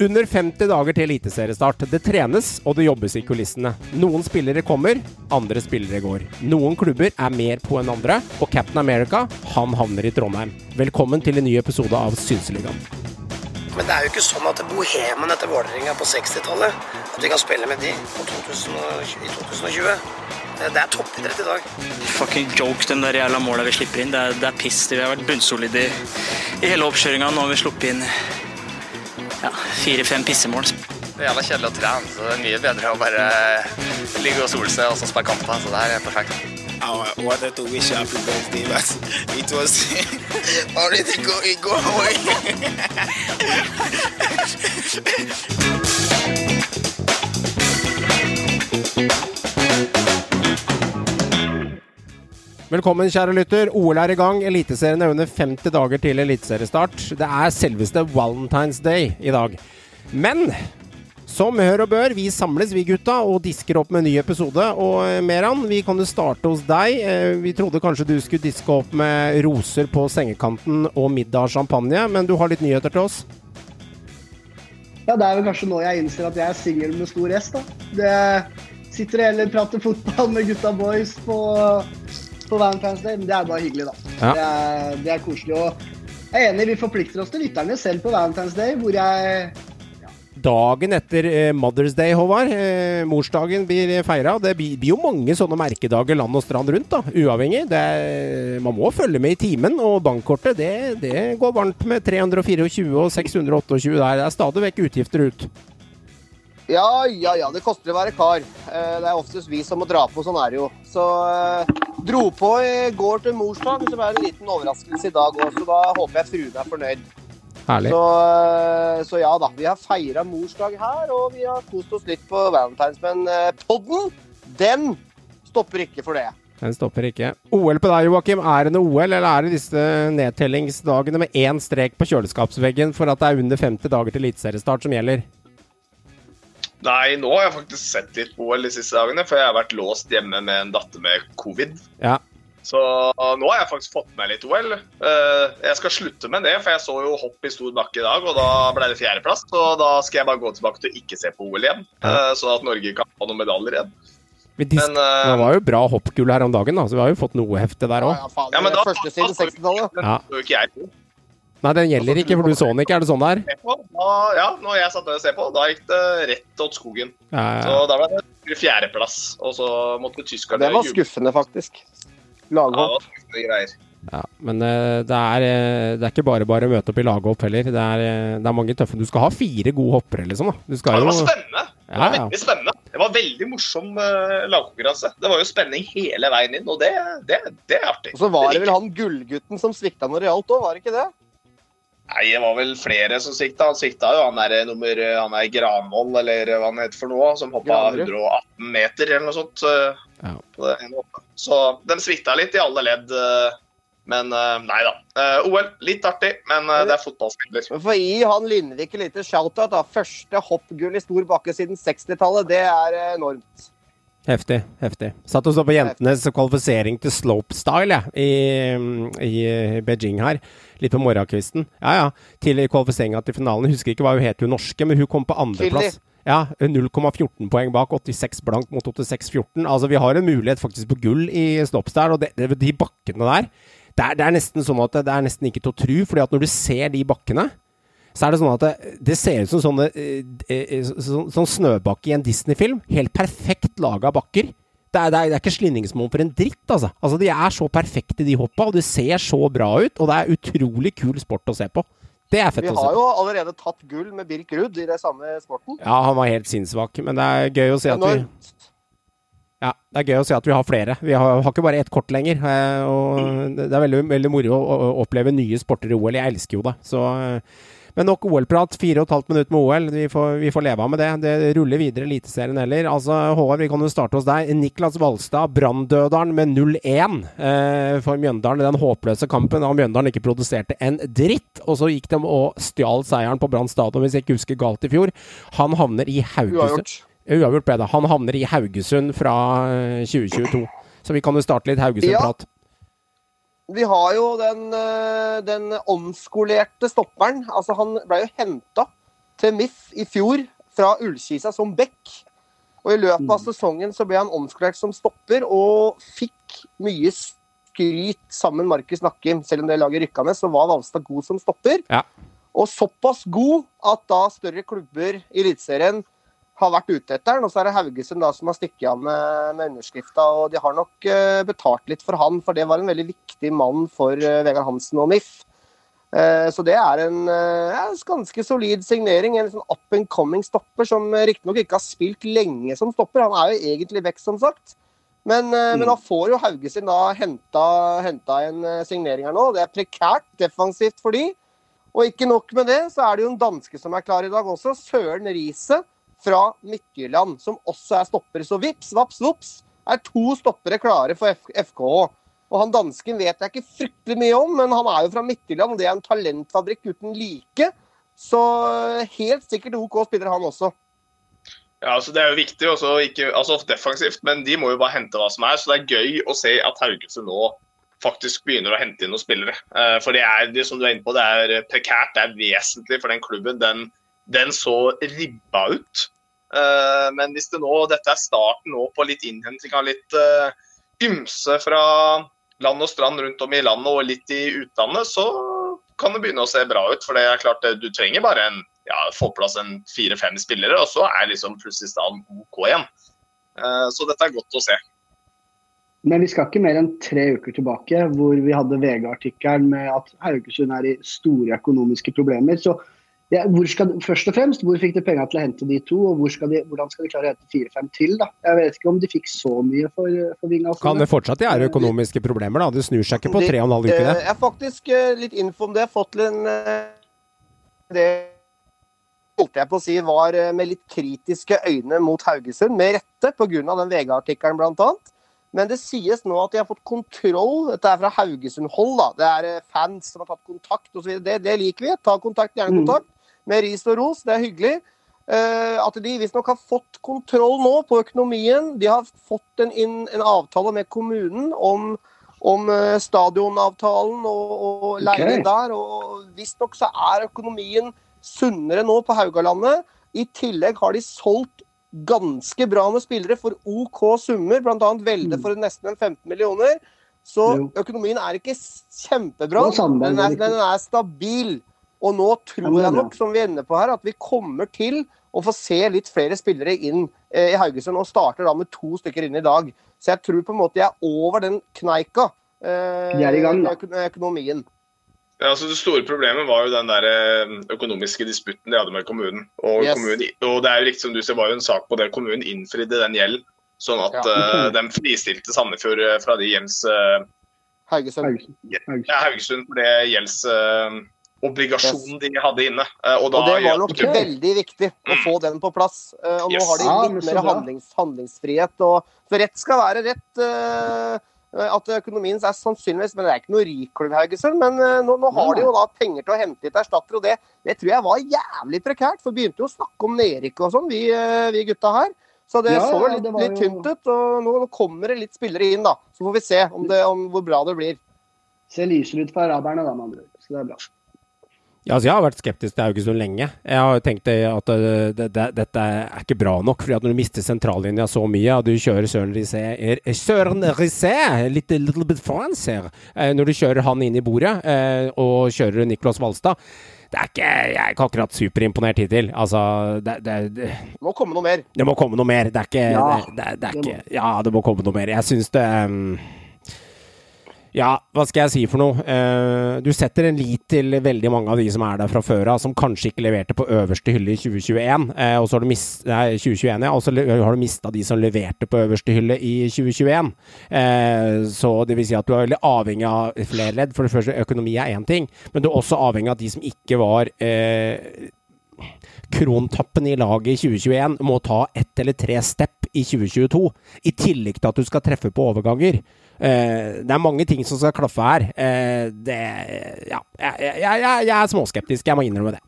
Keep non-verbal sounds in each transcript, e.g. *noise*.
Under 50 dager til eliteseriestart. Det trenes og det jobbes i kulissene. Noen spillere kommer, andre spillere går. Noen klubber er mer på enn andre, og Captain America han havner i Trondheim. Velkommen til en ny episode av Synseligaen. Men det er jo ikke sånn at bohemen etter Vålerenga på 60-tallet At vi kan spille med de 2020, i 2020. Det det er toppidrett i dag. Fucking joke, den der jævla måla vi slipper inn. Det er, det er piss. Vi har vært bunnsolide i, i hele oppkjøringa. Nå har vi sluppet inn ja, fire-fem pissemål. Det er jævla kjedelig å trene, så det er mye bedre å bare ligge og sole seg og så spille kamper. Så det her er perfekt. I wanted to wish you happy birthday, but it was already going go away. Velkommen, kjære lytter. OL er i gang. Eliteserien er under 50 dager til eliteseriestart. Det er selveste Valentine's Day i dag. Men som hør og bør, vi samles vi gutta og disker opp med en ny episode. Og eh, Meran, vi kan jo starte hos deg. Eh, Vi trodde kanskje du skulle diske opp med roser på sengekanten og middag og champagne, men du har litt nyheter til oss? Ja, det er vel kanskje nå jeg innser at jeg er singel med stor S, da. Det sitter og prater fotball med gutta boys på, på Valentine's Day, men det er bare hyggelig, da. Ja. Det, er, det er koselig. Og jeg er enig, vi forplikter oss til lytterne selv på Valentine's Day, hvor jeg Dagen etter eh, Mother's Day, Håvard. Eh, morsdagen blir feira. Det blir, blir jo mange sånne merkedager land og strand rundt, da, uavhengig. Det er, man må følge med i timen, og bankkortet det, det går varmt med 324 og 628 der. Det er stadig vekk utgifter ut. Ja, ja, ja. Det koster å være kar. Eh, Det er oftest vi som må dra på, sånn er det jo. Så eh, dro på i går til morsdag, så det en liten overraskelse i dag òg. Så da håper jeg fruen er fornøyd. Herlig. Så, eh, så ja da. Vi har feira morsdag her, og vi har kost oss litt på Valentine's. Men podden, den stopper ikke for det. Den stopper ikke. OL på deg, Joakim. Er det noe OL, eller er det disse nedtellingsdagene med én strek på kjøleskapsveggen for at det er under 50 dager til eliteseriestart som gjelder? Nei, nå har jeg faktisk sett litt på OL de siste dagene, for jeg har vært låst hjemme med en datter med covid. Ja. Så nå har jeg faktisk fått med litt OL. Eh, Jeg skal slutte med det, for jeg så jo hopp i stor bakke i dag, og da ble det fjerdeplass. Så da skal jeg bare gå tilbake til å ikke se på OL igjen, ja. sånn at Norge kan ha noen medaljer igjen. Men, Men, eh, det var jo bra hoppgull her om dagen, da, så vi har jo fått noe hefte der òg. Ja, Ja, men da- første siden 60-tallet. Den Ja. Nei, den gjelder ikke, for du så den ikke. Er det sånn der? er? ja, når jeg satt der og så på, da gikk det rett åt skogen. Ja, Så da ble det fjerdeplass, og så måtte tyskerne Det var skuffende, faktisk. Ja, Laghopp. det greier. ja. Men eh, det, er, eh, det er ikke bare bare å møte opp i laghopp heller. Det er, eh, det er mange tøffe Du skal ha fire gode hoppere, liksom. da. Du Ja, det var spennende. Det var Ja, ja. veldig spennende. Det var veldig morsom lagkonkurranse. Det var jo spenning hele veien inn, og det, det, det er artig. Og så var det vel han gullgutten som svikta når det gjaldt òg, var det ikke det? Nei, det var vel flere som sikta. Han sikta jo han er nummer Han er Granvoll, eller hva han heter for noe, som hoppa 118 meter eller noe sånt. eh, Ja. På det ene. Så den svikta litt i alle ledd. eh, Men eh, nei da. Eh, OL, litt artig, men eh, det er fotballspiller. Men for å gi han Lindvik et lite shout-out, da. Første hoppgull i stor bakke siden 60-tallet, det er eh, enormt. Heftig. heftig. Satt og så på jentenes kvalifisering til slopestyle jeg, i, i Beijing her. Litt på morgenkvisten. Ja ja. Til kvalifiseringa til finalen. Husker ikke hva hun het, hun norske, men hun kom på andreplass. Ja, 0,14 poeng bak. 86 blank mot 86,14. Altså, vi har en mulighet faktisk på gull i slopestyle, og det, det, de bakkene der det er, det er nesten sånn at det, det er nesten ikke til å tro, fordi at når du ser de bakkene så er det sånn at det, det ser ut som sånne eh, eh, så, så, sånn snøbakke i en Disney-film. Helt perfekt laga bakker. Det er, det, er, det er ikke slinningsmål for en dritt, altså. altså. De er så perfekte, de hoppa, og det ser så bra ut. Og det er utrolig kul sport å se på. Det er fett å se Vi har jo allerede tatt gull med Birk Ruud i det samme sporten. Ja, han var helt sinnssvak, men det er gøy å se at vi ja, det er gøy å se at vi har flere. Vi har, har ikke bare ett kort lenger. eh, Og det er veldig, veldig moro å, å oppleve nye sporter i OL. Jeg elsker jo det. Så, eh, men nok OL-prat. Fire og et halvt minutt med OL. Vi får, vi får leve av med det. Det ruller videre Eliteserien heller. Altså, Håvard, vi kan jo starte hos deg. Niklas Valstad, Branndøderen med 0-1 eh, for Mjøndalen. Den håpløse kampen da Mjøndalen ikke produserte en dritt. Og så gikk de og stjal seieren på Brann stadion, hvis jeg ikke husker galt, i fjor. Han havner i Haugesund. Uavgjort. Ble det. Han havner i Haugesund fra eh, 2022. Så vi kan jo starte litt Haugesund-prat. Vi har jo den, eh, den omskolerte stopperen. Altså, han ble jo henta til MIF i fjor fra Ullkisa som back. Og i løpet av sesongen så ble han omskolert som stopper og fikk mye skryt sammen med Markus Nakkim. Selv om det laget rykka ned, så var Valstad god som stopper. Ja. Og såpass god at da større klubber i Eliteserien har vært ute etter den. Og så er det Haugesund da som har stukket av med, med underskrifta. Og de har nok uh, betalt litt for han, for det var en veldig viktig mann for uh, Vegard Hansen og MIF. Eh, så det er en ja, ganske solid signering. En sånn up and coming stopper som riktignok ikke har spilt lenge som stopper. Han er jo egentlig vekk, som sagt. Men, mm. men da får jo Haugesund da henta, henta en signering her nå. Det er prekært defensivt for de. Og ikke nok med det, så er det jo en danske som er klar i dag også. Søren Riise fra Midtjylland, som også er stopper. Så vips, vaps, vops er to stoppere klare for FKH. Og han dansken vet jeg ikke fryktelig mye om, men han er jo fra Midtjylland, det er en talentfabrikk uten like. Så helt sikkert OK spiller han også. Ja, altså Det er jo viktig, også, ikke, altså defensivt, men de må jo bare hente hva som er. Så det er gøy å se at Haugesund nå faktisk begynner å hente inn noen spillere. Eh, for det er det som du er inne på, det er prekært, det er vesentlig for den klubben. Den, den så ribba ut. Eh, men hvis det nå, dette er starten nå på litt innhenting av litt uh, ymse fra land og strand rundt om i landet og litt i utlandet, så kan det begynne å se bra ut. For det er klart, du trenger bare en, ja, få plass en fire-fem spillere, og så er liksom plutselig staden OK igjen. Eh, Så dette er godt å se. Men vi skal ikke mer enn tre uker tilbake, hvor vi hadde VG-artikkelen med at Haugesund er i store økonomiske problemer. Så ja, hvor skal, først og fremst, hvor fikk de penger til å hente de to, og hvor skal de, hvordan skal de klare å hente fire-fem til? da? Jeg vet ikke om de fikk så mye for, for Vinga. Kan det fortsatt være økonomiske problemer, da? Det snur seg ikke på tre og en halv uke, Eh, det. Jeg har faktisk eh, litt info om det. Jeg har fått en eh, Det holdt jeg på å si var med litt kritiske øyne mot Haugesund, med rette, pga. den VG-artikkelen bl.a. Men det sies nå at de har fått kontroll. Dette er fra Haugesund-hold. da. Det er fans som har tatt kontakt osv. Det, det liker vi. Ta kontakt, gjerne Mm. Med ris og ros. Det er hyggelig. Eh, at de visstnok har fått kontroll nå på økonomien. De har fått en, inn, en avtale med kommunen om, om eh, stadionavtalen og, og leien okay. der. Og visstnok så er økonomien sunnere nå på Haugalandet. I tillegg har de solgt ganske bra med spillere for OK summer, bl.a. Velde Mm. for nesten 15 millioner. Så økonomien er ikke kjempebra, men den er er, den er stabil. Og nå tror jeg nok, som vi er inne på her, at vi kommer til å få se litt flere spillere inn eh, i Haugesund, og starter da med to stykker inn i dag. Så jeg tror på en måte jeg er over den kneika. Eh, er i gang, da. økonomien. Ja, altså Det store problemet var jo den der eh, økonomiske disputten de hadde med kommunen. Og, Yes. kommunen, og det er jo riktig som du ser, var jo en sak på det. Kommunen innfridde den gjelden. Sånn at Ja. *clears throat* uh, de fristilte Sandefjord eh, fra de gjelds... Uh, Haugesund. Haugesund. Haugesund. ja, Haugesund for det gjeldsobligasjonen de hadde inne. Eh, og da Og det var nok okay. veldig viktig å få den på plass. Eh, Og nå Yes. har de litt mer handlings, handlingsfrihet. Og, for rett skal være rett. eh, At økonomien er sannsynligvis Men det er ikke noe rik klubb, Haugesund. Men nå, nå har de jo da penger til å hente litt erstatter, og det, det tror jeg var jævlig prekært. For vi begynte jo å snakke om nedrykk og sånn, vi, vi gutta her. Så det Ja, så ja, litt, det litt tynt ut. Og nå, nå kommer det litt spillere inn, da. Så får vi se om, det, om hvor bra det blir. Ser lysere ut for araberne, da, med andre ord. Så det er bra. Ja, altså jeg har vært skeptisk til Haugesund lenge. Jeg har tenkt at øh, det, det, dette er ikke bra nok. fordi at Når du mister sentrallinja så mye, og du kjører Søren Risset er- Søren Risset! Litt little bit France her. Eh, Når du kjører han inn i bordet, eh, og kjører Niklas Valstad det er ikke, Jeg er ikke akkurat superimponert hittil. Altså, det, det, det, må komme noe mer. det må komme noe mer. Det er ikke Ja, det, er det må. ikke, Ja, det må komme noe mer. Jeg syns det um, Ja, hva skal jeg si for noe? Eh, du setter en lit til veldig mange av de som er der fra før av, som kanskje ikke leverte på øverste hylle i 2021. eh, og så har du mis nei, 2021, ja, og så har du mista de som leverte på øverste hylle i 2021. Eh, så det vil si at du er veldig avhengig av flere ledd. For det første, økonomi er én ting, men du er også avhengig av de som ikke var krontappen i laget i 2021 må ta ett eller tre step i 2022. I tillegg til at du skal treffe på overganger. Eh, det er mange ting som skal klaffe her. Eh, det Ja, jeg, jeg, jeg, jeg er småskeptisk, jeg må innrømme det.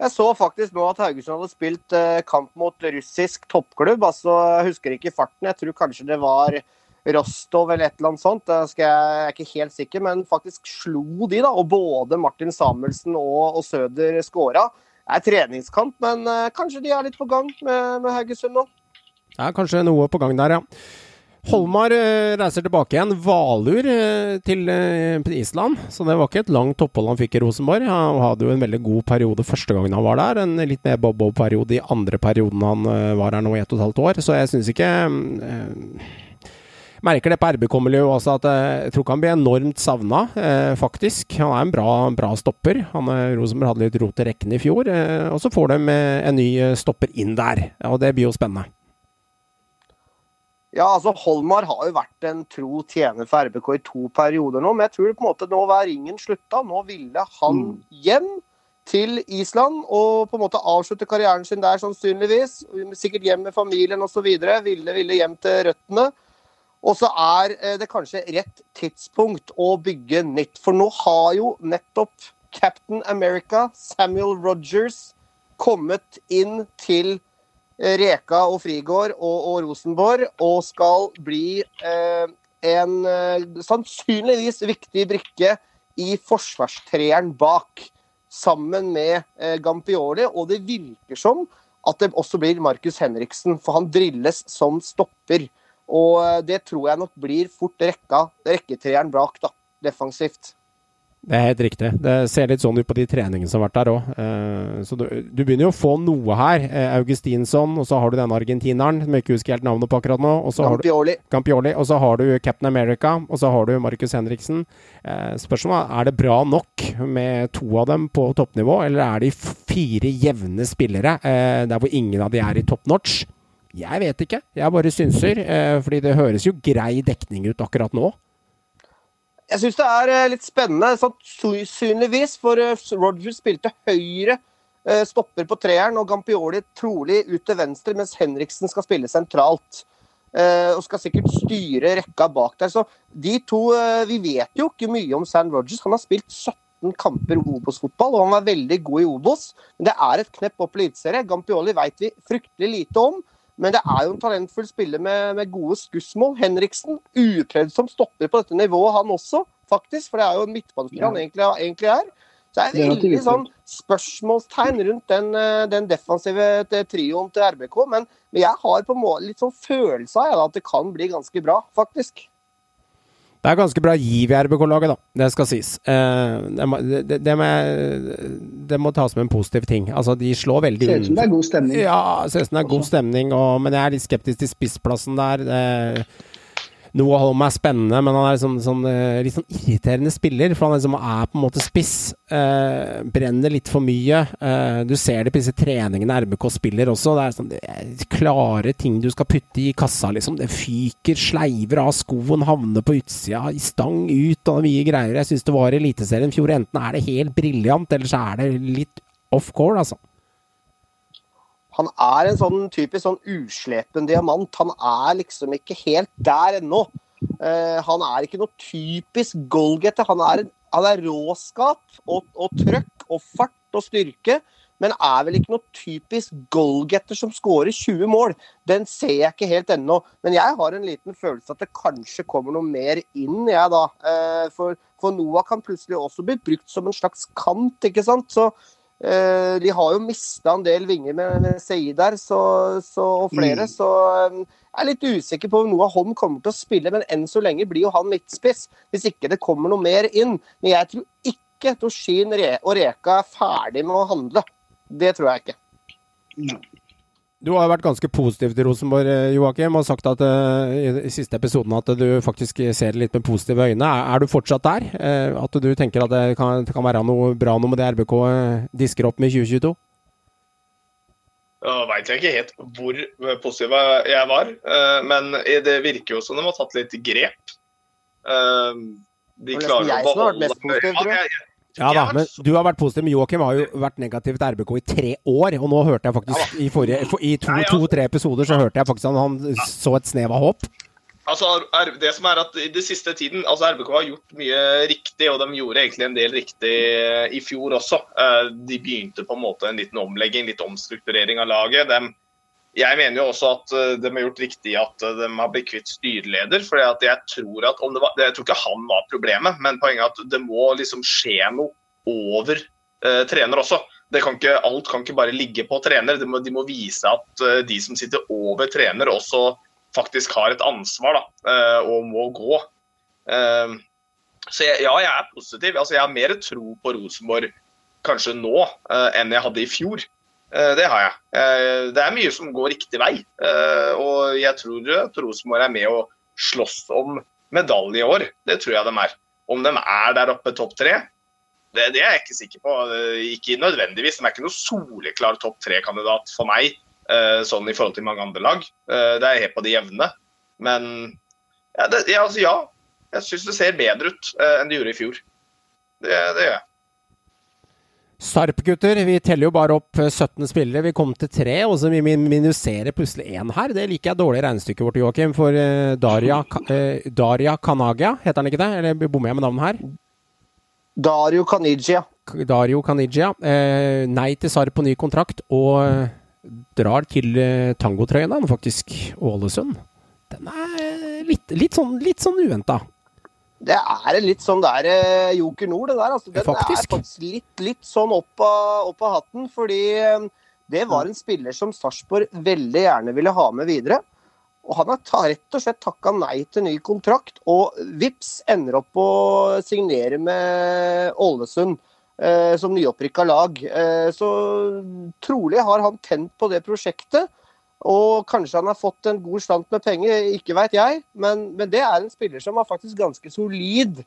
Jeg så faktisk nå at Haugesund hadde spilt eh, kamp mot russisk toppklubb. altså Jeg husker ikke farten. Jeg tror kanskje det var Rostov eller et eller annet sånt. Jeg, er ikke helt sikker, men faktisk slo de, da. Og både Martin Samuelsen og, og Søder skåra. er treningskamp, men kanskje de er litt på gang med, med Haugesund nå. Det er kanskje noe på gang der, ja. Holmar uh, reiser tilbake igjen. Valur uh, til Island. Så det var ikke et langt opphold han fikk i Rosenborg. Han hadde jo en veldig god periode første gangen han var der. En litt mer bob-bob-periode i andre perioden han var her nå i ett og et halvt år. Så jeg syns ikke merker det på RBK-miljøet også, at eh, jeg tror ikke han blir enormt savna, eh, faktisk. Han er en bra, bra stopper. Han, eh, Rosenborg hadde litt rot i rekken i fjor. Eh, og så får de eh, en ny eh, stopper inn der, og det blir jo spennende. Ja, altså Holmar har jo vært en tro tjener for RBK i to perioder nå, men jeg tror på en måte nå var ringen slutta. Nå ville han mm. hjem til Island og på en måte avslutte karrieren sin der, sannsynligvis. Sikkert hjem med familien osv. Ville, ville hjem til røttene. Og så er eh, det kanskje rett tidspunkt å bygge nytt. For nå har jo nettopp Captain America, Samuel Rogers, kommet inn til eh, Reka og Frigård og, og Rosenborg og skal bli eh, en eh, sannsynligvis viktig brikke i forsvarstreeren bak, sammen med eh, Gampioli. Og det virker som at det også blir Markus Henriksen, for han drilles som stopper. Og eh, det tror jeg nok blir fort rekka, rekketreeren bak, da, defensivt. Det er helt riktig. Det ser litt sånn ut på de treningene som har vært der òg. Uh, så du, du, begynner jo å få noe her. Uh, Augustinsson, og så har du denne argentineren som jeg ikke husker helt navnet på akkurat nå. Og så Campioli. Har du, Campioli. Og så har du Captain America, og så har du Marcus Henriksen. Uh, spørsmålet er det bra nok med to av dem på toppnivå, eller er de fire jevne spillere der hvor ingen av de er i top notch? Jeg vet ikke. Jeg bare synser. Eh, fordi det høres jo grei dekning ut akkurat nå. Jeg syns det er eh, litt spennende, sannsynligvis. For Rogers spilte høyre eh, stopper på treeren, og Gampioli trolig ut til venstre, mens Henriksen skal spille sentralt. Eh, og skal sikkert styre rekka bak der. Så de to eh, Vi vet jo ikke mye om San Rogers. Han har spilt 17 kamper Obos-fotball, og han var veldig god i Obos. Men det er et knepp opp eliteserie. Gampioli vet vi fryktelig lite om. Men det er jo en talentfull spiller med, med gode skussmål. Henriksen, uprøvd som stopper på dette nivået, han også, faktisk. For det er jo en midtbanespiller han egentlig, egentlig, er. Så det er veldig sånn spørsmålstegn rundt den, eh, den defensive trioen til RBK. Men jeg har på en måte litt sånn følelse av at det kan bli ganske bra, faktisk. Det er ganske bra giv i RBK-laget, da. Det skal sies. Eh, det, må, det, det, må, det, må, tas som en positiv ting. Altså, de slår veldig Ser ut som det er god stemning. Ja, ser ut som det er god stemning, og, men jeg er litt skeptisk til spissplassen der. Det, Noah Holm er spennende, men han er liksom, sånn, eh, litt sånn irriterende spiller. For han liksom er på en måte spiss. Eh, brenner litt for mye. Eh, du ser det på disse treningene RBK spiller også. Det er, sånn, det er klare ting du skal putte i kassa, liksom. Det fyker, sleiver av skoen, havner på utsida, i stang ut og mye greier. Jeg syns det var i Eliteserien i fjor. Enten er det helt briljant, eller så er det litt off core, altså. Han er en sånn typisk sånn uslepen diamant. Han er liksom ikke helt der ennå. Uh, han er ikke noe typisk goalgetter. Han er, han er råskap og, og, trøkk og fart og styrke, men er vel ikke noe typisk goalgetter som skårer 20 mål. Den ser jeg ikke helt ennå. Men jeg har en liten følelse at det kanskje kommer noe mer inn, jeg da. Uh, for, for Noah kan plutselig også bli brukt som en slags kant, ikke sant. Så Eh, de har jo mista en del vinger med, med Seid der, så, så, og flere. Mm. Så eh, jeg er litt usikker på om Noah Holm kommer til å spille, men enn så lenge blir jo han midtspiss. Hvis ikke det kommer noe mer inn. Men jeg tror ikke Toshin og Reka er ferdig med å handle. Det tror jeg ikke. Mm. Du har vært ganske positiv til Rosenborg, eh, Joakim, og sagt at, uh, i, i siste episoden at du faktisk ser det litt med positive øyne. Er, er du fortsatt der? Uh, at du tenker at det kan, det kan, være noe bra noe med det RBK disker opp med 2022? Jeg veit ikke helt hvor positiv jeg var, uh, men det virker jo som de har tatt litt grep. De klarer å beholde tror jeg, ja da, men du har vært positiv. Men Joakim har jo vært negativ til RBK i tre år. Og nå hørte jeg faktisk i, forrige, i to-tre to, episoder så hørte jeg faktisk at han så et snev av håp. Altså, det som er at I det siste tiden, altså RBK har gjort mye riktig, og de gjorde egentlig en del riktig i fjor også. Eh, de begynte på en måte en liten omlegging, litt omstrukturering av laget. De, jeg mener jo også at eh, de har gjort riktig at eh, de har blitt kvitt styreleder. for jeg jeg tror ikke han var problemet, men poenget er at det må liksom skje noe over eh, trener også. Kan ikke, alt kan ikke bare ligge på trener. De må, de må vise at eh, de som sitter over trener, også faktisk har et ansvar da, eh, og må gå. Uh, så jeg, ja, jeg er positiv. Altså, jeg har mer tro på Rosenborg kanskje nå enn jeg hadde i fjor. Det har jeg. det er mye som går riktig vei. og jeg tror Rosenborg er med å slåss om medalje i år. Det tror jeg de er. Om de er der oppe topp tre, det, det, er jeg ikke sikker på. Ikke nødvendigvis. De er ikke noen soleklar topp tre-kandidat for meg, eh, sånn i forhold til mange andre lag. Eh, det er helt på det jevne. Men ja, det, ja, altså, ja. jeg syns det ser bedre ut eh, enn det gjorde i fjor. Det, det gjør jeg. Sarp, gutter. Vi teller jo bare opp 17 spillere. Vi kom til tre, og så vi minuserer plutselig én her. Det liker jeg dårlig regnestykket vårt, Joakim. For Daria, Daria Kanagia, heter han ikke det? Eller bommer jeg med navnet her? Dario Canigia. Dario Canigia. Eh, nei til Sarp på ny kontrakt, og eh, drar til eh, tangotrøyen, han faktisk. Ålesund. Den er litt, litt sånn, litt sånn uventa. Det er en litt sånn der eh, Joker Nord, det der. Altså, den faktisk. er faktisk litt, litt sånn opp av, opp av hatten, fordi eh, det var en spiller som Sarpsborg veldig gjerne ville ha med videre. Og han har rett og slett takka nei til ny kontrakt, og vips ender opp å signere med Ålesund eh, som nyopprykka lag. Eh, så trolig har han tent på det prosjektet. Og kanskje han har fått en god slant med penger, ikke veit jeg. Men, men, det er en spiller som var faktisk ganske solid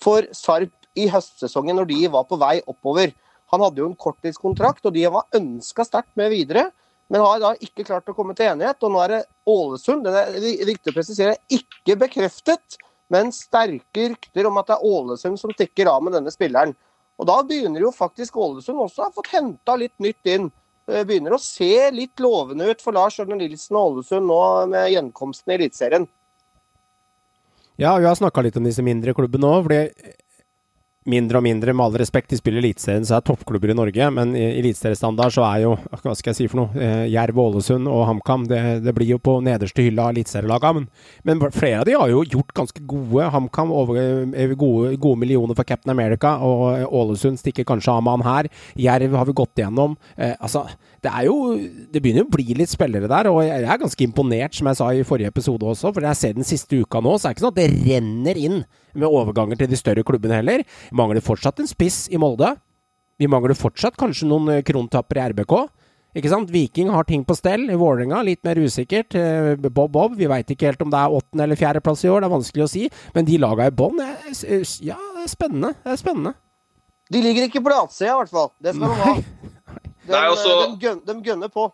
for Sarp i høstsesongen, når de var på vei oppover. Han hadde jo en korttidskontrakt, og de var ønska sterkt med videre men har da ikke klart å komme til enighet. Og nå er det Ålesund, det er viktig å presisere, ikke bekreftet, men sterke rykter om at det er Ålesund som stikker av med denne spilleren. Og da begynner jo faktisk Ålesund også å ha fått henta litt nytt inn. Det begynner å se litt lovende ut for Lars Ørne Nilsen og Ålesund nå med gjenkomsten i Eliteserien. Ja, vi har snakka litt om disse mindre klubbene òg. Mindre og mindre, med all respekt, de spiller Eliteserien, så er toppklubber i Norge. Men i eliteseriestandard så er jo Hva skal jeg si for noe? Eh, Jerv, Ålesund og HamKam. Det, det, blir jo på nederste hylla av eliteserielagene. Men, men, flere av de har jo gjort ganske gode. HamKam eh, gode, gode, millioner for Captain America, og Ålesund stikker kanskje av med han her. Jerv har vi gått igjennom. Eh, altså, det er jo Det begynner jo å bli litt spillere der, og jeg er ganske imponert, som jeg sa i forrige episode også. For jeg ser den siste uka nå, så er det ikke sånn at det renner inn med overganger til de større klubbene heller. Mangler fortsatt en spiss i Molde. Vi mangler fortsatt kanskje noen eh, krontappere i RBK. Ikke sant? Viking har ting på stell. I Vålerenga litt mer usikkert. Eh, Bob Bob, vi veit ikke helt om det er åttende- eller fjerdeplass i år. Det er vanskelig å si. Men de laga i bånn, ja, det er spennende. Det er spennende. De ligger ikke på latsida, i hvert fall. Det skal de ha. De, Nei, også, de, gønner, de, gønner på.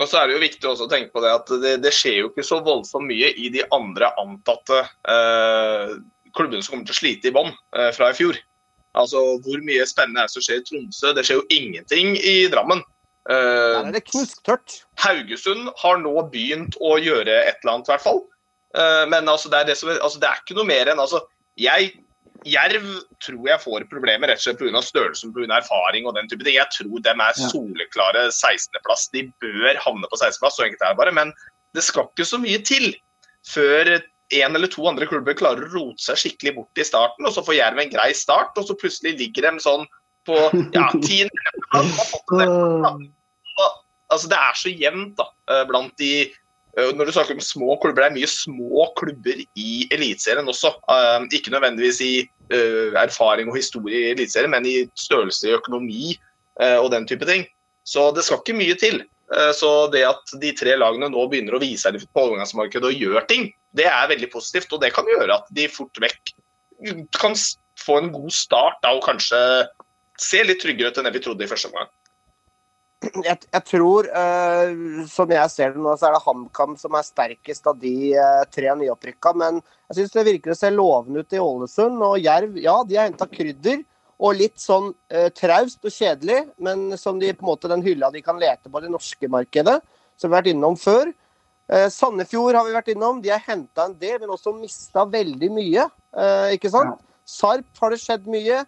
Og så er det jo viktig også å tenke på det at det, det skjer jo ikke så voldsomt mye i de andre antatte eh, klubbene som kommer til å slite i bånn eh, fra i fjor. Altså, Hvor mye spennende er det som skjer i Tromsø? Det skjer jo ingenting i Drammen. Uh, Der er det knusktørt. Haugesund har nå begynt å gjøre et eller annet, i hvert fall. Uh, men altså, det, er det, som, altså, det er ikke noe mer enn altså, Jeg Jerv tror jeg får problemer rett og slett pga. størrelsen, pga. erfaring og den type ting. Jeg tror de er soleklare 16.-plass. De bør havne på 16.-plass, så enkelt er det bare. Men det skal ikke så mye til før en eller to andre klubber klarer å rote seg skikkelig bort i starten, og så får Jerv en grei start, og så plutselig ligger de sånn på ja, *laughs* tiendeplass. Altså, det er så jevnt da, eh, blant de Eh, når du snakker om små klubber, det er mye små klubber i Eliteserien også. Eh, ikke nødvendigvis i erfaring og historie i Eliteserien, men i størrelse i økonomi og den type ting. Så det skal ikke mye til. Så det at de tre lagene nå begynner å vise seg på overgangsmarkedet og gjør ting, det er veldig positivt. Og det kan gjøre at de fort vekk kan få en god start da, og kanskje se litt tryggere ut enn det vi trodde i første omgang jeg, jeg, tror, uh, som jeg ser det nå, så er det HamKam som er sterkest av de uh, tre nyopprykka. Men jeg syns det virker å se lovende ut i Ålesund. Og Jerv, ja, de har henta krydder. Og litt sånn eh, traust og kjedelig, men som de på en måte den hylla de kan lete på det norske markedet, som vi har vært innom før. Eh, Sandefjord har vi vært innom. De har henta en del, men også mista veldig mye. ikke sant? Sarp har det skjedd mye.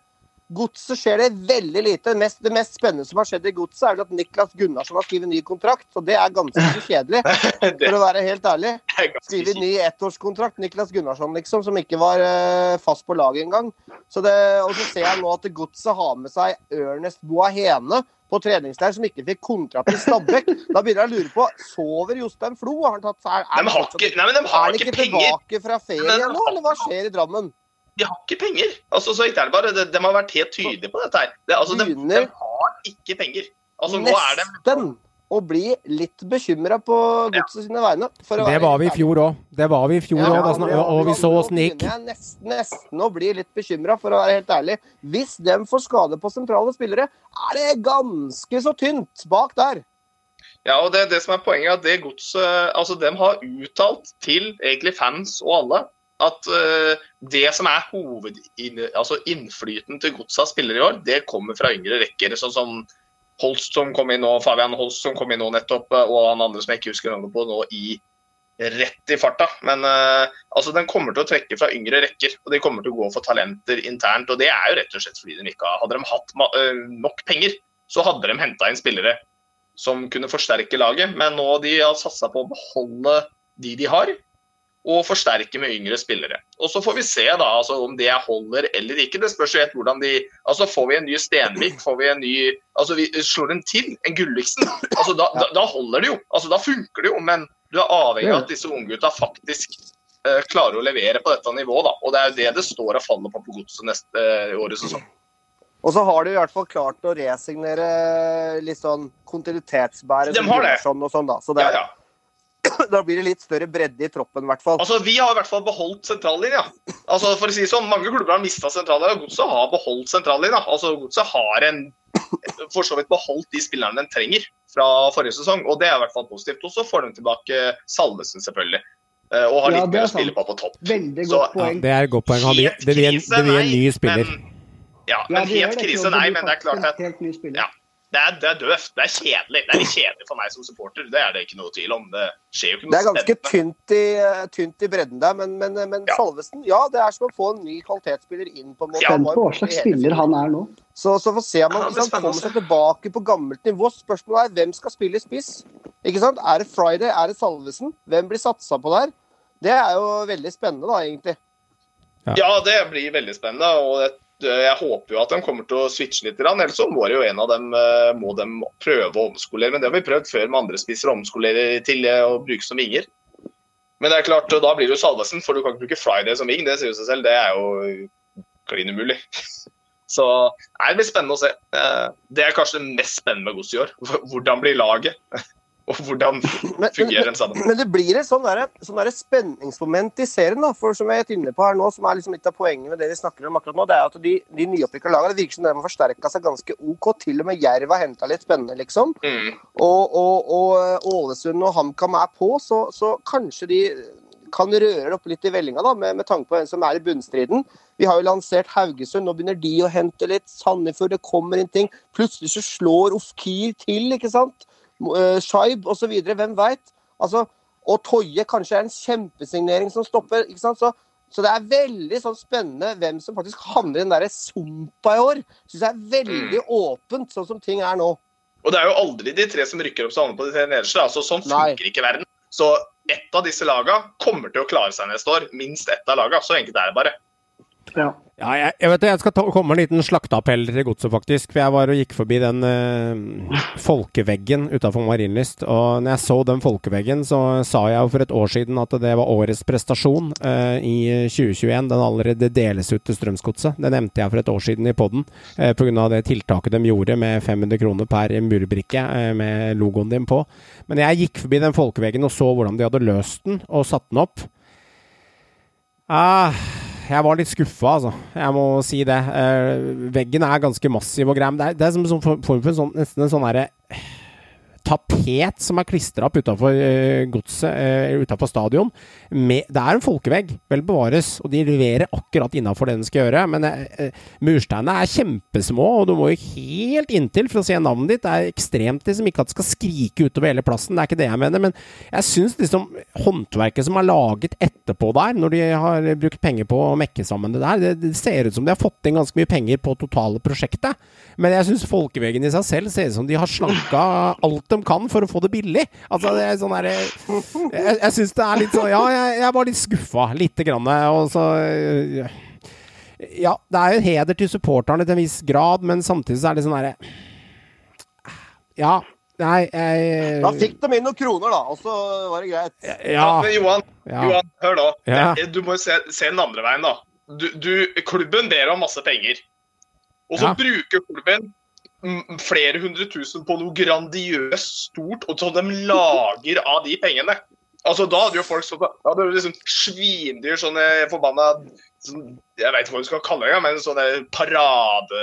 Godset skjer det veldig lite. Det mest, det mest, spennende som har skjedd i Godset, er at Niklas Gunnarsson har skrevet ny kontrakt. Og det er ganske kjedelig, *laughs* for å være helt ærlig. Skrevet ny ettårskontrakt. Niklas Gunnarsson, liksom, som ikke var uh, fast på laget engang. Så og så ser jeg nå at Godset har med seg Ernest Boahene på treningsleir som ikke fikk kontrakt i Stabæk. Da begynner jeg å lure på Sover Jostein Flo? Har han tatt, de er han ikke ikke penger. tilbake fra ferie nå, eller hva skjer i Drammen? De har ikke penger. Altså, så ikke er det bare, de, de har vært helt tydelige på dette her. Det, altså, de, de har ikke penger. Altså, nå er de Nesten å bli litt bekymra på godset sine vegne. for å Det være var vi i fjor òg. Det var vi i fjor òg, ja, ja, og vi så åssen det gikk. jeg nesten, nesten å bli litt bekymra, for å være helt ærlig. Hvis de får skade på sentrale spillere, er det ganske så tynt bak der. Ja, og det, det som er poenget er at det godset Altså, de har uttalt til egentlig fans og alle at eh, det som er hovedinnflyten altså innflyten til godsa spillere i år, det kommer fra yngre rekker. Sånn som Holst som kom inn nå, Fabian Holst som kom inn nå nettopp, eh, og han andre som jeg ikke husker navnet på, nå i rett i farta. Men eh, altså, den kommer til å trekke fra yngre rekker, og de kommer til å gå for talenter internt. Og det er jo rett og slett fordi de ikke har Hadde de hatt nok penger, så hadde de henta inn spillere som kunne forsterke laget. Men nå de har satsa på å beholde de de har, og forsterke med yngre spillere. Og Så får vi se da, altså, om det holder eller ikke. Det spørs jo helt hvordan de altså Får vi en ny Stenvik, får vi en ny altså vi slår en til, en Gulliksen, altså da, da, da holder det jo. altså Da funker det jo. Men du er avhengig av at disse unggutta faktisk uh, klarer å levere på dette nivået. da, og Det er jo det det står og faller på på godset neste uh, årets sesong. Og så har de i hvert fall klart å resignere litt sånn kontinuitetsbæret De har det. Sånn Og sånn, da. Så det, Ja, ja. *laughs* da blir det litt større bredde i troppen, i hvert fall. Altså, Vi har i hvert fall beholdt sentrallinja. Altså, for å si sånn, Mange klubber har mista sentrallinja. Godset har beholdt sentrallinja. Altså, Godset har en, for så vidt beholdt de spillerne den trenger fra forrige sesong, og det er i hvert fall positivt. Og så får de tilbake Salvesen, selvfølgelig. Eh, Og har litt er mer å spille på på topp. Veldig Så- godt Ja, poeng. det er et godt poeng. Det blir en, ny spiller. Men, ja, Ja, men helt krise, nei. Men det er klart at helt ny spiller. Ja. Det er, det er døvt. Det er kjedelig. Det er litt kjedelig for meg som supporter. Det er det ikke noe tvil om. Det skjer jo ikke Det er ganske tynt i, eh, tynt i bredden der, men, men, men Ja. Salvesen Ja, det er som å få en ny kvalitetsspiller inn. på en måte. Ja. På hva slags spiller han er nå. Så, så får se om han, ja, han kommer seg tilbake på gammelt nivå. Spørsmålet er hvem skal spille i spiss? Ikke sant? Er det Friday? Er det Salvesen? Hvem blir satsa på der? Det er jo veldig spennende, da, egentlig. Ja, det blir veldig spennende. og jeg, jeg håper jo at de kommer til å switche litt. Ellers så må det jo en av dem eh, må de prøve å omskolere. Men det har vi prøvd før med andre spisser, å omskolere til eh, å bruke som vinger. Men det er klart, da blir det jo Salvesen, for du kan ikke bruke Friday som ving. Det sier jo seg selv. Det er jo klin umulig. *laughs* Så nei, det blir spennende å se. Eh, Det er kanskje det mest spennende med Godset i år. *laughs* Hvordan blir laget? Og hvordan fungerer en sånn? men det blir et sånn derre sånn derre spenningsmoment i serien, da. For som jeg er inne på her nå, som er liksom litt av poenget med det vi snakker om akkurat nå, det er at de, de nyopprykka lagene det virker som de har forsterka seg ganske OK. Til og med Jerv har henta litt spennende, liksom. Mm. og, og, og Ålesund og HamKam er på, så, så kanskje de kan røre det opp litt i vellinga, da, med, med tanke på hvem som er i bunnstriden. Vi har jo lansert Haugesund, nå begynner de å hente litt. Sandefjord, det kommer inn ting. Plutselig så slår Ofkir til, ikke sant. Uh, Shaib osv. Hvem veit? Altså, og Toje kanskje er en kjempesignering som stopper. ikke sant? Så, så det er veldig sånn spennende hvem som faktisk havner i den der sumpa i år. Syns jeg er veldig åpent, sånn som ting er nå. Og det er jo aldri de tre som rykker opp som havner på de tre nederste. Altså, sånn funker ikke verden. Så ett av disse laga kommer til å klare seg neste år. Minst ett av laga. Så enkelt er det bare. Ja. Ja, jeg, jeg vet det, jeg skal ta, komme med en liten slakteappell til godset, faktisk. For jeg var og gikk forbi den eh, folkeveggen utafor Marienlyst. Og når jeg så den folkeveggen, så sa jeg jo for et år siden at det var årets prestasjon eh, i 2021. Den allerede deles ut til Strømsgodset. Det nevnte jeg for et år siden i poden. Eh, Pga. det tiltaket de gjorde med 500 kroner per murbrikke eh, med logoen din på. Men jeg gikk forbi den folkeveggen og så hvordan de hadde løst den og satt den opp. Ah, jeg var litt skuffa, altså. Jeg må si det. Eh, veggen er ganske massiv og grei. Men det er, det er som en sånn form for en sånn, nesten en sånn derre tapet som er klistra opp utafor uh, godset, uh, utafor stadion. Med, det er en folkevegg, vel bevares, og de leverer akkurat innafor det den skal gjøre. Men uh, mursteinene er kjempesmå, og du må jo helt inntil for å se navnet ditt. Det er ekstremt liksom ikke at det skal skrike utover hele plassen, det er ikke det jeg mener. Men jeg syns liksom håndverket som er laget etterpå der, når de har brukt penger på å mekke sammen det der, det, det ser ut som de har fått inn ganske mye penger på totale prosjektet. Men jeg syns folkeveggen i seg selv ser ut som de har slanka alt de kan for å få det billig. Altså, det er sånn der, Jeg, jeg syns det er litt sånn Ja, jeg, jeg var litt skuffa, lite grann. Og så Ja, det er jo en heder til supporterne til en viss grad, men samtidig så er det sånn derre Ja. Nei, jeg Da fikk de inn noen kroner, da, og så var det greit. Ja, men Johan, Ja. Johan hør da. Ja. Du må jo se, se den andre veien, da. Du, du, klubben ber om masse penger. Og så Ja. bruker klubben flere hundre tusen på noe grandiøst stort, og som de lager av de pengene. Altså, Da hadde jo folk sånn, da hadde jo liksom svindyr, sånne forbanna sånn, Jeg vet ikke hva du skal kalle det, men sånne parade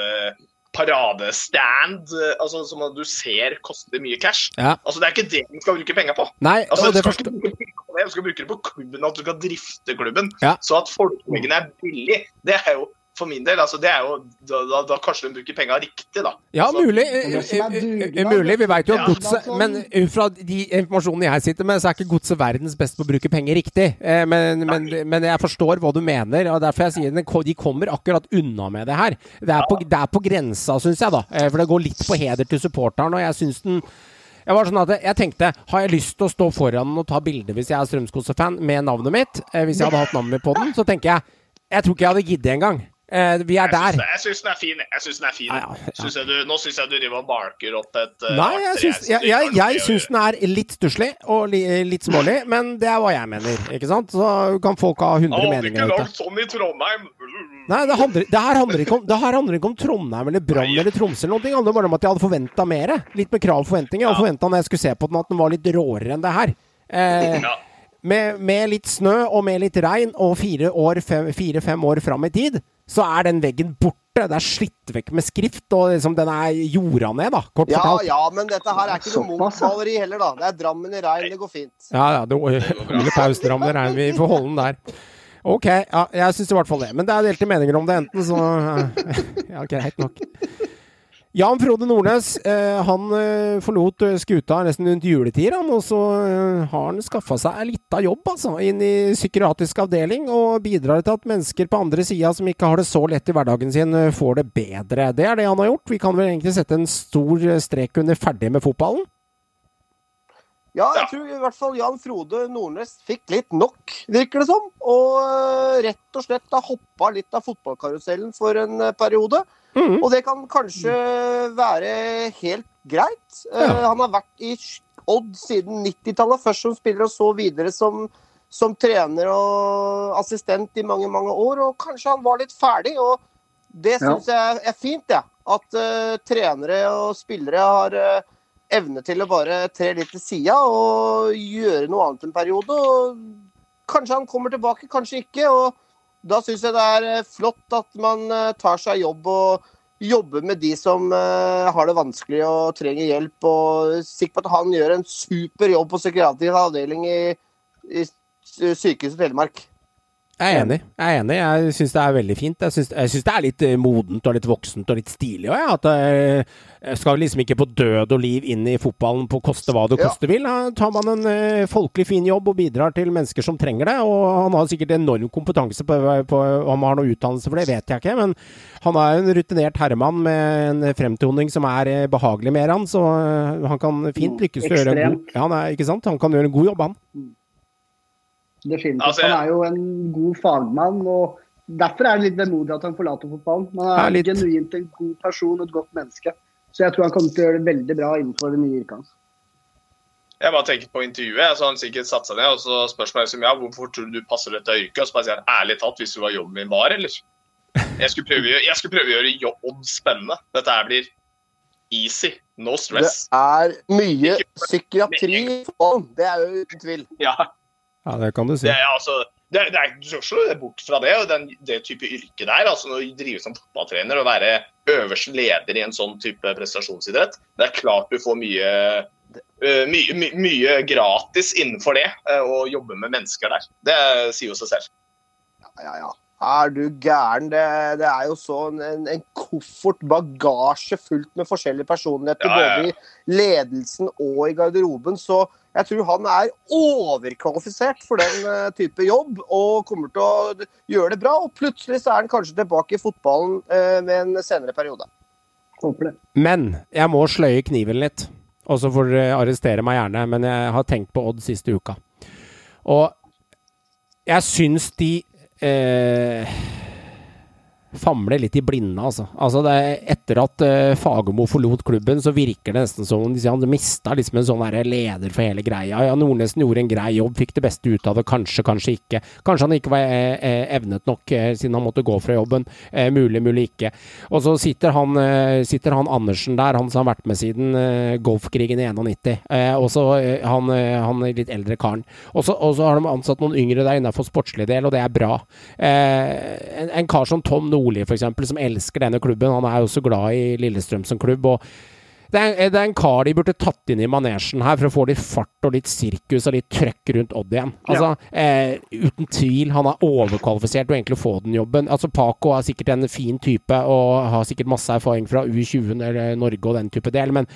paradestand altså, som du ser koster mye cash. Ja. Altså, Det er ikke det du skal bruke penger på. Nei, Altså, du det skal penger på det, du skal bruke det på klubben, at du skal drifte klubben. Ja. Så at folkemengden er billig, det er jo for min del, altså det er jo Da, da, da kanskje de bruker penga riktig, da. Ja, Altså, mulig. er eh, eh, dugnad, mulig. Vi veit jo at Ja. godset Men ut fra de informasjonene jeg sitter med, så er ikke godset verdens best på å bruke penger riktig. Eh, Men, men, men jeg forstår hva du mener, og derfor jeg sier den de kommer akkurat unna med det her. Det er på, det er på grensa, syns jeg, da. Eh, For det går litt på heder til supporteren, og jeg syns den jeg var sånn at jeg tenkte, Har jeg lyst til å stå foran den og ta bilde hvis jeg er Strømskose-fan med navnet mitt? Eh, hvis jeg hadde hatt navnet mitt på den, så tenker jeg Jeg tror ikke jeg hadde giddet engang. Eh, vi er der. jeg syns den er fin. Jeg synes den er fin. Ja, ja. Synes jeg du, nå syns jeg du driver og barker opp et uh, Nei, jeg syns, jeg, jeg, jeg syns den er litt stusslig og li, litt smålig, men det er hva jeg mener. ikke sant? Så kan folk ha 100 Han hadde meninger ikke lagd sånn i Trondheim. Nei, det, handler, det, her handler ikke om, det her handler ikke om Trondheim eller Brann eller Tromsø. eller noe. Det handler bare om at jeg hadde forventa mer. Litt med krav og forventninger. Jeg hadde forventa når jeg skulle se på den, at den var litt råere enn det her. Eh, Ja. med, med litt snø og med litt regn og fire-fem år, fire, år fram i tid, så er den veggen borte. Det er slitt vekk med skrift, og liksom den er jorda ned, da, kort Ja, fortalt. ja, men dette her er ikke noe. Munch-maleri heller, da. Det er Drammen i regn, det går fint. Ja, ja. Det, Ole Paus Drammen i regn. vi får holde den der. Ok, ja, jeg syns i hvert fall det. Men det er delte meninger om det, enten, så *laughs* Ja, greit nok. Jan Frode Nordnes eh, han eh, forlot eh, skuta nesten rundt juletider, han, og så har han skaffa seg lita jobb altså, inn i psykiatrisk avdeling, og bidrar til at mennesker på andre sida som ikke har det så lett i hverdagen sin, får det bedre. Det er det han har gjort. Vi kan vel egentlig sette en stor strek under ferdig med fotballen? Ja, jeg tror i hvert fall Jan Frode Nordnes fikk litt nok, virker det som. Og rett og slett har hoppa litt av fotballkarusellen for en periode. Mhm. Og det kan kanskje være helt greit. Eh, Ja. han har vært i Odd siden 90-tallet, først som spiller og så videre som, som trener og assistent i mange, mange år. Og kanskje han var litt ferdig, og det Ja. jeg er fint, jeg. Ja. At uh, trenere og spillere har uh, evne til å bare tre litt til sida og gjøre noe annet en periode. Og kanskje han kommer tilbake, kanskje ikke. og Da syns jeg det er eh, flott at man eh, tar seg jobb og jobber med de som eh, har det vanskelig og trenger hjelp. og er Sikker på at han gjør en super jobb på psykiatrisk avdeling i, i Sykehuset Telemark. Jeg er enig. Jeg er enig. Jeg syns det er veldig fint. Jeg syns, det er litt eh, modent og litt voksent og litt stilig òg. At eh, jeg skal liksom ikke på død og liv inn i fotballen på koste hva det Ja. koste vil. Da tar man en uh, folkelig fin jobb og bidrar til mennesker som trenger det. Og han har sikkert enorm kompetanse på, på om han har noe utdannelse for det, vet jeg ikke. Men han er en rutinert herremann med en fremtoning som er eh, behagelig med han, så han kan fint lykkes til å gjøre en god ja, er, ikke sant? Han kan gjøre en god jobb, han. Definitivt. Altså, jeg- Han er jo en god fagmann, og derfor er det litt vemodig at han forlater fotballen. Han er, er litt. genuint en god person og et godt menneske. Så jeg tror han kommer til å gjøre det veldig bra innenfor det nye yrket hans. Jeg bare tenker på intervjuet, så han sikkert satt seg ned og så spør meg som ja, hvorfor tror du du passer dette yrket. Og så bare sier han ærlig talt, hvis du var jobben min var, eller? Jeg skulle prøve, jeg skulle prøve å gjøre jobb spennende. Dette her blir easy. No stress. Det er mye psykiatri i fotballen, det er jo uten tvil. Ja, Ja, det kan du si. det altså det, det er, Du skal ikke slå det bort fra det, og den, det type yrke der. altså Å drive som fotballtrener og være øverste leder i en sånn type prestasjonsidrett. Det er klart du får mye mye, mye, mye gratis innenfor det, eh, å jobbe med mennesker der. Det sier jo seg selv. Ja, ja. ja. Er du gæren? Det, det er jo sånn en, en koffert, bagasje fullt med forskjellige personligheter. Ja, ja, ja. Både i ledelsen og i garderoben. Så jeg tror han er overkvalifisert for den eh, type jobb og kommer til å gjøre det bra. Og plutselig så er han kanskje tilbake i fotballen eh, med en senere periode. Håper det. Men jeg må sløye kniven litt. Og så får dere arrestere meg gjerne, men jeg har tenkt på Odd siste uka. Og jeg syns de eh, famler litt i blinde, altså. altså det, etter at uh, Fagermo forlot klubben, så virker det nesten som om han mista liksom en sånn leder for hele greia. Ja, Nordnesen gjorde en grei jobb, fikk det beste ut av det, kanskje, kanskje ikke. Kanskje han ikke var eh, evnet nok eh, siden han måtte gå fra jobben. Eh, mulig, mulig ikke. Og så sitter han, eh, sitter han Andersen der, han som har vært med siden eh, Golfkrigen i 91. og så han, han litt eldre karen. Og så har de ansatt noen yngre der innenfor sportslig del, og det er bra. En, en, kar som Tom Nordli, f.eks., som elsker denne klubben. Han er jo så glad i Lillestrøm som klubb. og det er, det er, en kar de burde tatt inn i manesjen her for å få litt fart og litt sirkus og litt trøkk rundt Odd igjen. Altså, ja. eh, uten tvil, han er overkvalifisert til egentlig å få den jobben. Altså, Paco er sikkert en fin type og har sikkert masse erfaring fra U20 eller Norge og den type del, men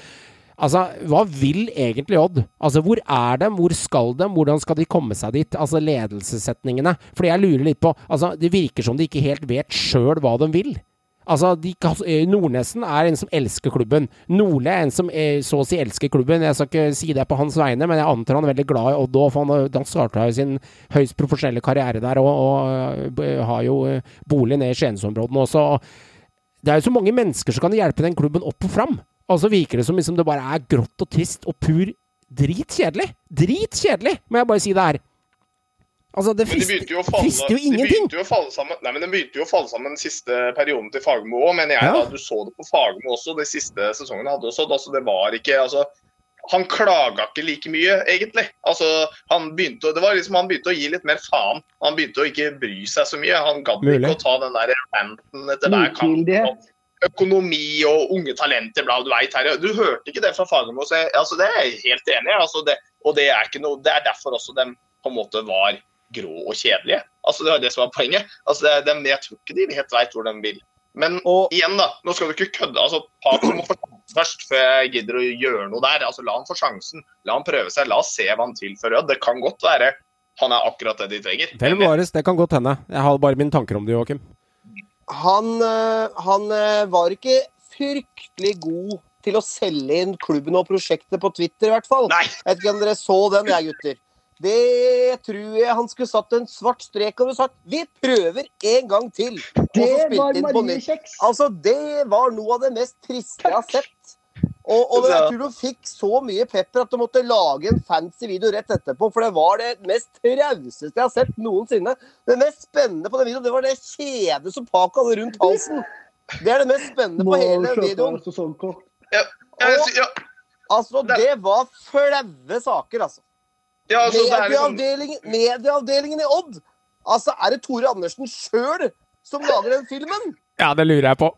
Altså, hva vil egentlig Odd? Altså, hvor er de? Hvor skal de? Hvordan skal de komme seg dit? Altså, ledelsessetningene. Fordi jeg lurer litt på Altså, det virker som de ikke helt vet sjøl hva de vil. Altså, de, eh, Nordnesen er en som elsker klubben. Nordli er en som er, så å si elsker klubben. Jeg skal ikke si det på hans vegne, men jeg antar han er veldig glad i Odd òg. For han, han starta jo sin høyst profesjonelle karriere der og, og, og har jo eh, bolig nede i Skiensområdene også. Det er jo så mange mennesker som kan hjelpe den klubben opp og fram. Og så virker det som liksom det bare er grått og trist og pur dritkjedelig. Dritkjedelig, må jeg bare si det her. Altså, det frister, jo, frister jo ingenting. Jo sammen, nei, men Det begynte jo å falle sammen den siste perioden til Fagermo òg, mener jeg. Ja. da, Du så det på Fagermo også, de siste sesongene hadde også. Altså, det var ikke, altså, han klaga ikke like mye, egentlig. Altså, han begynte, det var liksom, han begynte å gi litt mer faen. Han begynte å ikke bry seg så mye. Han gadd ikke å ta den der ranten etter hver kamp økonomi og unge talenter, bla, du veit her. Du hørte ikke det fra Fagermo, altså, det er jeg helt enig i. Altså, det, og det er, noe, det er, derfor også de på en måte var grå og kjedelige. Altså, det var det som var poenget. Altså, det, de, jeg tror ikke de helt veit hvor de vil. Men og, igjen, da. Nå skal du ikke kødde. altså Paco må få sjansen først før jeg gidder å gjøre noe der. altså La han få sjansen. La han prøve seg. La oss se hva han tilfører. Det kan godt være han er akkurat det de trenger. Vel bevares, det kan godt hende. Jeg har bare mine tanker om det, Joakim han, eh, han eh, var ikke fryktelig god til å selge inn klubben og prosjektet på Twitter, i hvert fall. Nei. Jeg vet ikke om dere så den, jeg, gutter. Det tror jeg han skulle satt en svart strek over og sagt Vi prøver en gang til. Det var Marie Kjeks. Altså, det var noe av det mest triste jeg har sett. Og, og, jeg tror du fikk så mye pepper at du måtte lage en fancy video rett etterpå. For det var det mest trauseste jeg har sett noensinne. Det mest spennende på den videoen, det var det kjedet som Paco hadde rundt halsen. Det er det mest spennende på hele videoen. Ja, ja, altså, det var flaue saker, altså. Ja, altså medieavdelingen, liksom... medieavdelingen i Odd! Altså, er det Tore Andersen sjøl som lager den filmen? Ja, det lurer jeg på.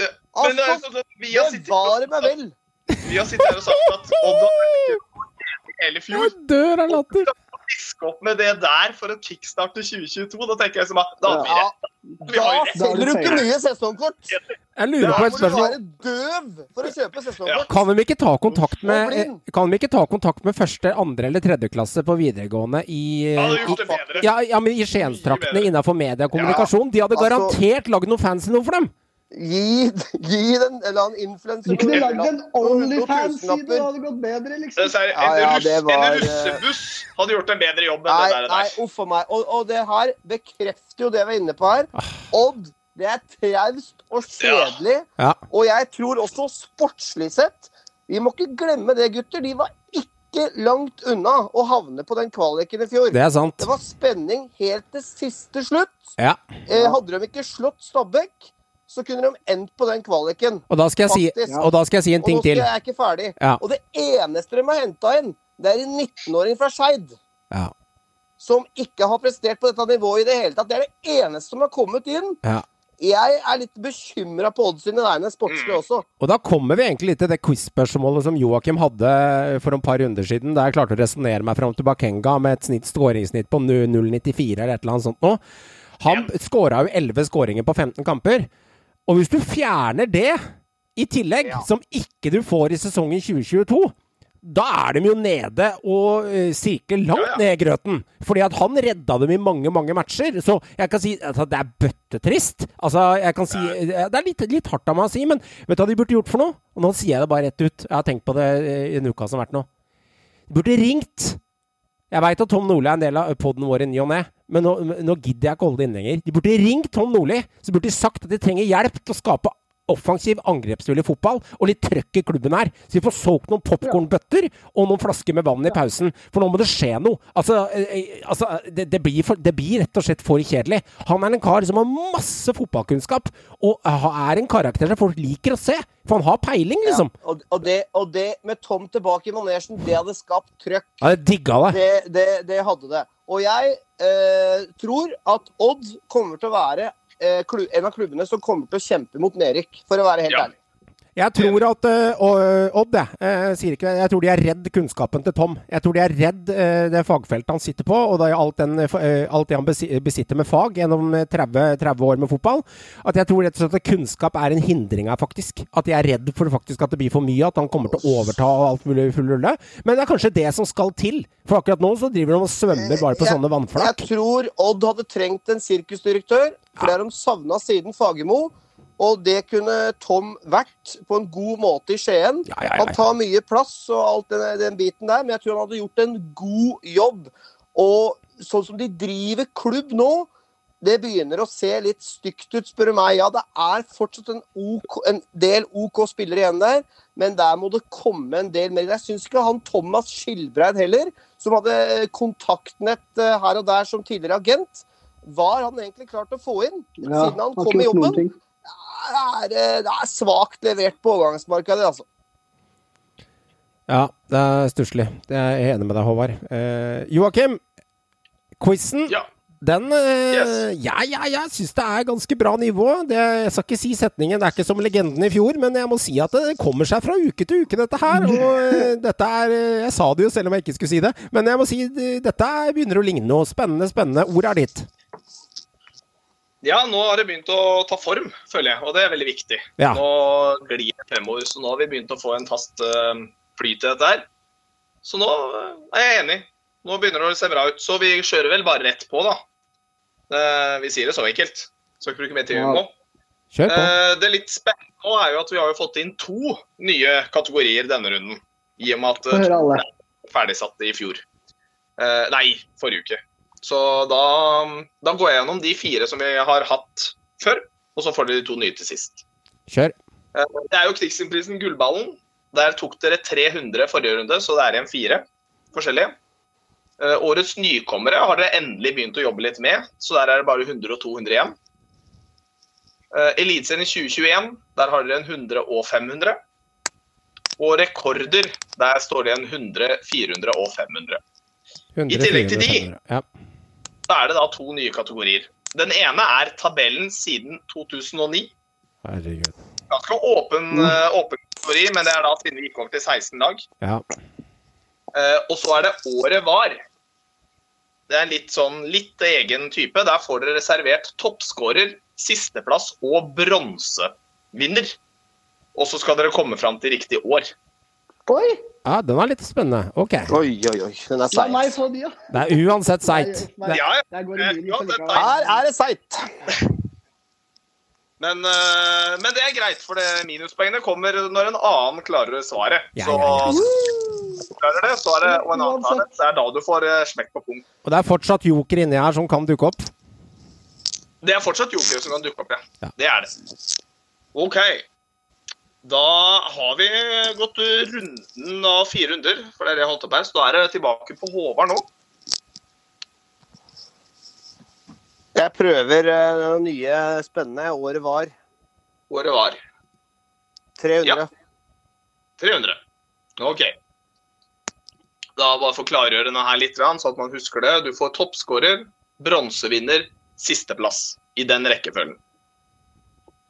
Ja, men det, altså, sånn bevare meg vel! Vi har sittet her og sagt at Odd har hele fjor. Jeg dør av latter. Fiske opp med det der for å kickstarte 2022. Da tenker jeg som at da har vi Da selger du ikke mye sesongkort. Jeg lurer på et spørsmål. Du være døv for å kjøpe sesongkort. Kan de ikke ta kontakt med Kan de ikke ta kontakt med første, andre eller tredje klasse på videregående i, i, ja, ja, men i Skienstraktene innenfor media og kommunikasjon? De hadde altså- garantert lagd noe fancy noe for dem! Gi, gi den eller annen influenser Du kunne lagd en Onlyfans-side, det hadde gått bedre, liksom. En, ja, ja, russ, var, en russebuss hadde gjort en bedre jobb enn nei, det der. Nei, uff a meg. Og, og, det her bekrefter jo det vi er inne på her. Odd, det er traust og kjedelig. Ja. Og jeg tror også sportslig sett Vi må ikke glemme det, gutter. De var ikke langt unna å havne på den kvaliken i fjor. Det er sant. Det var spenning helt til siste slutt. Ja. Eh, hadde de ikke slått Stabæk så kunne de endt på den kvaliken. Og da skal jeg, si, og da skal jeg si en ting til. Og nå skal jeg ikke ferdig. Ja. Og det eneste de har henta inn, det er en 19-åring fra Skeid. Ja. Som ikke har prestert på dette nivået i det hele tatt. Det er det eneste som har kommet inn. Ja. Jeg er litt bekymra på Odd sine vegne sportslig også. Og da kommer vi egentlig litt til det quiz-spørsmålet som Joakim hadde for et par runder siden, der jeg klarte å resonnere meg fram til Bakenga med et snitt, skåringssnitt på 0,94 eller et eller annet sånt noe. Han ja. skåra jo 11 skåringer på 15 kamper. Og hvis du fjerner det i tillegg, ja. som ikke du får i sesongen 2022 da er de jo nede og uh, sirkler langt ja, ja. ned i grøten. Fordi at han redda dem i mange, mange matcher. Så jeg kan si at altså, det er bøttetrist. Altså, jeg kan si Det er litt, litt, hardt av meg å si, men vet du hva de burde gjort for noe? Og nå sier jeg det bare rett ut. Jeg har tenkt på det eh, i en uke som har vært nå. De burde ringt. Jeg veit at Tom Nordli er en del av poden vår i ny og ne, men nå, nå gidder jeg ikke holde det inne lenger. De burde ringt Tom Nordli. Så burde de sagt at de trenger hjelp til å skape offensiv, angrepsvillig fotball og litt trøkk i klubben her. Så vi får solgt noen popkornbøtter og noen flasker med vann i pausen. For nå må det skje noe. Altså, eh, altså det, det, blir for, det, blir rett og slett for kjedelig. Han er en kar som har masse fotballkunnskap, og er en karakter som folk liker å se. For han har peiling, liksom. Ja, og, og, det, og, det, med Tom tilbake i manesjen, det hadde skapt trøkk. Ja, det digga det. Det, det hadde det. Og jeg eh, tror at Odd kommer til å være Eh, en av klubbene som kommer til å kjempe mot nedrykk, for å være helt ja. ærlig. Jeg tror at uh, Odd, jeg, uh, sier ikke Jeg tror de er redd kunnskapen til Tom. Jeg tror de er redd det fagfeltet han sitter på, og det alt, den, alt det han besitter med fag gjennom 30, 30, år med fotball. At jeg tror rett og slett at kunnskap er en hindring her, faktisk. At de er redd for faktisk at det blir for mye, at han kommer til å overta alt mulig full rulle. Men det er kanskje det som skal til. For akkurat nå så driver de og svømmer bare på jeg, sånne vannflak. Jeg tror Odd hadde trengt en sirkusdirektør, for det har de savna siden Fagermo. Og det kunne Tom vært på en god måte i Skien. Ja, ja, ja, han tar mye plass og alt den, den, biten der, men jeg tror han hadde gjort en god jobb. Og sånn som de driver klubb nå, det begynner å se litt stygt ut, spør du meg. Ja, det er fortsatt en, OK, en del OK spillere igjen der, men der må det komme en del mer. Jeg syns ikke han Thomas Skilbreid heller, som hadde kontaktnett eh, her og der som tidligere agent, var han egentlig klart å få inn siden han kom i jobben er, eh, det er svakt levert på overgangsmarkedet, altså. Ja, det er stusslig. Jeg er enig med deg, Håvard. Eh, Joakim, quizen. Ja. Den eh, yes. Ja, ja, jeg syns det er ganske bra nivå. Det, jeg skal ikke si setningen, det er ikke som legenden i fjor, men jeg må si at det kommer seg fra uke til uke, dette her. Og eh, *laughs* dette er Jeg sa det jo selv om jeg ikke skulle si det, men jeg må si dette begynner å ligne noe. Spennende, spennende. Ordet er ditt. Ja, nå har det begynt å ta form, føler jeg, og det er veldig viktig. Ja. Nå glir det fremover, så nå har vi begynt å få en fast uh, flyt i dette her. Så nå uh, er jeg enig. Nå begynner det å se bra ut. Så vi kjører vel bare rett på, da. Uh, vi sier det så enkelt. Skal ikke bruke mer tid nå. Kjør på. det litt spennende nå er jo at vi har jo fått inn to nye kategorier denne runden. I og med at uh, ferdigsatt i fjor. nei, forrige uke. Så da, da, går jeg gjennom de fire som vi har hatt før, og så får dere de to nye til sist. Kjør. Eh, det er jo Krigsprisen Gullballen. Der tok dere 300 forrige runde, så det er igjen fire forskjellige. Eh, årets nykommere har dere endelig begynt å jobbe litt med, så der er det bare 100 og 200 igjen. Eh, Eliteserien i 2021, der har dere en 100 og 500. Og rekorder, der står det en 100, 400 og 500. 100, I tillegg til de, ja så er det da to nye kategorier. Den ene er tabellen siden 2009. Herregud. Ganske åpen, mm. uh, åpen kategori, men det er da siden vi gikk over til 16 lag. Ja. Uh, og så er det året var. Det er litt sånn litt egen type. Der får dere reservert toppskårer, sisteplass og bronsevinner. Og så skal dere komme fram til riktig år. Oi! Ja, den er litt spennende. Ok. Oi, oi, oi. Den er seit. La meg få de, ja. Det er uansett seigt. Ja, Her er det seigt. Men, uh, men, det er greit, for det minuspoengene kommer når en annen klarer svaret. Ja, så ja, Så klarer det, så er det, og en annen klarer det, så er da du får uh, smekk på punkt. Og det er fortsatt joker inni her som kan dukke opp? Det er fortsatt joker som kan dukke opp, ja. Det er det. OK. Da har vi gått runden av fire runder, for det er det jeg holdt opp her. Så da er det tilbake på Håvard nå. Jeg prøver eh, det nye spennende. Året var Året var 300. Ja. 300. OK. Da bare for klargjøre denne her litt, så at man husker det. Du får toppskårer, bronsevinner, sisteplass. I den rekkefølgen.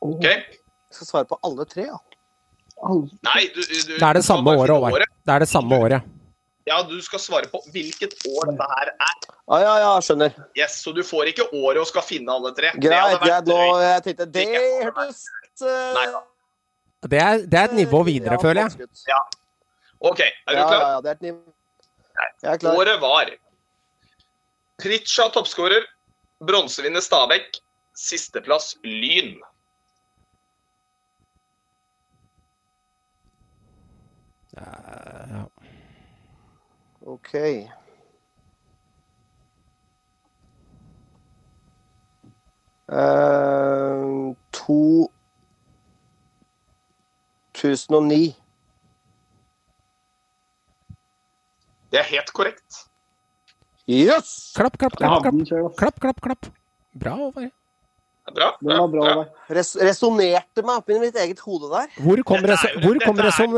OK? Jeg skal svare på alle tre, ja. Nei, du, du, Det er det samme året, Håvard. Det er det samme året. Ja, du skal svare på hvilket år dette her er. Ja, ja, ja, skjønner. Yes, Så du får ikke året og skal finne alle tre. Greit, jeg, Nå, jeg tenkte Det hørtes uh... det, er, det er et nivå videre, ja, føler jeg. Ja. OK, er du klar? Ja, ja, det er et nivå. Jeg er klar. Året var Pritcha toppskårer, bronsevinner Stabæk, sisteplass Lyn. Ja. OK. Uh, 2009. Det er helt korrekt. Yes! Klapp, klapp, klapp. klapp, klapp. klapp. Bra, Håvard. Bra. Den var bra. Håvard. Res resonnerte meg oppi mitt eget hode der. Hvor kom, reson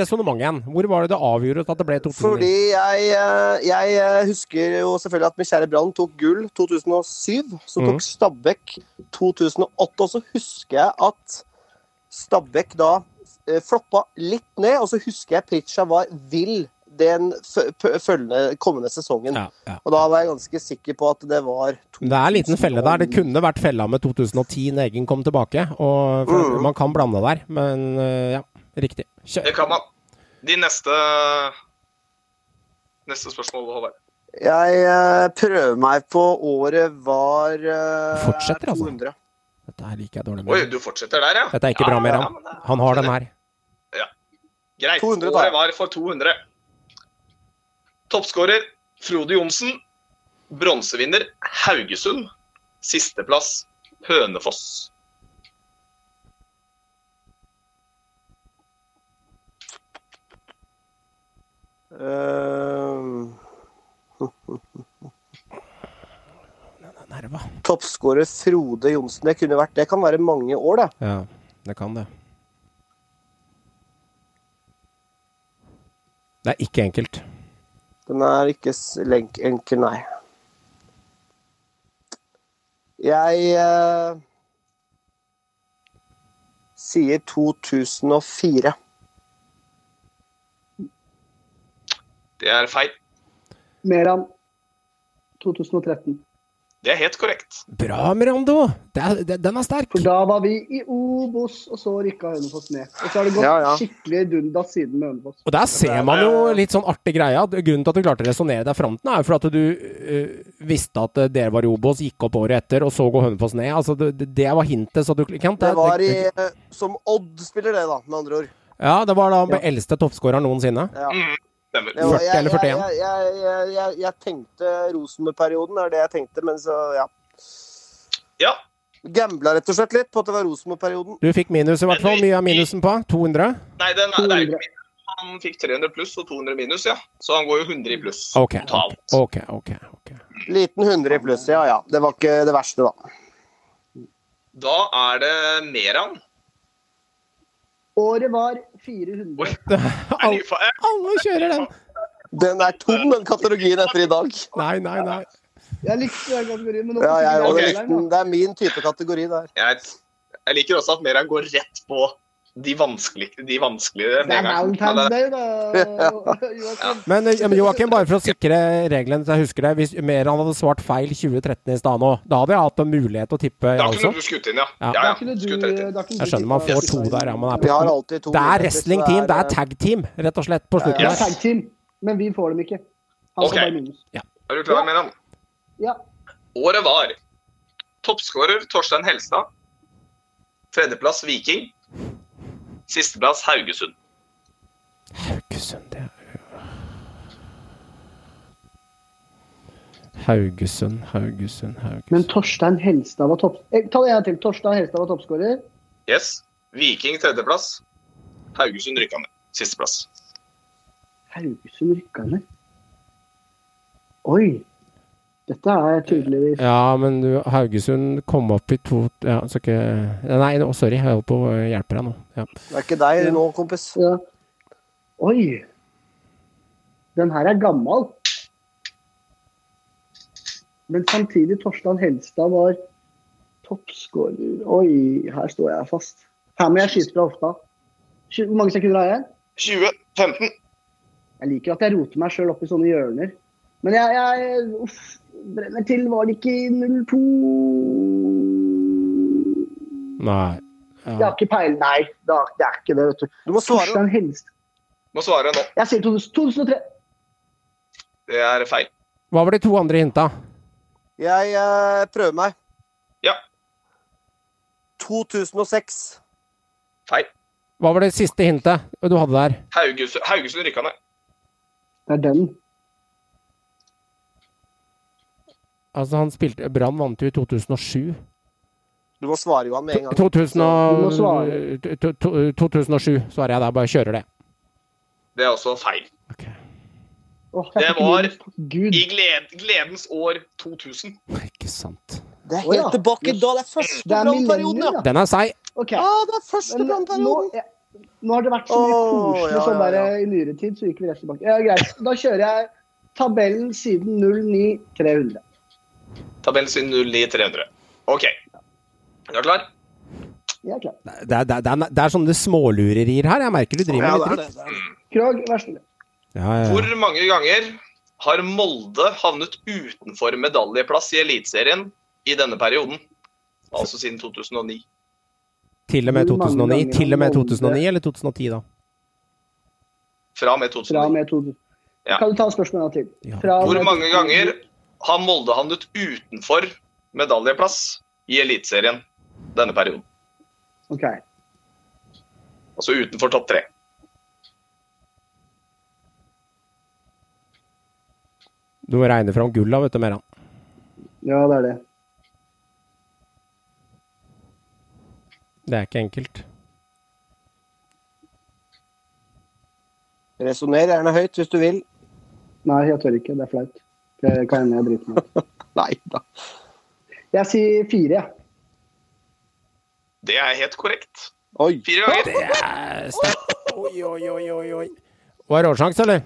resonnementet igjen? Hvor var det det avgjorde at det ble 2009? Fordi jeg, eh, jeg eh, husker jo selvfølgelig at min kjære Brann tok gull 2007. Så tok Stabæk 2008. Og så husker jeg at Stabæk da eh, floppa litt ned. Og så husker jeg Pritcha var vill den følgende kommende sesongen. Ja, ja. Og da var jeg ganske sikker på at det var Det er en liten felle der. Det kunne vært fella med 2010 når Eggen kom tilbake. Og for Mhm. Man kan blande der, men øh, ja, riktig. Kjør. Det kan man. De neste Neste spørsmål, Håvard. Jeg eh, prøver meg på året var eh, Fortsetter, altså. 200. Dette her liker jeg dårlig Oi, du fortsetter der, ja? Dette er ikke bra, Ja, Meran. ja, men Han har den her. Greit. 200. Året var for 200. Toppskårer Frode Johnsen. Bronsevinner Haugesund. Sisteplass Hønefoss. *laughs* Uh, Toppskårer Frode Johnsen. Det kunne vært Det kan være mange år, det. Ja, det kan det. Det er ikke enkelt. Den er ikke enkel, nei. Jeg eh, sier 2004. Det er feil. Meran 2013. Det er helt korrekt. Bra, Mirando! Den er sterk. For da var vi i Obos, og så rykka Hønefoss ned. Og så har det gått Ja, ja. skikkelig dundas siden med Hønefoss. Og der ser man jo litt sånn artig greie. Grunnen til at du klarte å resonnere deg fram til den, er jo for at du øh, visste at øh, dere var i Obos, gikk opp året etter, og så går Hønefoss ned. Altså, det, det- var hintet, så du ikke det, Det var i, eh, som Odd-spiller, det, da, med andre ord. Ja, det var da den eldste toppskåreren noensinne. Ja. Stemmer. Det var, 40 eller 41? Jeg, jeg, jeg, jeg, jeg tenkte Rosenborg-perioden, er det jeg tenkte, men så, ja. Ja. Gambla rett og slett litt på at det var Rosenborg-perioden. Du fikk minus i hvert fall. Mye av minusen på? 200? Nei, den er, det er jo ikke minus. Han fikk 300 pluss og 200 minus, ja. Så han går jo 100 i pluss okay, totalt. Okay, ok. ok. Liten 100 i pluss, ja ja. Det var ikke det verste, da. Da er det Meran. Året var 400. Oi. Er ny fa- Alle kjører den! Den er tom, den kategorien etter i dag. Nei, nei, nei. Jeg likte den kategorien, men nå Ja, jeg, den, det er min type kategori der. Jeg, jeg liker også at Meran går rett på de vanskelige, de vanskelige. Det er Valentine's Day, da. *laughs* Joakim. Men eh, men Joakim, bare for å sikre reglene, så jeg husker det. Hvis Meran hadde svart feil 2013 i stad nå, da hadde jeg hatt en mulighet til å tippe, Da kunne du skutt inn, ja. Ja. Ja, ja. du, Skutt rett inn. Jeg skjønner man får to der, ja. Man er på, to det er wrestling team, wrestlingteam, det er tag team, rett og slett, på slutten her. tag team, men vi får dem ikke. Han skal bare minus. Er du klar, Meran? Ja. Året var toppskårer Torstein Helstad. Tredjeplass Viking. Sisteplass Haugesund. Haugesund, det er jo Haugesund, Haugesund, Men Torstein Helstad var topp... Eh, Ta det en til. Torstein Helstad var toppskårer. Yes. Viking tredjeplass. Haugesund rykka ned. Sisteplass. Haugesund rykka ned. Oi. Dette er tydeligvis Ja, men du, Haugesund kom opp i to Ja, så ikke Nei, no, sorry, jeg holder på å hjelpe deg nå. Ja. Det er ikke deg nå, kompis. ja. Oi. Den her er gammel. Men samtidig, Torstein Helstad var toppskårer Oi, her står jeg fast. Her må jeg skyte fra hofta. Hvor mange sekunder har jeg? 20. 15. Jeg liker at jeg roter meg sjøl opp i sånne hjørner. Men jeg, jeg uff, brenner til. Var det ikke i 02? Nei. Jeg Ja. har ikke peiling. Nei, det er, det er ikke det, vet du. Du må svare. Torstein Må svare nå. Jeg sier 2003. Det er feil. Hva var de to andre hinta? Jeg eh, prøver meg. Ja. 2006. Feil. Hva var det siste hintet du hadde der? Haugesund, Haugesund rykka ned. Det er den. Altså, han spilte Brann vant jo i 2007. Du må svare, Johan, med en gang. 2000 og, svare. to- to- 2007 svarer jeg der. Bare kjører det. Det er også feil. Okay. Det var. Gud. I gled, gledens år 2000. Ikke sant. Det er ja. helt tilbake da. Det er første Det er brannperioden, ja. Den er seig. Okay. Ah, det er første brannperioden. nå, ja, nå har det vært så mye koselig ja, sånn ja, der ja. i nyere tid, så gikk vi rett tilbake. Ja, greit. Da kjører jeg tabellen siden 09300. Tabellen sin 09300. OK. Er du klar? Jeg er klar. Det er, det, er, det, er, sånne smålurerier her. Jeg merker du driver med det litt dritt. Krag, Krog, vær ja. Hvor mange ganger har Molde havnet utenfor medaljeplass i Eliteserien i denne perioden? Altså siden 2009. Til og med 2009? Til og med 2009 eller 2010, da? Fra og med Fra og 2009. med 2000. Ja. Kan du ta spørsmålet til? Ja. Fra Hvor mange 2000. ganger har Molde havnet utenfor medaljeplass i Eliteserien denne perioden? Ok. Altså utenfor topp tre. Du må regne fram gulla, vet du, Meran. Ja, det er det. Det er ikke enkelt. Resonner gjerne høyt hvis du vil. Nei, jeg tør ikke. Det er flaut. Det kan hende jeg driter meg ut. *laughs* Nei da. Jeg sier fire, jeg. Det er helt korrekt. Oi. Fire ganger. Det er sterkt. Oi, oi, oi, oi, oi. Var det råsjanse, eller?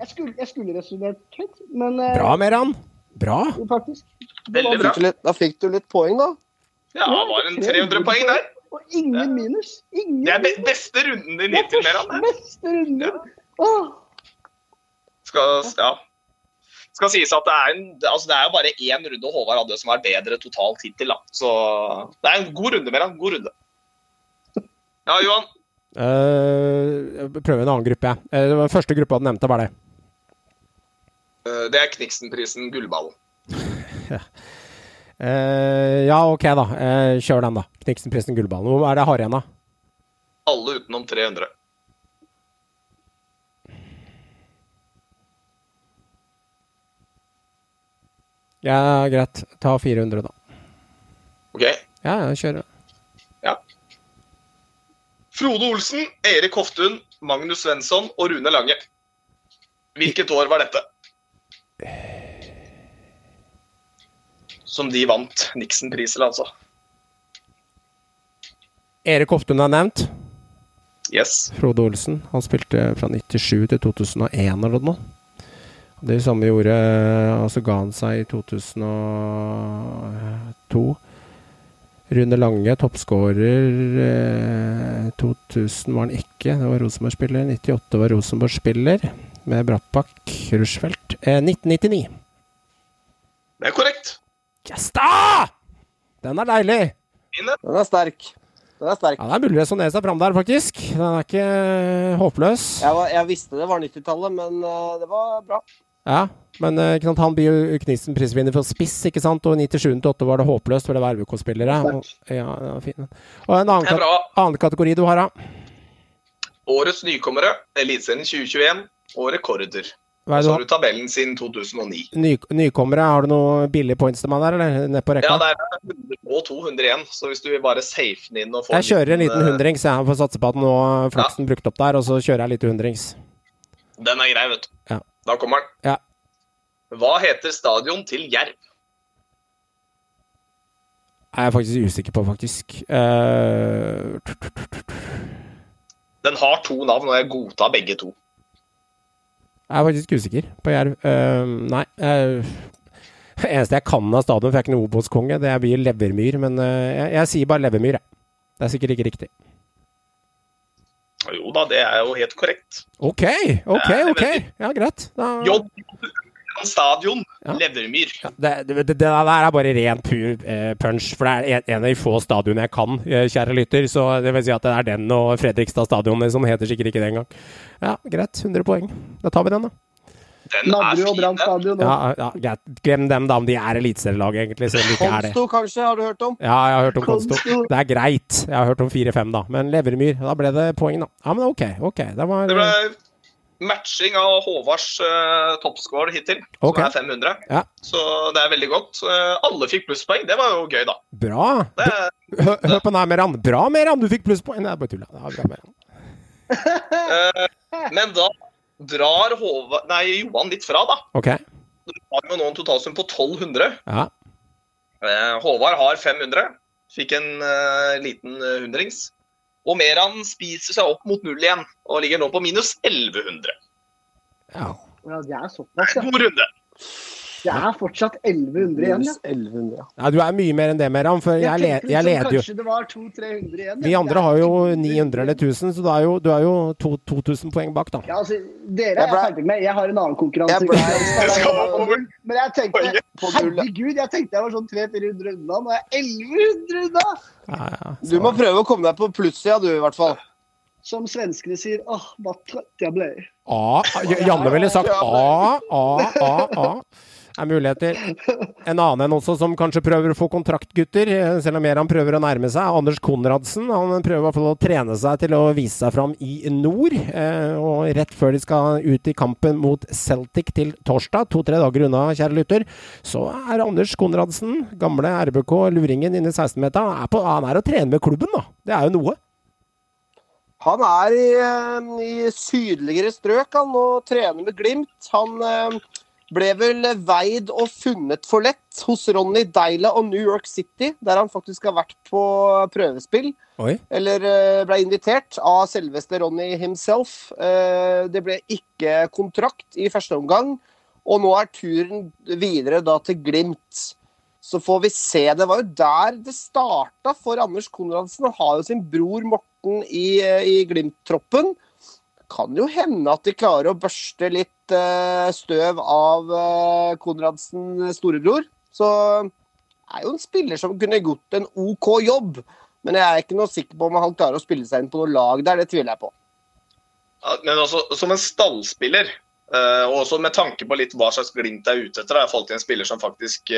Jeg skulle, jeg skulle resonnert høyt, men eh, Bra, Meran. Bra. faktisk. Veldig bra. fikk, du litt, da fikk du litt poeng, da. Ja, det var en 300 poeng der. Og ingen minus. Ingen Det er be beste runden din hittil, Meran. beste runden. Ja. Skal, ja. Skal sies at det er, en, altså det er jo bare én runde Håvard hadde som er bedre totalt hittil. Så det er en god runde, Meran. God runde. Ja, Johan. Uh, prøver en annen gruppe, jeg. Det var første gruppa du nevnte, var det. Uh, Det er Kniksenprisen Gullballen. *laughs* uh, ja, OK, da. Kjør den, da. Kniksenprisen Gullballen. Hvor er det jeg har igjen, da? Alle utenom 300. Ja, greit. Ta 400, da. OK. Ja, jeg kjører. Ja. Frode Olsen, Erik Hoftun, Magnus Svensson og Rune Lange. Hvilket år var dette? Som de vant Nixon-prisen, altså. Erik Hoftun er nevnt. Yes. Frode Olsen. Han spilte fra 97 til 2001 eller noe. Det samme gjorde Altså ga han seg i 2002. Rune Lange, toppskårer. Eh, 2000 var han ikke, det var Rosenborg-spiller. 98 var Rosenborg-spiller med Brattbakk, Rushfeldt. Eh, 1999. Det er korrekt. Yes da! Den er deilig! Den er sterk. Den er sterk. Ja, Det er mulig å resonnere seg fram der, faktisk. Den er ikke eh, håpløs. Jeg, var, jeg visste det var 90-tallet, men eh, det var bra. Ja, men eh, ikke sant, han blir jo Knisen prisvinner for spiss, ikke sant? Og 97-8 var det håpløst, for det var RBK-spillere. Og- Ja, fin. Og en annen, er annen kategori du har, da? Årets nykommere, Eliteserien 2021 og rekorder. Hva er så det har du tabellen siden 2009. Ny, nykommere, har du noen billige points til meg der, eller? Ned på rekka? Ja, det er 100 og 200 igjen, så hvis du vil bare safe den inn og få jeg kjører en liten eh, hundrings, jeg. Får satse på at nå er ja. brukt opp der, og så kjører jeg litt hundrings. Den er grei, vet du. Ja. Da kommer den. Ja. Hva heter stadion til Jerv? Er jeg faktisk usikker på, faktisk. Uh... Den har to navn, og jeg godtar begge to. jeg er faktisk usikker på Jerv. Uh, nei. Uh, eneste jeg kan av stadion, for jeg er ikke noe Obos-konge, det blir Levermyr. Men jeg, jeg sier bare Levermyr, jeg. Det er sikkert ikke riktig. Jo da, det er jo helt korrekt. OK, OK, OK. Ja, greit. Da, J. Stadion, Ja. Levermyr. Ja, det, det, det, der er bare ren pur eh, punch, for det er en, en av de få stadionene jeg kan, eh, kjære lytter. Så det vil si at det er den og Fredrikstad stadion som heter sikkert ikke det engang. Ja, greit. 100 poeng. Da tar vi den, da. Den er Nadderud og fin, Brann den. stadion. Ja, ja. Glem dem, da, om de er eliteserielag, egentlig. Selv de ikke er det. Konsto, kanskje, har du hørt om? Ja, jeg har hørt om Konsto. Det er greit. Jeg har hørt om 4-5, da. Men Levermyr, da ble det poeng, da. Ja, men OK. ok. Det var Det ble matching av Håvards uh, toppscore hittil, Ok. som er 500. Ja. Så det er veldig godt. Uh, alle fikk plusspoeng. Det var jo gøy, da. Bra. Det, Hør, hør på den her, Meran. Bra, Meran. Du fikk plusspoeng. Nei, bare tulla. Det var bra, Meran. uh, men da drar Håvard, nei, Johan litt fra, da. OK. Du har jo nå en totalsum på 1200. Ja. Eh, Håvard har 500. Fikk en uh, liten eh, hundrings. Og Meran spiser seg opp mot null igjen, og ligger nå på minus 1100. ja. Ja, det er såpass, ja. God runde. Det er fortsatt 1100 igjen, ja. 1100, ja. Nei, du er mye mer enn det, Meran, for jeg, le, jeg liksom leder jo Kanskje det var 200-300 igjen. Vi andre har jo 900 eller 1000, så du er jo, du er jo to, 2000 poeng bak, da. Ja, altså, dere Jeg er ferdig med. Jeg har en annen konkurranse. Jeg Jeg. *laughs* Men jeg tenkte. Herregud, jeg tenkte jeg var sånn 300-400 unna. Nå er jeg 1100 unna! Ja, ja, Du må prøve å komme deg på plussida, du, i hvert fall. Som svenskene sier åh, hva trøtt jeg ble. A, Janne ville sagt A, A, A, A. Er muligheter. En annen enn også som kanskje prøver å få kontrakt, gutter, eh, selv om mer han prøver å nærme seg. Anders Konradsen. Han prøver i hvert fall å trene seg til å vise seg fram i nord. Eh, og rett før de skal ut i kampen mot Celtic til torsdag, to-tre dager unna, kjære lytter, så er Anders Konradsen, gamle RBK-luringen inne i 16-meteren, han, er å trene med klubben, da. Det er jo noe. Han er i, eh, i sydligere strøk han, og trener med Glimt. Han ble vel veid og funnet for lett hos Ronny Deila og New York City, der han faktisk har vært på prøvespill. Oi. Eller eh, ble invitert av selveste Ronny himself. Eh, Det ble ikke kontrakt i første omgang, og nå er turen videre da til Glimt. Så får vi se. Det var jo der det starta for Anders Konradsen. Han har jo sin bror Morten i, eh, i Glimt-troppen. Kan jo hende at de klarer å børste litt eh, støv av eh, Konradsen storebror. Så er jo en spiller som kunne gjort en OK jobb. Men jeg er ikke noe sikker på om han klarer å spille seg inn på noe lag der. Det tviler jeg på. Men også som en stallspiller, eh, og også med tanke på litt hva slags Glimt er ute etter, i forhold til en spiller som faktisk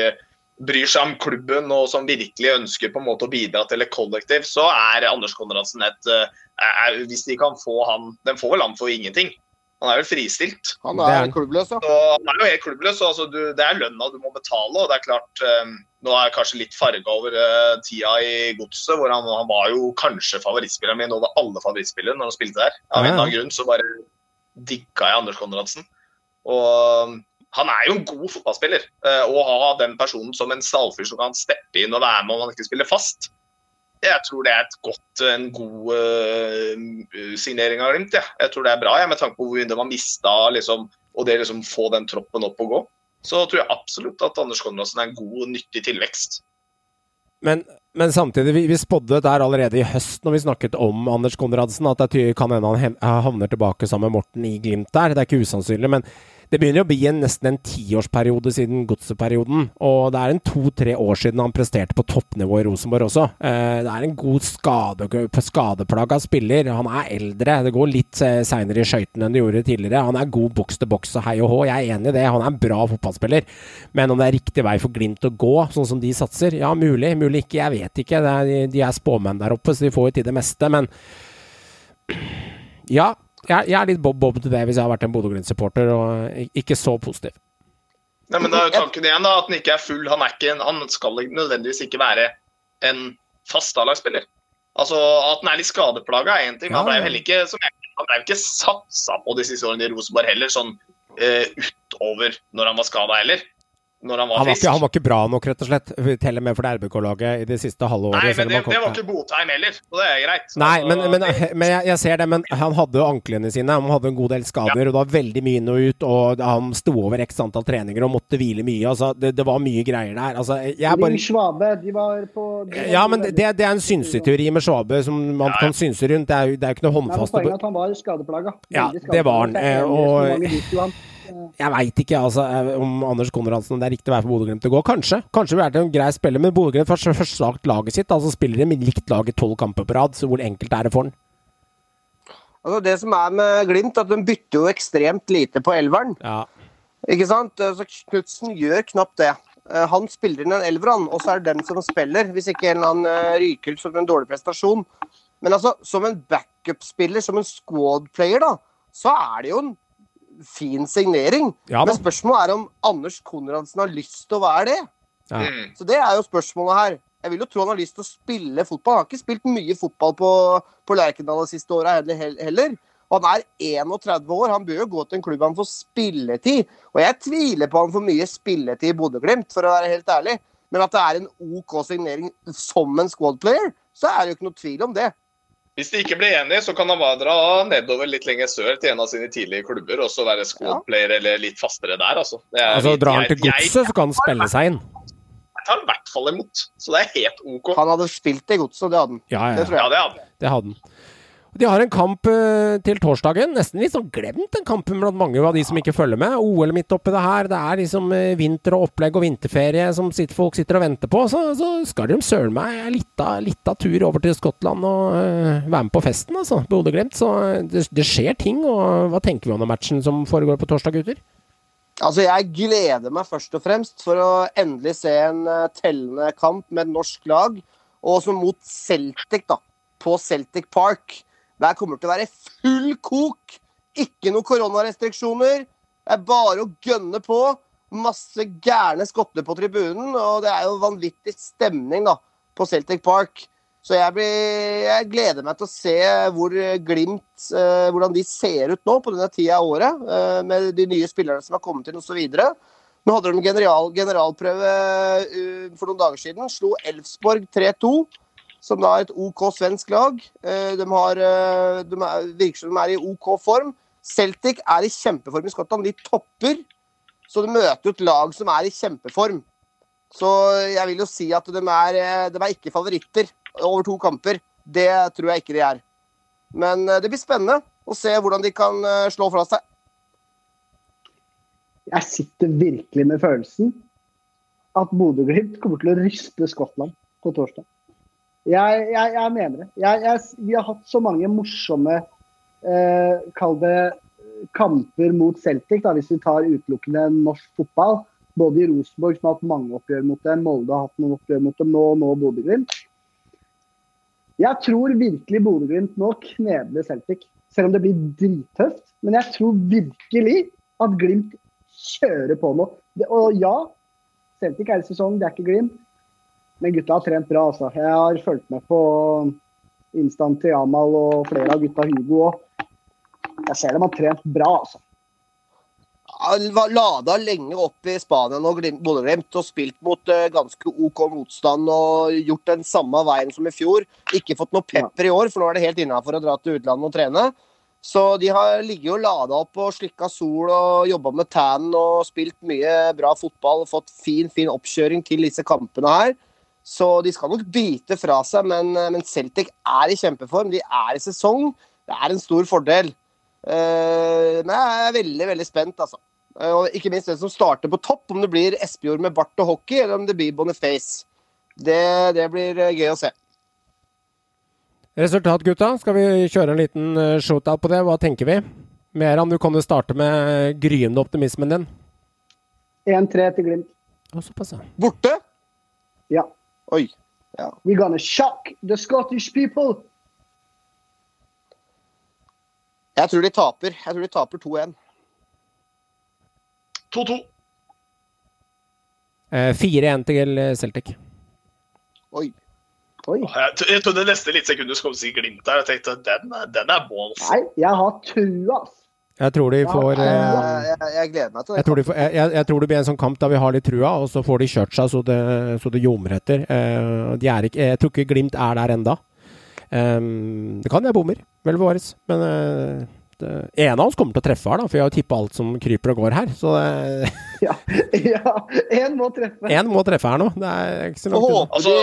bryr seg om klubben og som virkelig ønsker på en måte å bidra til et kollektiv, så er Anders Konradsen et eh, er, Hvis de kan få han Den får vel han for ingenting. Han er vel fristilt. Han er jo klubbløs, ja. Så han er jo helt klubbløs. og Altså, du, det er lønna du må betale. og det er klart, um, Nå er jeg kanskje litt farga over uh, tida i godset, hvor han, han var jo kanskje favorittspilleren min over alle favorittspillere når han spilte der. Av en eller annen grunn så bare digga jeg Anders Konradsen. Og han er jo en god fotballspiller. eh, Å ha den personen som en stallfyr som kan steppe inn og være med om han ikke spiller fast. Jeg tror det er et godt, en god uh, signering av Glimt. Ja. Jeg tror det er bra, ja, med tanke på hvor de har mista, liksom, og det liksom få den troppen opp og gå. Så tror jeg absolutt at Anders Konradsen er en god og nyttig tilvekst. Men, men samtidig, vi, vi spådde der allerede i høst når vi snakket om Anders Konradsen, at det kan hende han havner tilbake sammen med Morten i Glimt der. Det er ikke usannsynlig. Men det begynner å bli en, nesten en tiårsperiode siden godseperioden. Og det er en to-tre år siden han presterte på toppnivå i Rosenborg også. Eh, det er en god skade, skadeplaga spiller. Han er eldre. Det går litt eh, seinere i skøytene enn det gjorde tidligere. Han er god boks til boks og hei og hå. Jeg er enig i det. Han er en bra fotballspiller. Men om det er riktig vei for Glimt å gå, sånn som de satser? Ja, mulig. Mulig ikke. Jeg vet ikke. Er, de er spåmenn der oppe, så de får jo til det meste. Men *clears throat* ja, jeg, jeg er litt bob-bob til det hvis jeg har vært en Bodø-Glimt-supporter, og ikke så positiv. Nei, men da er jo tanken igjen da, at han ikke er full. Han, er ikke han skal nødvendigvis ikke være en fast A-lagsspiller. Altså, At han er litt skadeplaga, er én ting. Han ble jo heller ikke, han ble ikke satsa på de siste årene i Rosenborg heller, sånn uh, utover når han var skada heller. Når han var Han var, frisk. ikke, han var ikke bra nok, rett og slett, til og med for det RBK-laget i det siste halve året. Nei, men det, kom- det var ikke Botheim heller, og det er greit. Nei, Altså, men, men, det- men jeg, jeg ser det. Men han hadde jo anklene sine. Han hadde en god del skader, og det var veldig mye inn og ut. Og han sto over x antall treninger og måtte hvile mye. Altså, det, det var mye greier der. Altså, jeg bare Schwabe, de var på de ja, men det, det er en synseteori med Schwabe som man kan synse rundt. Det er jo ikke noe håndfast Poenget er at han var skadeplaga. Ja, det var han, Og, eh, og- Johan. Jeg veit ikke altså, eh, om Anders Konradsen det er riktig vei for Bodø-Glimt å gå. Kanskje. Kanskje det er en grei spiller, men Bodø-Glimt har først slagt laget sitt. Altså spiller de med likt lag i tolv kamper på rad, så hvor enkelt er det for den? Altså, det som er med Glimt, at de bytter jo ekstremt lite på elveren. Ja. Ikke sant? Så Knutsen gjør knapt det. Eh, Han spiller inn en elver, han, og så er det den som spiller. Hvis ikke en eller annen eh, ryker ut som en dårlig prestasjon. Men altså, som en backup-spiller, som en squad-player, da, så er det jo en fin signering. Ja. Men spørsmålet er om Anders Konradsen har lyst til å være det. Ja. Mm. Så det er jo spørsmålet her. Jeg vil jo tro han har lyst til å spille fotball. Han har ikke spilt mye fotball på, på Lerkendal de siste åra heller, heller. Og han er 31 år. Han bør jo gå til en klubb han får spilletid. Og jeg tviler på han får mye spilletid i Bodø-Glimt, for å være helt ærlig. Men at det er en OK signering som en squad player, så er det jo ikke noe tvil om det. Hvis de ikke blir enige, så kan han bare dra nedover litt lenger sør til en av sine tidlige klubber og så være squad-player eller litt fastere der, altså. Det er- Altså, drar han til godset, så kan han spille seg inn. Jeg tar i hvert fall imot, så det er helt OK. Han hadde spilt i godset, det hadde han. Ja, ja, Det tror jeg. Ja, det hadde han. De har en kamp eh, til torsdagen. Nesten litt sånn glemt den kampen blant mange av de som ikke følger med. OL midt oppi det her. Det er liksom eh, vinter og opplegg og vinterferie som sitter, folk sitter og venter på. Så, så skal de søren meg en lita, lita tur over til Skottland og uh, være med på festen, altså. Bodø-Glimt. Så det, det skjer ting. Og hva tenker vi om den matchen som foregår på torsdag, gutter? Altså, Jeg gleder meg først og fremst for å endelig se en tellende kamp med et norsk lag. Og også mot Celtic, da. På Celtic Park. Der kommer til å være full kok. Ikke noen koronarestriksjoner. Det er bare å gønne på. Masse gærne skotter på tribunen. Og det er jo vanvittig stemning da, på Celtic Park. Så jeg, blir, jeg gleder meg til å se hvor Glimt eh, hvordan de ser ut nå på denne tida av året, eh, med de nye spillerne som har kommet inn osv. Nå hadde de general, generalprøve uh, for noen dager siden. Slo Elfsborg 3-2, som da er et OK svensk lag. Eh, de, har, eh, de er, virker som de er i OK form. Celtic er i kjempeform i Skottland. De topper. Så de møter jo et lag som er i kjempeform. Så jeg vil jo si at de er, eh, de er ikke favoritter over to kamper. Det tror jeg ikke de er. Men det blir spennende å se hvordan de kan slå fra seg. Jeg sitter virkelig med følelsen at Bodø-Glimt kommer til å ryste Skottland på torsdag. Jeg, jeg, jeg mener det. Jeg, vi har hatt så mange morsomme eh, Kall det kamper mot Celtic, da, hvis vi tar utelukkende norsk fotball. Både i Rosenborg, som har hatt mange oppgjør mot dem, Molde har hatt noen oppgjør mot dem nå, og nå Bodø-Glimt. Jeg tror virkelig Bodø-Glimt nå knebler Celtic, selv om det blir drittøft. Men jeg tror virkelig at Glimt kjører på nå. Og ja, Celtic er i sesong, det er ikke Glimt. Men gutta har trent bra, altså. Jeg har fulgt med på Instant til Jamal og flere av gutta Hugo òg. Jeg ser dem har trent bra, altså. Han var lada lenge opp i Spania og Bodø-Glimt og spilt mot eh, ganske OK motstand og gjort den samme veien som i fjor. Ikke fått noe pepper i år, for nå er det helt innafor å dra til utlandet og trene. Så de har ligget og lada opp og slikka sol og jobba med tan og spilt mye bra fotball og fått fin, fin oppkjøring til disse kampene her. Så de skal nok bite fra seg, men, eh, men Celtic er i kjempeform. De er i sesong. Det er en stor fordel. Eh, men jeg er veldig, veldig spent, altså. Eh, Og ikke minst den som starter på topp, om det blir Espejord med bart og hockey, eller om det blir Boniface. Det, det blir gøy å se. Resultat, gutta. Skal vi kjøre en liten shootout på det? Hva tenker vi? Meran, du kan jo starte med gryende optimismen din. 1-3 til Glimt. Å, såpass, ja. Borte? Ja. Oi. Ja. We're gonna shock the Scottish people. Jeg tror de taper. Jeg tror de taper 2-1. 2-2. Eh, 4-1 til Celtic. Oi. Oi. Jeg, jeg trodde neste litt sekund du skulle si Glimt der. Jeg tenkte den, er- den er balls. Nei, jeg har trua, ass. Jeg tror de får Ja, eh, Jeg, jeg, jeg gleder meg til jeg det. tror, de får, jeg, tror det blir en sånn kamp der vi har litt trua, og så får de kjørt seg så det, så det ljomer etter. Eh, de er ikke, jeg tror ikke Glimt er der enda. Um, det kan jeg bommer, vel bevares. Men eh, det, en av oss kommer til å treffe her, da, for jeg har jo tippa alt som kryper og går her. Så det- *laughs* Ja, ja. Én må treffe. én må treffe her nå. Det er ikke så langt unna. Altså-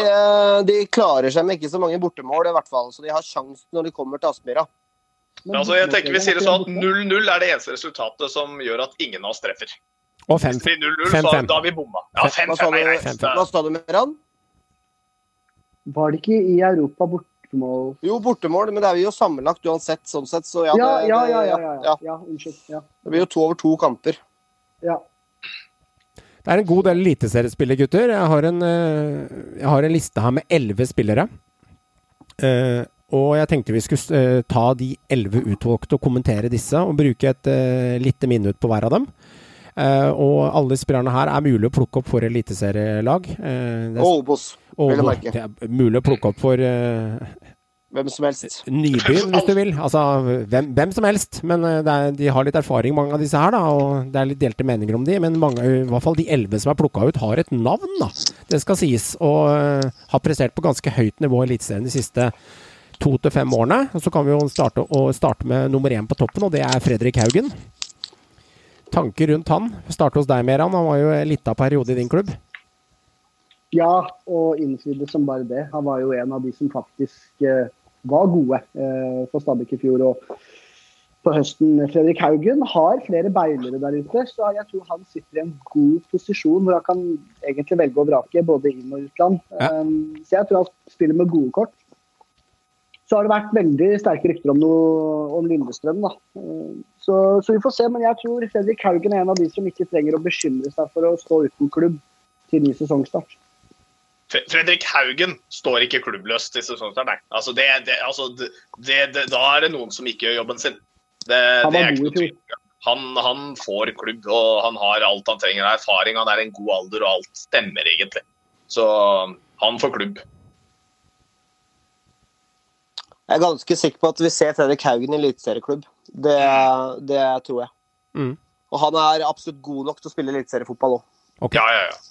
de, de klarer seg med ikke så mange bortemål, i hvert fall. Så de har sjansen når de kommer til Aspmyra. Men Altså, jeg tenker Vi sier det sånn at 0-0 er det eneste resultatet som gjør at ingen av oss treffer. Og fem. Hvis det 0-0, så da har vi bomma. Ja, Hva sa 5-5 er du, greit. Fem, hva sa du, Meran? Var det ikke i Europa bortemål Jo, bortemål, men det er vi jo sammenlagt uansett, sånn sett. Så ja, Ja, det, ja, ja. ja, ja, ja. ja. ja unnskyld. Ja. Det blir jo to over to kamper. ja. Det er en god del eliteseriespillere, gutter. Jeg har en, eh, jeg har en liste her med elleve spillere. Eh, Og jeg tenkte vi skulle eh, ta de elleve utvalgte og kommentere disse, og bruke et uh, lite minutt på hver av dem. Uh, og alle spillerne her er mulig å plukke opp for eliteserielag. Uh, og vil jeg merke. det er mulig å plukke opp for Hvem som helst. Nybyen, hvis du vil. Altså hvem, hvem som helst. Men det er, de har litt erfaring, mange av disse her, da. Og det er litt delte meninger om de. Men mange, i hvert fall de elleve som er plukka ut, har et navn, da. Det skal sies. Og har prestert på ganske høyt nivå i Eliteserien de siste to til fem årene. Og så kan vi jo starte, starte med nummer én på toppen, og det er Fredrik Haugen. Tanker rundt han? Starte hos deg, Meran. Han var jo en lita periode i din klubb. Ja, og innfridde som bare det. Han var jo en av de som faktisk eh, var gode eh, for Stabæk i fjor og på høsten. Fredrik Haugen har flere beilere der ute, så jeg tror han sitter i en god posisjon hvor han kan egentlig velge og vrake både inn- og utland. Ja. Um, så jeg tror han spiller med gode kort. Så har det vært veldig sterke rykter om, noe, om Lillestrøm. Eh, Så, så vi får se. Men jeg tror Fredrik Haugen er en av de som ikke trenger å bekymre seg for å stå uten klubb til ny sesongstart. Fredrik Haugen står ikke klubbløs til sesongstart, nei. Altså det, det, altså det, da er det noen som ikke gjør jobben sin. Det, Han det var er ikke god i tvil. Han, han får klubb, og han har alt han trenger av erfaring. Han er en god alder, og alt stemmer egentlig. Så han får klubb. Jeg er ganske sikker på at vi ser Fredrik Haugen i eliteserieklubb. Det, det tror jeg. Mm. Og han er absolutt god nok til å spille eliteseriefotball òg. Ok. Ja, ja, ja.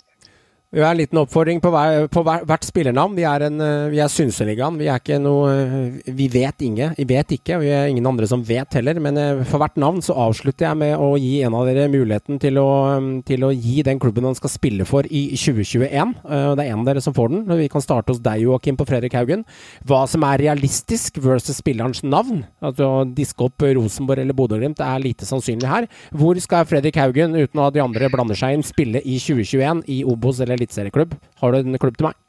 Vi har en liten oppfordring på, hver, på hver, hvert spillernavn. Vi er, eh, er Synseligaen. Vi er ikke noe eh, Vi vet ingen. Vi vet ikke, og vi er ingen andre som vet heller. Men eh, for hvert navn så avslutter jeg med å gi en av dere muligheten til å, mm, til å gi den klubben han skal spille for i 2021. Eh, Det er en av dere som får den. Vi kan starte hos deg, Joakim, på Fredrik Haugen. Hva som er realistisk versus spillerens navn. At å diske opp Rosenborg eller Bodø-Glimt er lite sannsynlig her. Hvor skal Fredrik Haugen, uten at de andre blander seg inn, spille i 2021 i Obos eller eliteserieklubb? Har du en klubb til meg?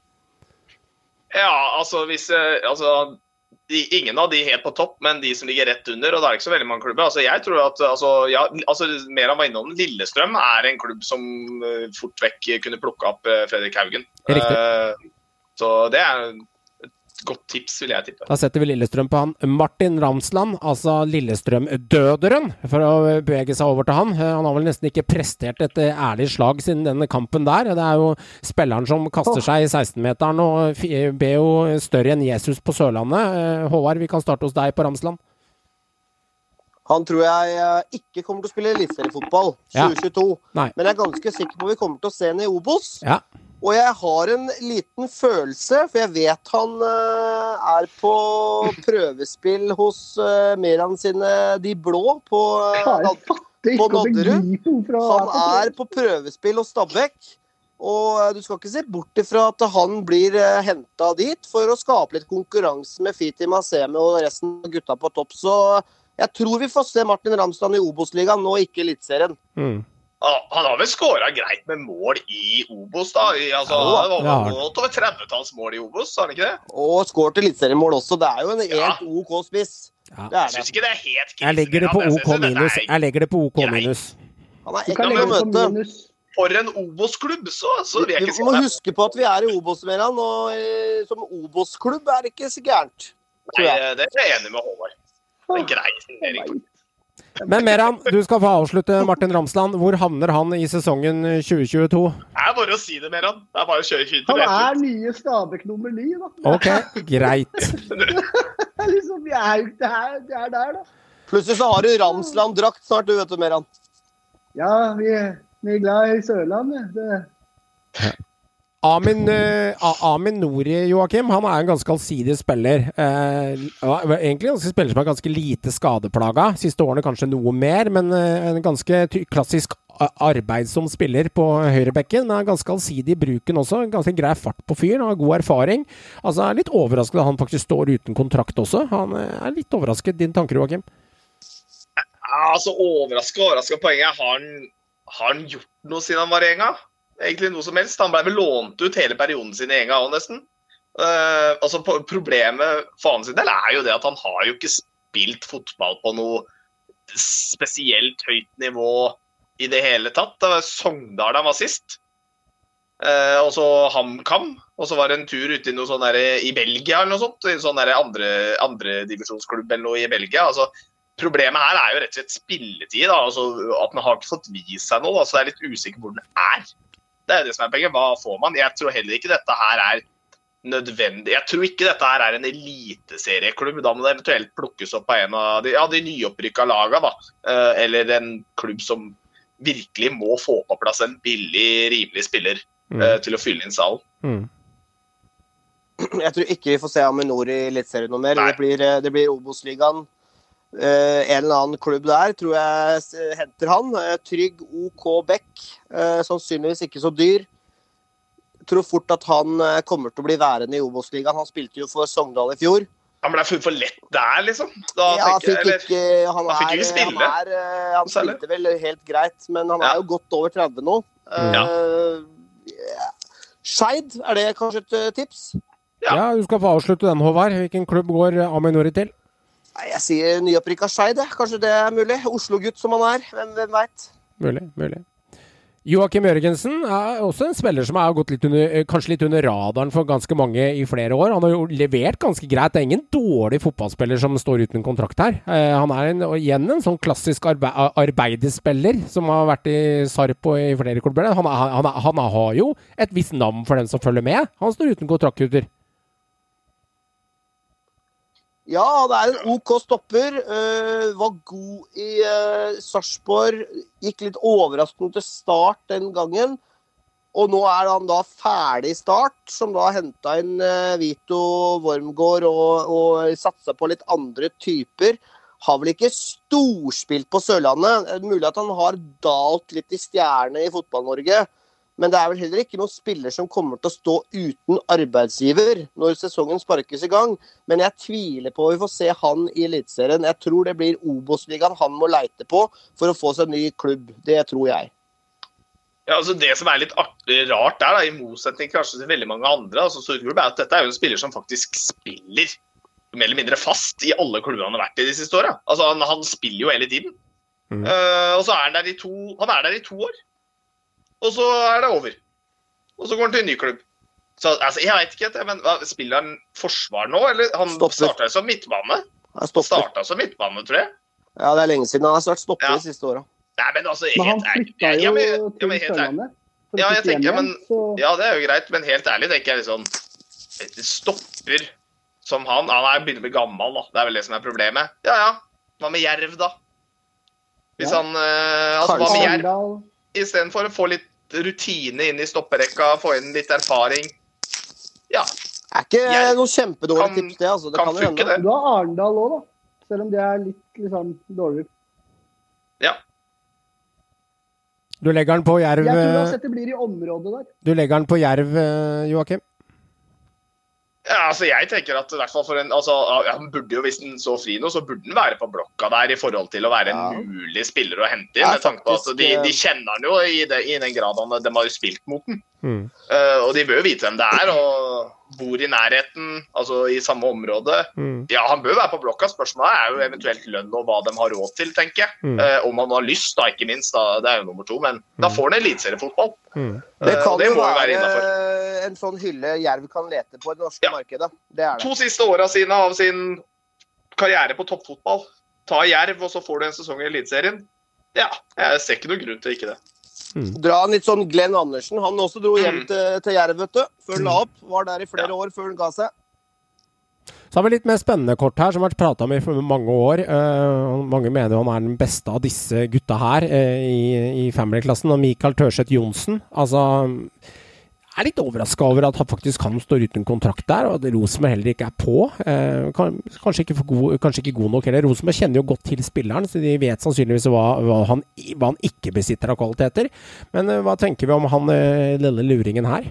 Ja, altså hvis eh, altså, de, Ingen av de helt på topp, men de som ligger rett under. Og det er ikke så veldig mange klubber. Altså, jeg tror at altså, ja, altså, Meran var innom Lillestrøm er en klubb som eh, fort vekk kunne plukke opp eh, Fredrik Haugen. Riktig. Uh, så det er godt tips, vil jeg tippe. Da setter vi Lillestrøm på han. Martin Ramsland, altså Lillestrøm-døderen, for å bevege seg over til han. Eh, Han har vel nesten ikke prestert et eh, ærlig slag siden denne kampen der. Det er jo spilleren som kaster seg i 16-meteren og ber jo større enn Jesus på Sørlandet. Eh, Håvard, vi kan starte hos deg på Ramsland. Han tror jeg ikke kommer til å spille eliteseriefotball 2022. Ja. Men jeg er ganske sikker på at vi kommer til å se ham i Obos. Ja. Og jeg har en liten følelse, for jeg vet han uh, er på *laughs* prøvespill hos uh, Meran sine De blå på uh, Nad- på ikke Nadderud. Han er på prøvespill hos Stabæk. Og du skal ikke se bort ifra at han blir henta dit for å skape litt konkurranse med Fiti Maseme og resten av gutta på topp. Så jeg tror vi får se Martin Ramsland i Obos-ligaen, nå ikke Eliteserien. Mm. Ja, han har vel skåra greit med mål i Obos, da. I, altså, Ja, det var godt over 30-talls mål i Obos, har han ikke det? Og skåret eliteseriemål også. Det er jo en ja. OK spiss. Ja. Det er det. syns ikke det er helt Jeg legger det på OK minus. Jeg legger det på OK minus. Han er ekkel å møte. For en Obos-klubb, så, så vi, Vi må huske på at vi er i Obos-Meran, og eh, som Obos-klubb er det ikke så gærent. Nei, det er jeg enig med Håvard. Det er grei signering. Men Meran, du skal få avslutte Martin Ramsland. Hvor havner han i sesongen 2022? Det er bare å si det, Meran. Det er bare å kjøre hynt Han er nye Stabæk nummer ni, da. Ok, greit. *laughs* Det er liksom, vi er jo ikke her, vi er der, da. Plutselig så har du Ramsland-drakt snart, du vet du, Meran. Ja, vi, vi er glad i Sørlandet. Det, Amin, uh, Amin Nori, Joakim, han er en ganske allsidig spiller. Uh, egentlig en spiller som er ganske lite skadeplaga. Siste årene kanskje noe mer, men uh, en ganske klassisk arbeidsom spiller på høyrebekken. Er ganske allsidig i bruken også. En Ganske grei fart på fyren, har god erfaring. Altså, er litt overrasket at han faktisk står uten kontrakt også. Han er litt overrasket. Din tanker, Joakim? Altså, overraska, overraska poenget. Har han, har han gjort noe siden han var i Enga? Egentlig noe som helst. Han ble vel lånt ut hele perioden sin i Enga òg, nesten. Uh, altså, problemet for hans del er jo det at han har jo ikke spilt fotball på noe spesielt høyt nivå i det hele tatt. Det var Sogndal han var sist. Uh, og så HamKam. Og så var det en tur ute i noe sånn der, i Belgia eller noe sånt. I en sånn der andre, andredivisjonsklubb eller noe i Belgia. altså Problemet her er jo rett og slett spilletid. da, altså At man har ikke fått vist seg noe. altså Det er litt usikker hvor den er. Det er det som er poenget. Hva får man? Jeg tror heller ikke dette her er nødvendig. Jeg tror ikke dette her er en eliteserieklubb. Da må det eventuelt plukkes opp av en av de, ja, de nyopprykka laga, da. Eh, eller en klubb som virkelig må få på plass en billig, rimelig spiller Mm. eh, til å fylle inn salen. Mm. Jeg tror ikke vi får se Aminor i Eliteserien noe mer. Nei. Det blir, eh, det blir Obos-ligaen. Eh, en eller annen klubb der tror jeg henter han. Eh, trygg OK Beck. Eh, sannsynligvis ikke så dyr. Tror fort at han eh, kommer til å bli værende i Obos-ligaen. Han spilte jo for Sogndal i fjor. Han ble for, for lett der, liksom. Da Ja, tenker fikk eller, ikke, han, han fikk er, ikke spille. Han, er, eh, han spilte vel helt greit, men han Ja. er jo godt over 30 nå. Uh, ja. Skeid, er det kanskje et eh, tips? Ja. Ja, du skal få avslutte den, Håvard. Hvilken klubb går Aminori til? Jeg sier nyopprykka Skeid, kanskje det er mulig. Oslo-gutt som han er. Hvem, hvem veit? Mulig, mulig. Joakim Jørgensen er også en spiller som har gått litt under, eh, kanskje litt under radaren for ganske mange i flere år. Han har jo levert ganske greit. Det er ingen dårlig fotballspiller som står uten kontrakt her. Eh, han er en, igjen en sånn klassisk arbe arbeiderspiller som har vært i Sarpo i flere klubber. Han, han, han, han har jo et visst navn for den som følger med. Han står uten kontrakt, gutter. Ja, det er en OK stopper. Uh, var god i uh, Sarpsborg. Gikk litt overraskende til start den gangen. Og nå er han da ferdig i start, som da henta inn uh, Vito Wormgård og, og satsa på litt andre typer. Har vel ikke storspilt på Sørlandet. Mulig at han har dalt litt i stjerne i Fotball-Norge. Men det er vel heller ikke noen spiller som kommer til å stå uten arbeidsgiver når sesongen sparkes i gang. Men jeg tviler på at vi får se han i Eliteserien. Jeg tror det blir Obos-ligaen han må leite på for å få seg en ny klubb. Det tror jeg. Ja, altså Det som er litt artig rart der, da, i motsetning kanskje til veldig mange andre, altså Storklubb, er at dette er jo en spiller som faktisk spiller mer eller mindre fast i alle klubbene han har vært i de siste åra. Altså, han, han spiller jo hele tiden. Mm. Uh, og så er han der i to Han er der i to år. Og så er det over. Og så går han til en ny klubb. Så altså, Jeg vet ikke, men hva, Spiller han forsvar nå, eller? Han starta som midtbane. Han. Starta som midtbane, tror jeg. Ja, Det er lenge siden han har vært stopper Ja. de siste åra. Nei, men altså, Men han flytta jo ja, men- ja, til. Sørlandet. Ja, jeg tenker, men- Ja, det er jo greit, men helt ærlig tenker jeg litt sånn Stopper som han Han er begynner å bli gammel, da. Det er vel det som er problemet. Ja ja, hva med Jerv, da? Hvis Ja. han eh, Altså, hva med Jerv? Istedenfor å få litt rutine inn i stopperekka, få inn litt erfaring. Ja. Er ikke Jeg- noe kjempedårlig kan- tips, det. altså. Det kan kan, funke, det. Du har Arendal òg, da. Selv om det er litt liksom, dårligere. ja. Du legger den på Jerv, Jeg tror eh, uansett det blir i området der. du legger den på jerv eh, Joakim? Ja, altså jeg tenker at i hvert fall for en, altså, Han burde jo, hvis han så fri nå, så burde han være på blokka der i forhold til å være en mulig spiller å hente inn. Ja, med tanke på at altså, de, de kjenner han jo i, det, i den grad han, de har jo spilt mot den. Mm. Eh, og de bør jo vite hvem det er, og bor i nærheten, altså i samme område. Mm. Ja, han bør være på blokka. Spørsmålet er jo eventuelt lønn og hva de har råd til, tenker jeg. Mm. Uh, om han har lyst, da, ikke minst. Da, det er jo nummer to. Men da får han eliteseriefotball. Mm. Det Eh, kan uh, det jo være være en sånn hylle Jerv kan lete på i det norske Ja. markedet. Det er det. To siste åra sine av sin karriere på toppfotball. Ta Jerv, og så får du en sesong i Eliteserien. Ja, jeg ser ikke noen grunn til ikke det. Dra en litt sånn Glenn Andersen. Han også dro hjem Mm. til, til Jerv, vet du. Før han la opp. Var der i flere år før han ga seg. Så har vi litt mer spennende kort her, som har vært prata om i mange år. Uh, mange mener han er den beste av disse gutta her uh, i, i Family-klassen. Og Michael Tørseth Johnsen. Altså er litt overraska over at han faktisk han står uten kontrakt der, og at Rosenborg heller ikke er på. Eh, kanskje, ikke god, kanskje ikke god nok heller. Rosenborg kjenner jo godt til spilleren, så de vet sannsynligvis hva, hva, han, hva han ikke besitter av kvaliteter. Men eh, hva tenker vi om han eh, lille luringen her?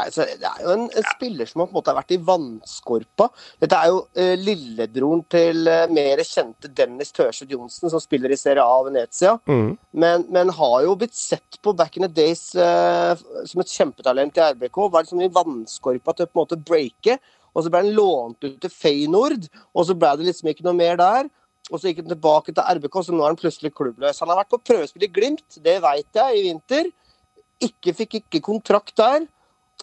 Nei, så det er jo en, en spiller som har på en måte vært i vannskorpa. Dette er jo eh, lillebroren til eh, mer kjente Dennis Tørseth Johnsen, som spiller i Serie A Venezia. Mm. Men, men har jo blitt sett på back in the days eh, som et kjempetalent i RBK. Var liksom i vannskorpa til å på en måte breake. Og så ble han lånt ut til Feyenoord, og så ble det liksom ikke noe mer der. Og så gikk han tilbake til RBK, så nå er han plutselig klubbløs. Han har vært på prøvespill i Glimt, det veit jeg, i vinter. ikke fikk ikke kontrakt der,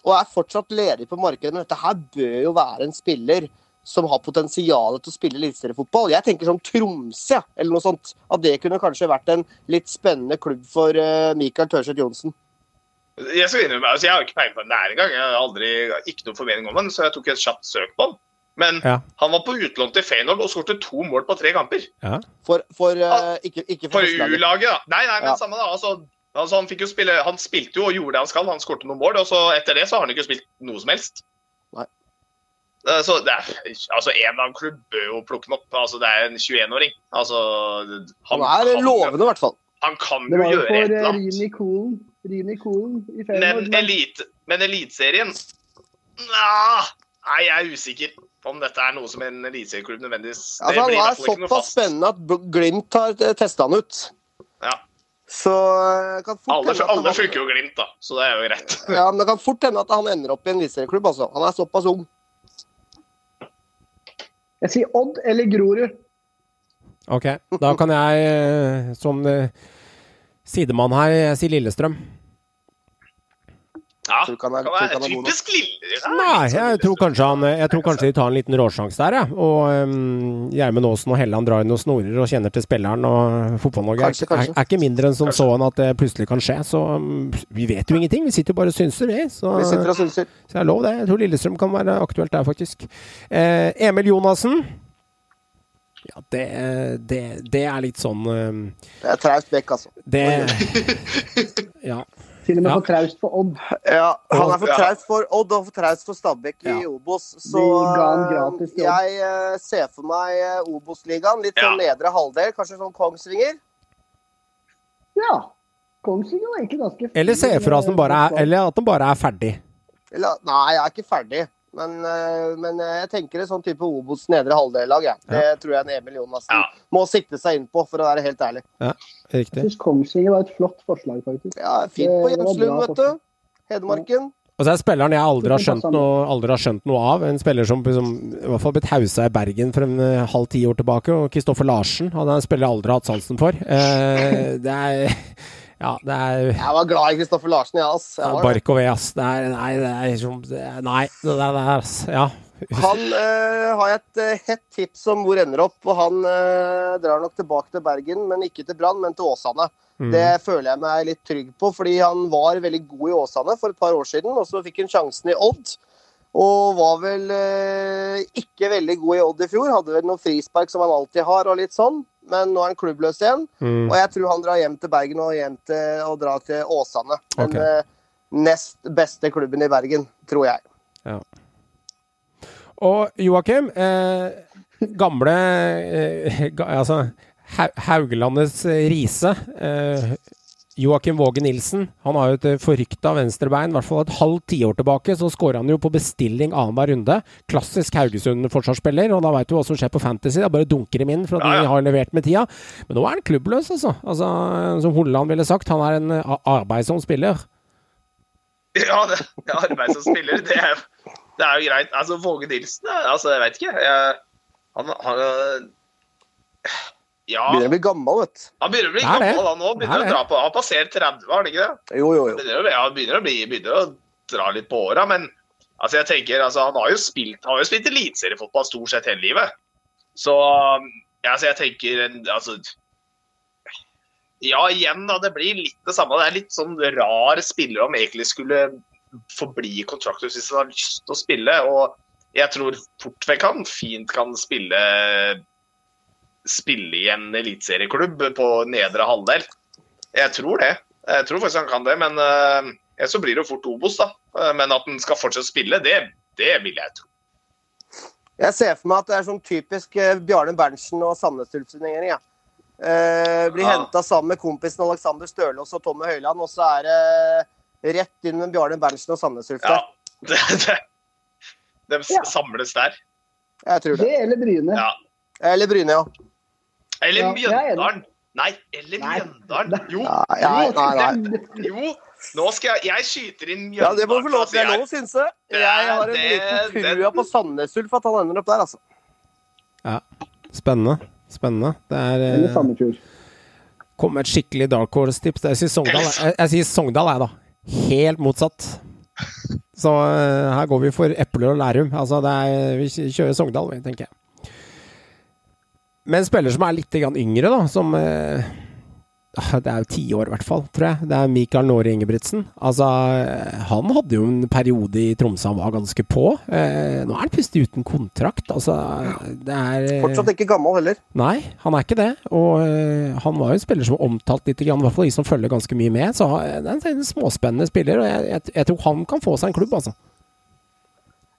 og er fortsatt ledig på markedet. Men dette her bør jo være en spiller som har potensial til å spille eliteseriefotball. Jeg tenker som Tromsø, eller noe sånt. At det kunne kanskje vært en litt spennende klubb for uh, Mikael Tørseth Johnsen. Jeg skal innrømme, altså jeg har ikke peiling på den der engang. Jeg har aldri, ikke noen formening om den, så jeg tok et kjapt søk på den. Men Ja. han var på utlån til Feyenoord og skåret to mål på tre kamper. Ja. For, for uh, ikke, ikke for For U-laget, da. Nei, nei, men Ja. samme da. Altså, altså han, fikk jo spille, han spilte jo og gjorde det han skal. Han skåret noen mål, og så etter det så har han ikke spilt noe som helst. Nei. Eh, Så det er, altså En av klubb bør jo plukke ham opp. Altså Det er en 21-åring. Altså Han er lovende, i hvert fall. Han kan jo gjøre et eller eh, annet. Rini Kolen. Rini Kolen i Men, elite, men Eliteserien Nei, jeg er usikker om dette er noe som en eliteserieklubb nødvendigvis Altså, Det han blir i er hvert fall ikke noe såpass spennende at Glimt har testa han ut. Ja. Så kan fort Alle, hende at alle funker jo Glimt, da, så det er jo greit. *laughs* Ja, men det kan fort hende at han ender opp i en eliteserieklubb. Altså. Han er såpass ung. Jeg sier Odd eller Grorud. Ok, da kan jeg eh, som eh, sidemann her jeg sier Lillestrøm. Ja, Tror ikke han er- kan være typisk lille. Nei, sånn jeg tror kanskje, han, jeg tror kanskje de tar en liten råsjanse der, jeg. Og um, Gjermund Aasen og Helland drar inn noen snorer og kjenner til spilleren. Og Fotball-Norge er, Kanskje, kanskje. er, er ikke mindre enn som så enn at det plutselig kan skje. Så um, vi vet jo ingenting. Vi sitter jo bare og synser, vi. Så, Vi sitter og synser. så det er lov, det. Jeg tror Lillestrøm kan være aktuelt der, faktisk. Eh, Emil Jonassen. Ja, det, det, det er litt sånn um, Det er traust vekk, altså. Det *laughs* Ja. Til og med Ja. for traust for Odd. Ja, han er for traust for Odd og for traust for Stabæk i Ja. Obos. Så gratis eh, jeg uh, ser for meg uh, Obos-ligaen. Litt sånn Ja. nedre halvdel, kanskje sånn Kongsvinger. Ja. Kongsvinger var egentlig ganske Eller se for deg er, at den bare er ferdig. Eller, nei, jeg er ikke ferdig. Men, eh, men eh, jeg tenker en sånn type Obos nedre halvdel-lag. Ja. Det tror jeg en Emil Jonassen Ja. må sikte seg inn på, for å være helt ærlig. Jeg Riktig. syns Kongsvinger var et flott forslag, faktisk. Ja, Fint på bra vet du. Hedmarken. Og så er spilleren jeg aldri har skjønt noe, aldri har skjønt noe av. En spiller som som i hvert fall blitt hausa i Bergen for en eh, halv ti år tilbake. Og Kristoffer Larsen. Han er en spiller jeg aldri har hatt sansen for. Eh, det er Ja, det er Jeg var glad i Kristoffer Larsen, jeg, ja, ass. Jeg var. Bark og ved, ass. Det er Nei, det er liksom Nei, det der, det der, ass. Ja. Han øh, har et eh, hett tips om hvor ender opp. og Han øh, drar nok tilbake til Bergen, men ikke til Brann, men til Åsane. Mm. Det føler jeg meg litt trygg på, fordi han var veldig god i Åsane for et par år siden. Og så fikk han sjansen i Odd, og var vel øh, ikke veldig god i Odd i fjor. Hadde vel noen frispark som han alltid har, og litt sånn. Men nå er han klubbløs igjen, Mm. og jeg tror han drar hjem til Bergen og hjem til, og drar til Åsane. Den Ok. eh, nest beste klubben i Bergen, tror jeg. Og Joakim, eh, gamle eh, ga, Altså, Haugelandets eh, Riise. Eh, Joakim Våge Nilsen han har jo et eh, forrykta venstrebein. I hvert fall et halvt tiår tilbake så skåra han jo på bestilling annenhver runde. Klassisk Haugesund-forsvarsspiller, og da veit du hva som skjer på Fantasy. Da bare dunker dem inn for at Ja, ja. de har levert med tida. Men nå er han klubbløs, altså. altså som Holland ville sagt, han er en eh, arbeidsom spiller. Ja, det, ja arbeidsom spiller, det er, det er jo greit. Altså, Våge Nilsen, eh, altså, jeg vet ikke. Jeg, han, han Ja, Begynner å bli gammel, vet du. han begynner å bli Det det. gammel han nå. Det Begynner er å dra på, Han har passert 30, har han ikke det? Jo, jo, jo. Begynner å, ja, han begynner å, bli, begynner å dra litt på åra, men altså, jeg tenker, altså, han har jo spilt, han har jo spilt eliteseriefotball stort sett hele livet. Så ja, altså, jeg tenker altså, Ja, igjen, da. Det blir litt det samme. Det er litt sånn rar spiller om egentlig skulle forbli kontraktløs hvis han har lyst til å spille. Og jeg tror fort vekk han fint kan spille spille i en eliteserieklubb på nedre halvdel. Jeg tror det. Jeg tror faktisk han kan det, men uh, så blir det jo fort Obos, da. Eh, men at han skal fortsette å spille, det, det vil jeg tro. Jeg ser for meg at det er sånn typisk eh, Bjarne Berntsen og Sandnes Ulf-signering. Ja. Eh, blir Ja. henta sammen med kompisen Alexander Stølås og Tommy Høiland, og så er det rett inn med Bjarne Berntsen og Sandnes Ulf Ja. *laughs* Det, det, de Ja. samles der. Jeg tror det. Det eller Bryne. Ja. Eller Bryne, ja. Eller Ja, er. Mjøndalen. Nei, eller Nei. Mjøndalen. Jo, Nei, nei, nei, nei. jo. Nå skal jeg Jeg skyter inn Ja, Mjøndalen. det må du få lov til. Det er lov å synse. Jeg har en det- liten trua på Sandnes Ulf at han ender opp der, altså. Spennende. Spennende. Det er eh, Eller Sandefjord. Kom med et skikkelig dark horse-tips. Jeg sier Sogndal, jeg, jeg sier Sogndal, jeg, da. helt motsatt. Så eh, her går vi for epler og Lærum. Altså, det er, vi kjører Sogndal, tenker jeg. Men en spiller som er litt yngre, da, som eh, ah, Det er jo ti år, i hvert fall, tror jeg. Det er Mikael Nåre Ingebrigtsen. Altså, eh, han hadde jo en periode i Tromsø han var ganske på. Eh, nå er han plutselig uten kontrakt. Altså, det er eh, Fortsatt ikke gammel heller. Nei, han er ikke det. Og eh, han var jo en spiller som var omtalt litt, i hvert fall de som følger ganske mye med. Så han- det er en småspennende spiller, og jeg, jeg, jeg tror han kan få seg en klubb, altså.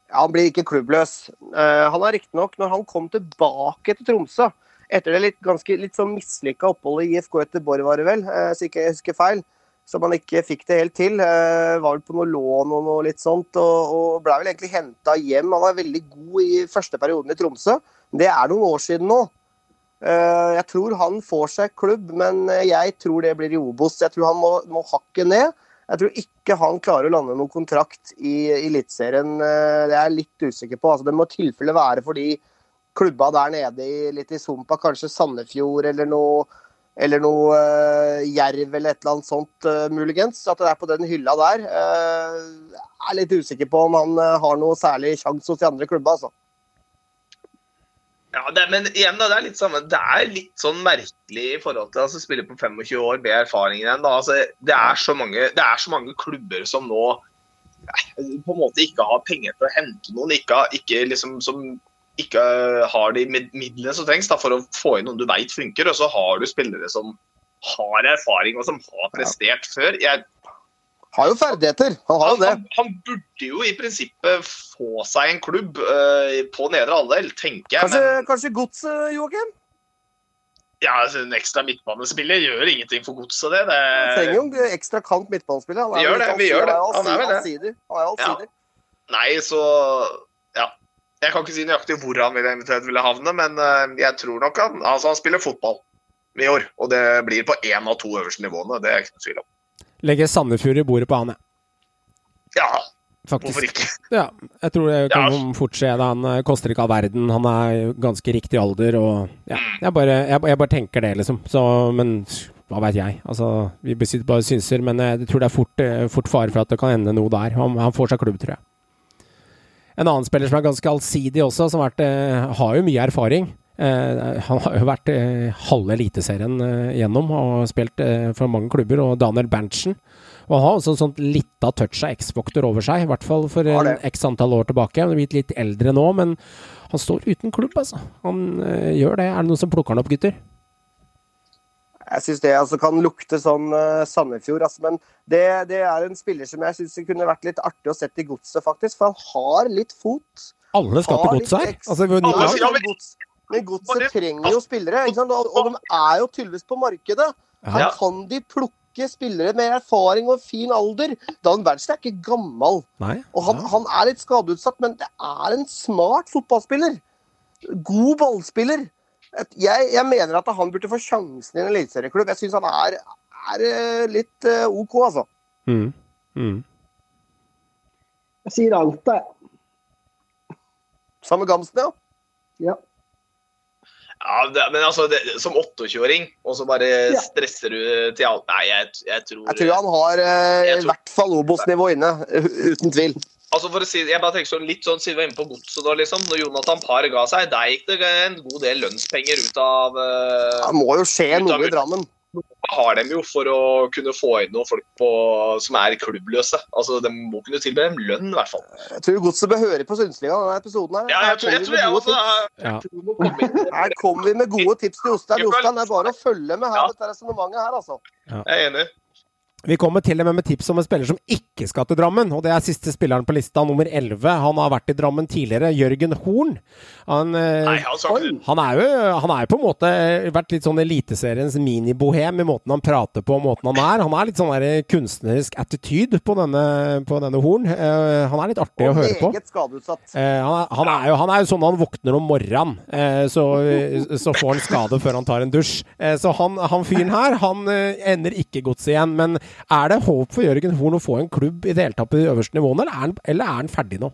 Ja, han blir ikke klubbløs. Uh, han har riktignok, når han kom tilbake til Tromsø etter det litt, ganske, litt sånn mislykka oppholdet i IFK Göteborg, var det vel, uh, så ikke jeg husker feil, som han ikke fikk det helt til. Uh, var vel på noe lån og noe litt sånt, og, og ble vel egentlig henta hjem. Han var veldig god i første perioden i Tromsø. Det er noen år siden nå. Uh, jeg tror han får seg klubb, men jeg tror det blir i Obos. Jeg tror han må, må hakke ned. Jeg tror ikke han klarer å lande noen kontrakt i Eliteserien. eh, Det er jeg litt usikker på. Altså, det må i tilfelle være fordi klubba der nede i, litt i sumpa, kanskje Sandefjord eller noe eller noe uh, jerv eller et eller annet sånt, uh, muligens. At det er på den hylla der. Uh, jeg er litt usikker på om han har noe særlig sjanse hos de andre klubba, altså. Ja, det, men igjen, da, det er litt samme. Det er litt sånn merkelig i forhold til altså, spille på 25 år med erfaring igjen. Da. Altså, det, er så mange, det er så mange klubber som nå eh, på en måte ikke har penger til å hente noen, ikke, ikke liksom, som ikke har de midlene som trengs da, for å få inn noen du veit funker. Og så har du spillere som har erfaring og som har prestert før. Jeg, Har jo ferdigheter, han har jo det. han, han burde jo i prinsippet få seg en klubb uh, på nedre halvdel, tenker jeg. Kanskje, men- kanskje godset, Joakim? Ja, altså, En ekstra midtbanespiller gjør ingenting for godset, det. Han trenger jo en ekstra kant midtbanespiller. Han Vi gjør det, vi gjør det. Han er vel det. allsidig. Er Ja. nei, så Ja. Jeg kan ikke si nøyaktig hvor han ville, eventuelt ville havne, men eh, jeg tror nok han Altså, han spiller fotball i år, og det blir på én av to øverste nivåene. Det er ikke noe tvil om. Legger Sandefjord i bordet på han, jeg. Ja, Faktisk. hvorfor ikke? Ja, jeg tror det kan Ja. fort skje. Han eh, koster ikke all verden. Han er ganske riktig alder, og ja. Jeg bare, jeg, jeg bare tenker det, liksom. Så, men hva veit jeg? Altså, vi besitter bare synser, men jeg tror det er fort, eh, fort fare for at det kan ende noe der. Han, han får seg klubb, tror jeg. En annen spiller som er ganske allsidig også, som har, vært, eh, har jo mye erfaring. Eh, han har jo vært eh, halve Eliteserien eh, gjennom og spilt for mange klubber, og Daniel Berntsen. Og han har også en sånn lita touch av X-Factor over seg, i hvert fall for en x antall år tilbake. Han er blitt litt eldre nå, men han står uten klubb, altså. Han gjør det. Er det noen som plukker han opp, gutter? Jeg syns det altså, kan lukte sånn uh, Sandefjord. Altså, men det, det er en spiller som jeg syns kunne vært litt artig å sette i godset, faktisk. For han har litt fot. Alle skal til godset her. Altså, ja, men- men godset trenger jo spillere, ikke sant? Og, og de er jo tydeligvis på markedet. Her Ja. kan de plukke spillere med erfaring og fin alder. Dan Berntsen er ikke gammel. Nei. Og han, han er litt skadeutsatt, men det er en smart fotballspiller. God ballspiller. Jeg, jeg mener at han burde få sjansen i en eliteserieklubb. Jeg syns han er, er eh, litt eh, OK, altså. Mm. Mm. Jeg sier alt, jeg. Samme Gamsten, ja. Ja. Ja, det, men altså, det, som 28-åring, og så bare Ja. stresser du til alt Nei, jeg, jeg tror Jeg tror han har eh, i hvert fall Obos-nivå inne, uten tvil. Altså for å si, jeg bare tenker sånn litt sånn, Siden vi var inne på godset da, liksom. Når Jonathan Parr ga seg, der gikk det en god del lønnspenger ut av uh, Det må jo skje noe i ut- Drammen. Har de jo for å kunne få inn noen folk på, som er klubbløse. Altså, De må kunne tilby dem lønn, i hvert fall. Jeg tror Godset bør høre på Sundsliga denne episoden her. Ja, jeg tror, jeg kommer tror vi jeg med gode også. Jeg tror. Her kommer vi med gode tips til Jostein. Jostein, det er bare å følge med her Ja. på dette resonnementet her, altså. Jeg er enig. Vi kommer til og med med tips om en spiller som ikke skal til Drammen. Og det er siste spilleren på lista, nummer 11. Han har vært i Drammen tidligere. Jørgen Horn. Han, eh, Nei, han han er jo han er på en måte vært litt sånn Eliteseriens minibohem i måten han prater på og måten han er. Han er litt sånn der kunstnerisk attitude på denne, på denne Horn. Eh, han er litt artig å høre på. meget skadeutsatt. Eh, han, er, han, er jo, han er jo sånn han våkner om morgenen, eh, så, så får han skade før han tar en dusj. Eh, så han, han fyren her, han eh, ender ikke godset igjen. Men er det håp for Jørgen Horn å få en klubb i det hele tatt på de øverste nivåene, eller er han, eller er han ferdig nå?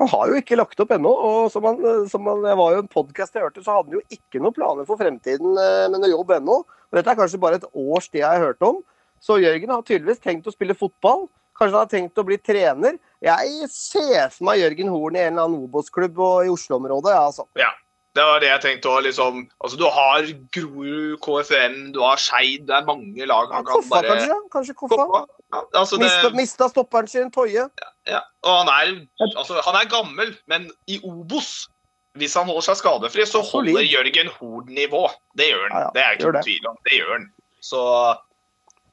Han har jo ikke lagt opp ennå. og som han, som han, Det var jo en podkast jeg hørte, så hadde han jo ikke noen planer for fremtiden eh, med noe jobb ennå. Og Dette er kanskje bare et års tid jeg har hørt om. Så Jørgen har tydeligvis tenkt å spille fotball. Kanskje han har tenkt å bli trener. Jeg ser for meg Jørgen Horn i en eller annen Obos-klubb i Oslo-området. Ja, altså. Ja. Det var det jeg tenkte òg. liksom Altså, du har Grorud, KFM, du har Skeid, det er mange lag han kan Koffa, bare kanskje? Kanskje Koffa? Koffa. Ja, altså det, Mista, mista stopperen sin, Toje. ja. Og han er, altså, han er gammel, men i Obos hvis han holder seg skadefri, så holder Jørgen Horn nivå. Det gjør han. Ja, ja, Det er ikke noen tvil om. Det gjør han. Så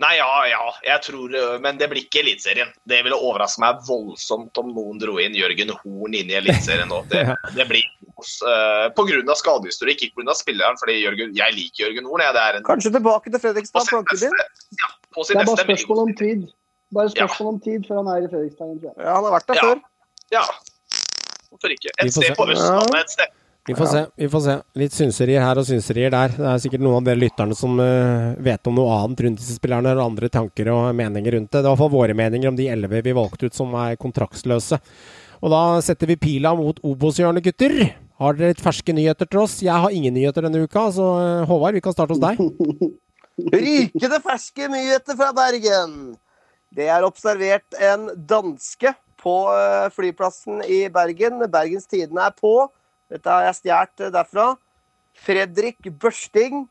Nei, ja, ja. Jeg tror øh, Men det blir ikke Eliteserien. Det ville overraske meg voldsomt om noen dro inn Jørgen Horn inn i Eliteserien nå. Det, *laughs* det blir uh, pga. skadehistorikk, ikke pga. spilleren. fordi Jørgen, jeg liker Jørgen Horn. Jeg. Det er en Kanskje tilbake til Fredrikstad, Plankebyen. beste. Ja, på Det er bare spørsmål om tid. Bare Ja. spørsmål om tid før han er i Fredrikstad. Ja, han har vært der Ja. før. Ja. Hvorfor ikke? Et sted på Østlandet et sted. Vi får se. vi får se. Litt synserier her og synserier der. Det er sikkert noen av dere lytterne som uh, vet om noe annet rundt disse spillerne, eller andre tanker og meninger rundt det. Det var i hvert fall våre meninger om de elleve vi valgte ut som er kontraktsløse. Og da setter vi pila mot Obos-hjørnet, gutter. Har dere litt ferske nyheter til oss? Jeg har ingen nyheter denne uka, så eh, Håvard, vi kan starte hos deg. *laughs* Rykende ferske nyheter fra Bergen. Det er observert en danske på eh, flyplassen i Bergen. Bergens Tidende er på. Dette har jeg stjålet eh, derfra. Fredrik Børsting,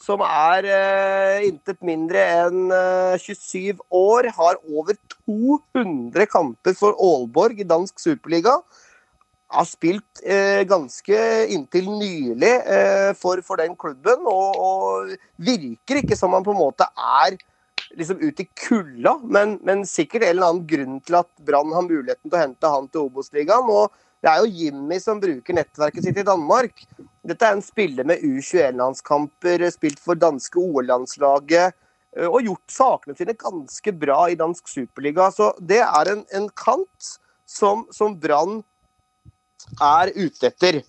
som er eh, intet mindre enn eh, 27 år, har over 200 kamper for Aalborg i dansk superliga. Har spilt eh, ganske inntil nylig eh, for, for den klubben, og, og virker ikke som han på en måte er liksom ut i kulda, men, men sikkert en eller annen grunn til at Brann har muligheten til å hente han til Obos-ligaen. Og det er jo Jimmy som bruker nettverket sitt i Danmark. Dette er en spiller med U21-landskamper, spilt for danske OL-landslaget eh, og gjort sakene sine ganske bra i dansk superliga. Så det er en, en kant som, som Brann er ute etter.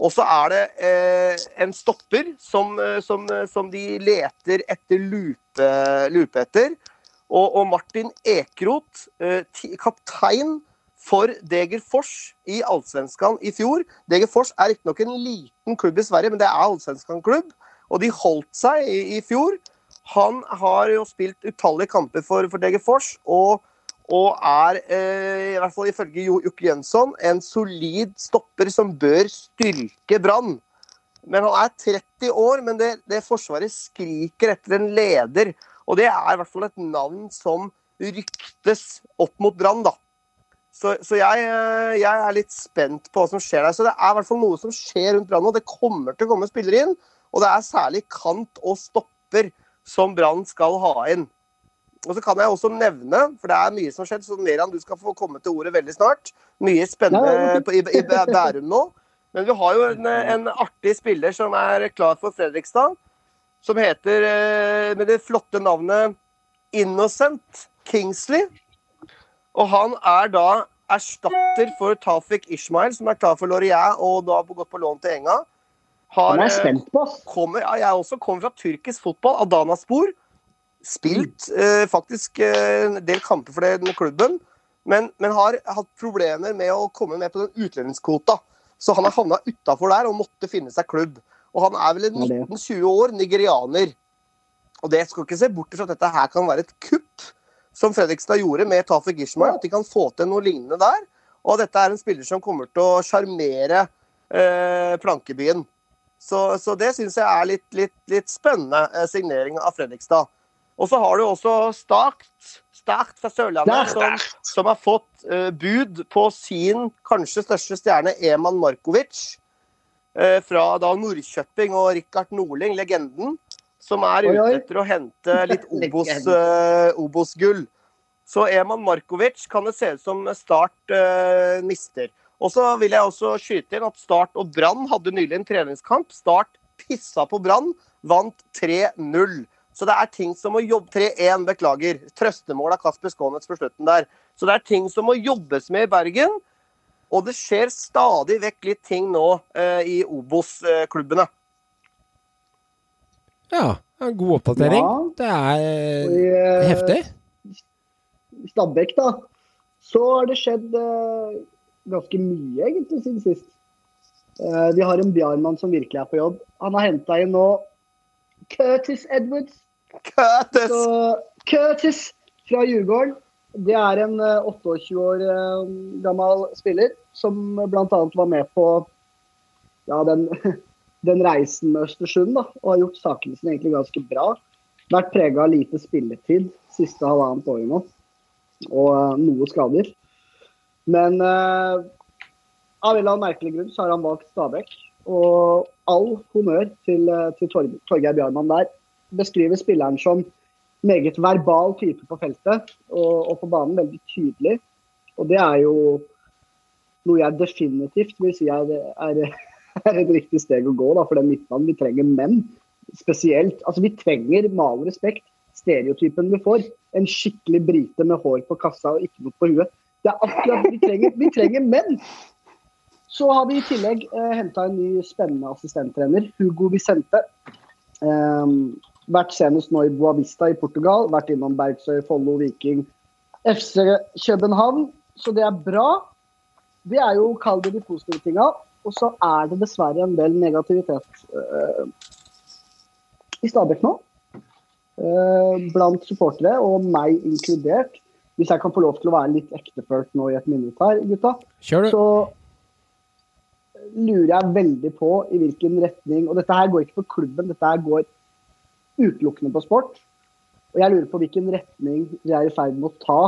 Og så er det eh, en stopper som, eh, som, eh, som de leter etter lupe, lupe etter. Og, og Martin Ekeroth, eh, kaptein for Degerfors i Allsvenskan i fjor. Degerfors er riktignok en liten klubb i Sverige, men det er Allsvenskan-klubb. Og de holdt seg i, i fjor. Han har jo spilt utallige kamper for, for Degerfors. og og er, eh, i hvert fall ifølge Jo- Juk Jønsson, en solid stopper som bør styrke Brann. Men han er 30 år, men det, det Forsvaret skriker etter en leder. Og det er i hvert fall et navn som ryktes opp mot Brann, da. Så, så jeg, eh, jeg er litt spent på hva som skjer der. Så det er i hvert fall noe som skjer rundt Brann nå. Det kommer til å komme spillere inn, og det er særlig kant og stopper som Brann skal ha inn. Og så kan jeg også nevne, for det er mye som har skjedd, så Meran, du skal få komme til ordet veldig snart. Mye spennende på, i, i Bærum nå. Men vi har jo en, en artig spiller som er klar for Fredrikstad. Som heter eh, med det flotte navnet Innocent Kingsley. Og han er da erstatter for Tafik Ishmael, som er klar for Lorient og da har gått på lån til Enga. Har, Han er eh, spent på, ass. kommer, ja, jeg også kommer fra tyrkisk fotball, Adana-spor. Spilt eh, faktisk eh, en del kamper for den klubben, men, men har hatt problemer med å komme med på den utlendingskvota. Så han har havna utafor der og måtte finne seg klubb. Og han er vel en 19-20 år, nigerianer. Og det skal ikke se bort fra at dette her kan være et kupp, som Fredrikstad gjorde med Tafe Gishma, At de kan få til noe lignende der. Og dette er en spiller som kommer til å sjarmere eh, Plankebyen. Så, så det syns jeg er litt, litt, litt spennende eh, signering av Fredrikstad. Og så har du også Start, Start fra Sørlandet, som, som har fått eh, bud på sin kanskje største stjerne, Eman Markovic. eh, fra da Nordkjøping og Rikard Norling, legenden. Som er ute etter å hente litt *laughs* eh, Obos-gull. Så Eman Markovic kan det se ut som Start eh, mister. Og så vil jeg også skyte inn at Start og Brann hadde nylig en treningskamp. Start pissa på Brann, vant 3-0. Så det er ting som må jobbe 3-1, beklager. Trøstemål av Kasper Skånets på slutten der. Så det er ting som må jobbes med i Bergen. Og det skjer stadig vekk litt ting nå eh, i Obos-klubbene. Ja, en god oppdatering. Ja. Det er i, eh, heftig. Stabæk, da, så har det skjedd uh, ganske mye, egentlig, siden sist. Uh, vi har en Bjarmann som virkelig er på jobb. Han har henta inn nå Curtis Edwards Curtis! Så Curtis fra Djurgården. Det er en eh, 28 år eh, gammel spiller som bl.a. var med på ja, den, *laughs* den reisen med Østersund da, og har gjort sakene sine egentlig ganske bra. Vært prega av lite spilletid siste halvannet året nå, og uh, noe skader. Men uh, av en eller annen merkelig grunn så har han valgt Stabæk. Og all honnør til, eh, til Tor Torgeir Bjarmann der. Beskriver spilleren som meget verbal type på feltet, og, og på banen veldig tydelig. Og det er jo noe jeg definitivt vil si er, er, *laughs* er et riktig steg å gå da, for den midtbanen. Vi trenger menn spesielt. Altså Vi trenger med all respekt stereotypen vi får. En skikkelig brite med hår på kassa og ikke noe på huet. Det er akkurat Vi trenger, vi trenger menn! Så har vi i tillegg eh, henta en ny spennende assistenttrener, Hugo Vicente. Eh, vært senest nå i Boavista i Portugal. Vært innom Bergsøy, Follo, Viking, FC København. Så det er bra. Det er jo kall det de positive tinga. Og så er det dessverre en del negativitet uh, i Stabæk nå. Uh, blant supportere, og meg inkludert. Hvis jeg kan få lov til å være litt ektefølt nå i et minutt her, gutta. Så lurer jeg veldig på i hvilken retning Og dette her går ikke på klubben, dette her går utelukkende på sport. Og jeg lurer på hvilken retning vi er i ferd med å ta,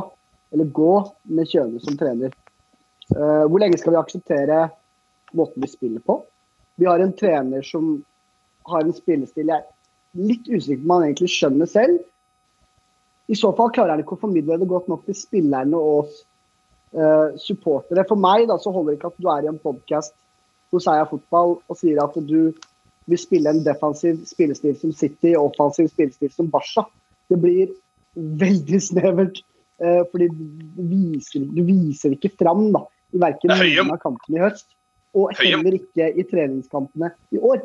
eller gå, med Kjøne som trener. Uh, hvor lenge skal vi akseptere måten vi spiller på? Vi har en trener som har en spillestil jeg er litt usikker på om han egentlig skjønner selv. I så fall klarer han ikke å formidle det godt nok til spillerne og oss uh, supportere. For meg da, så holder det ikke at du er i en podkast hos Eia Fotball og sier at du vil spille en defensiv spillestil som City og offensiv spillestil som Barca. Det blir veldig snevert. Uh, fordi du viser, du viser ikke fram da, i verken noen av kampene i høst, og heller ikke i treningskampene i år.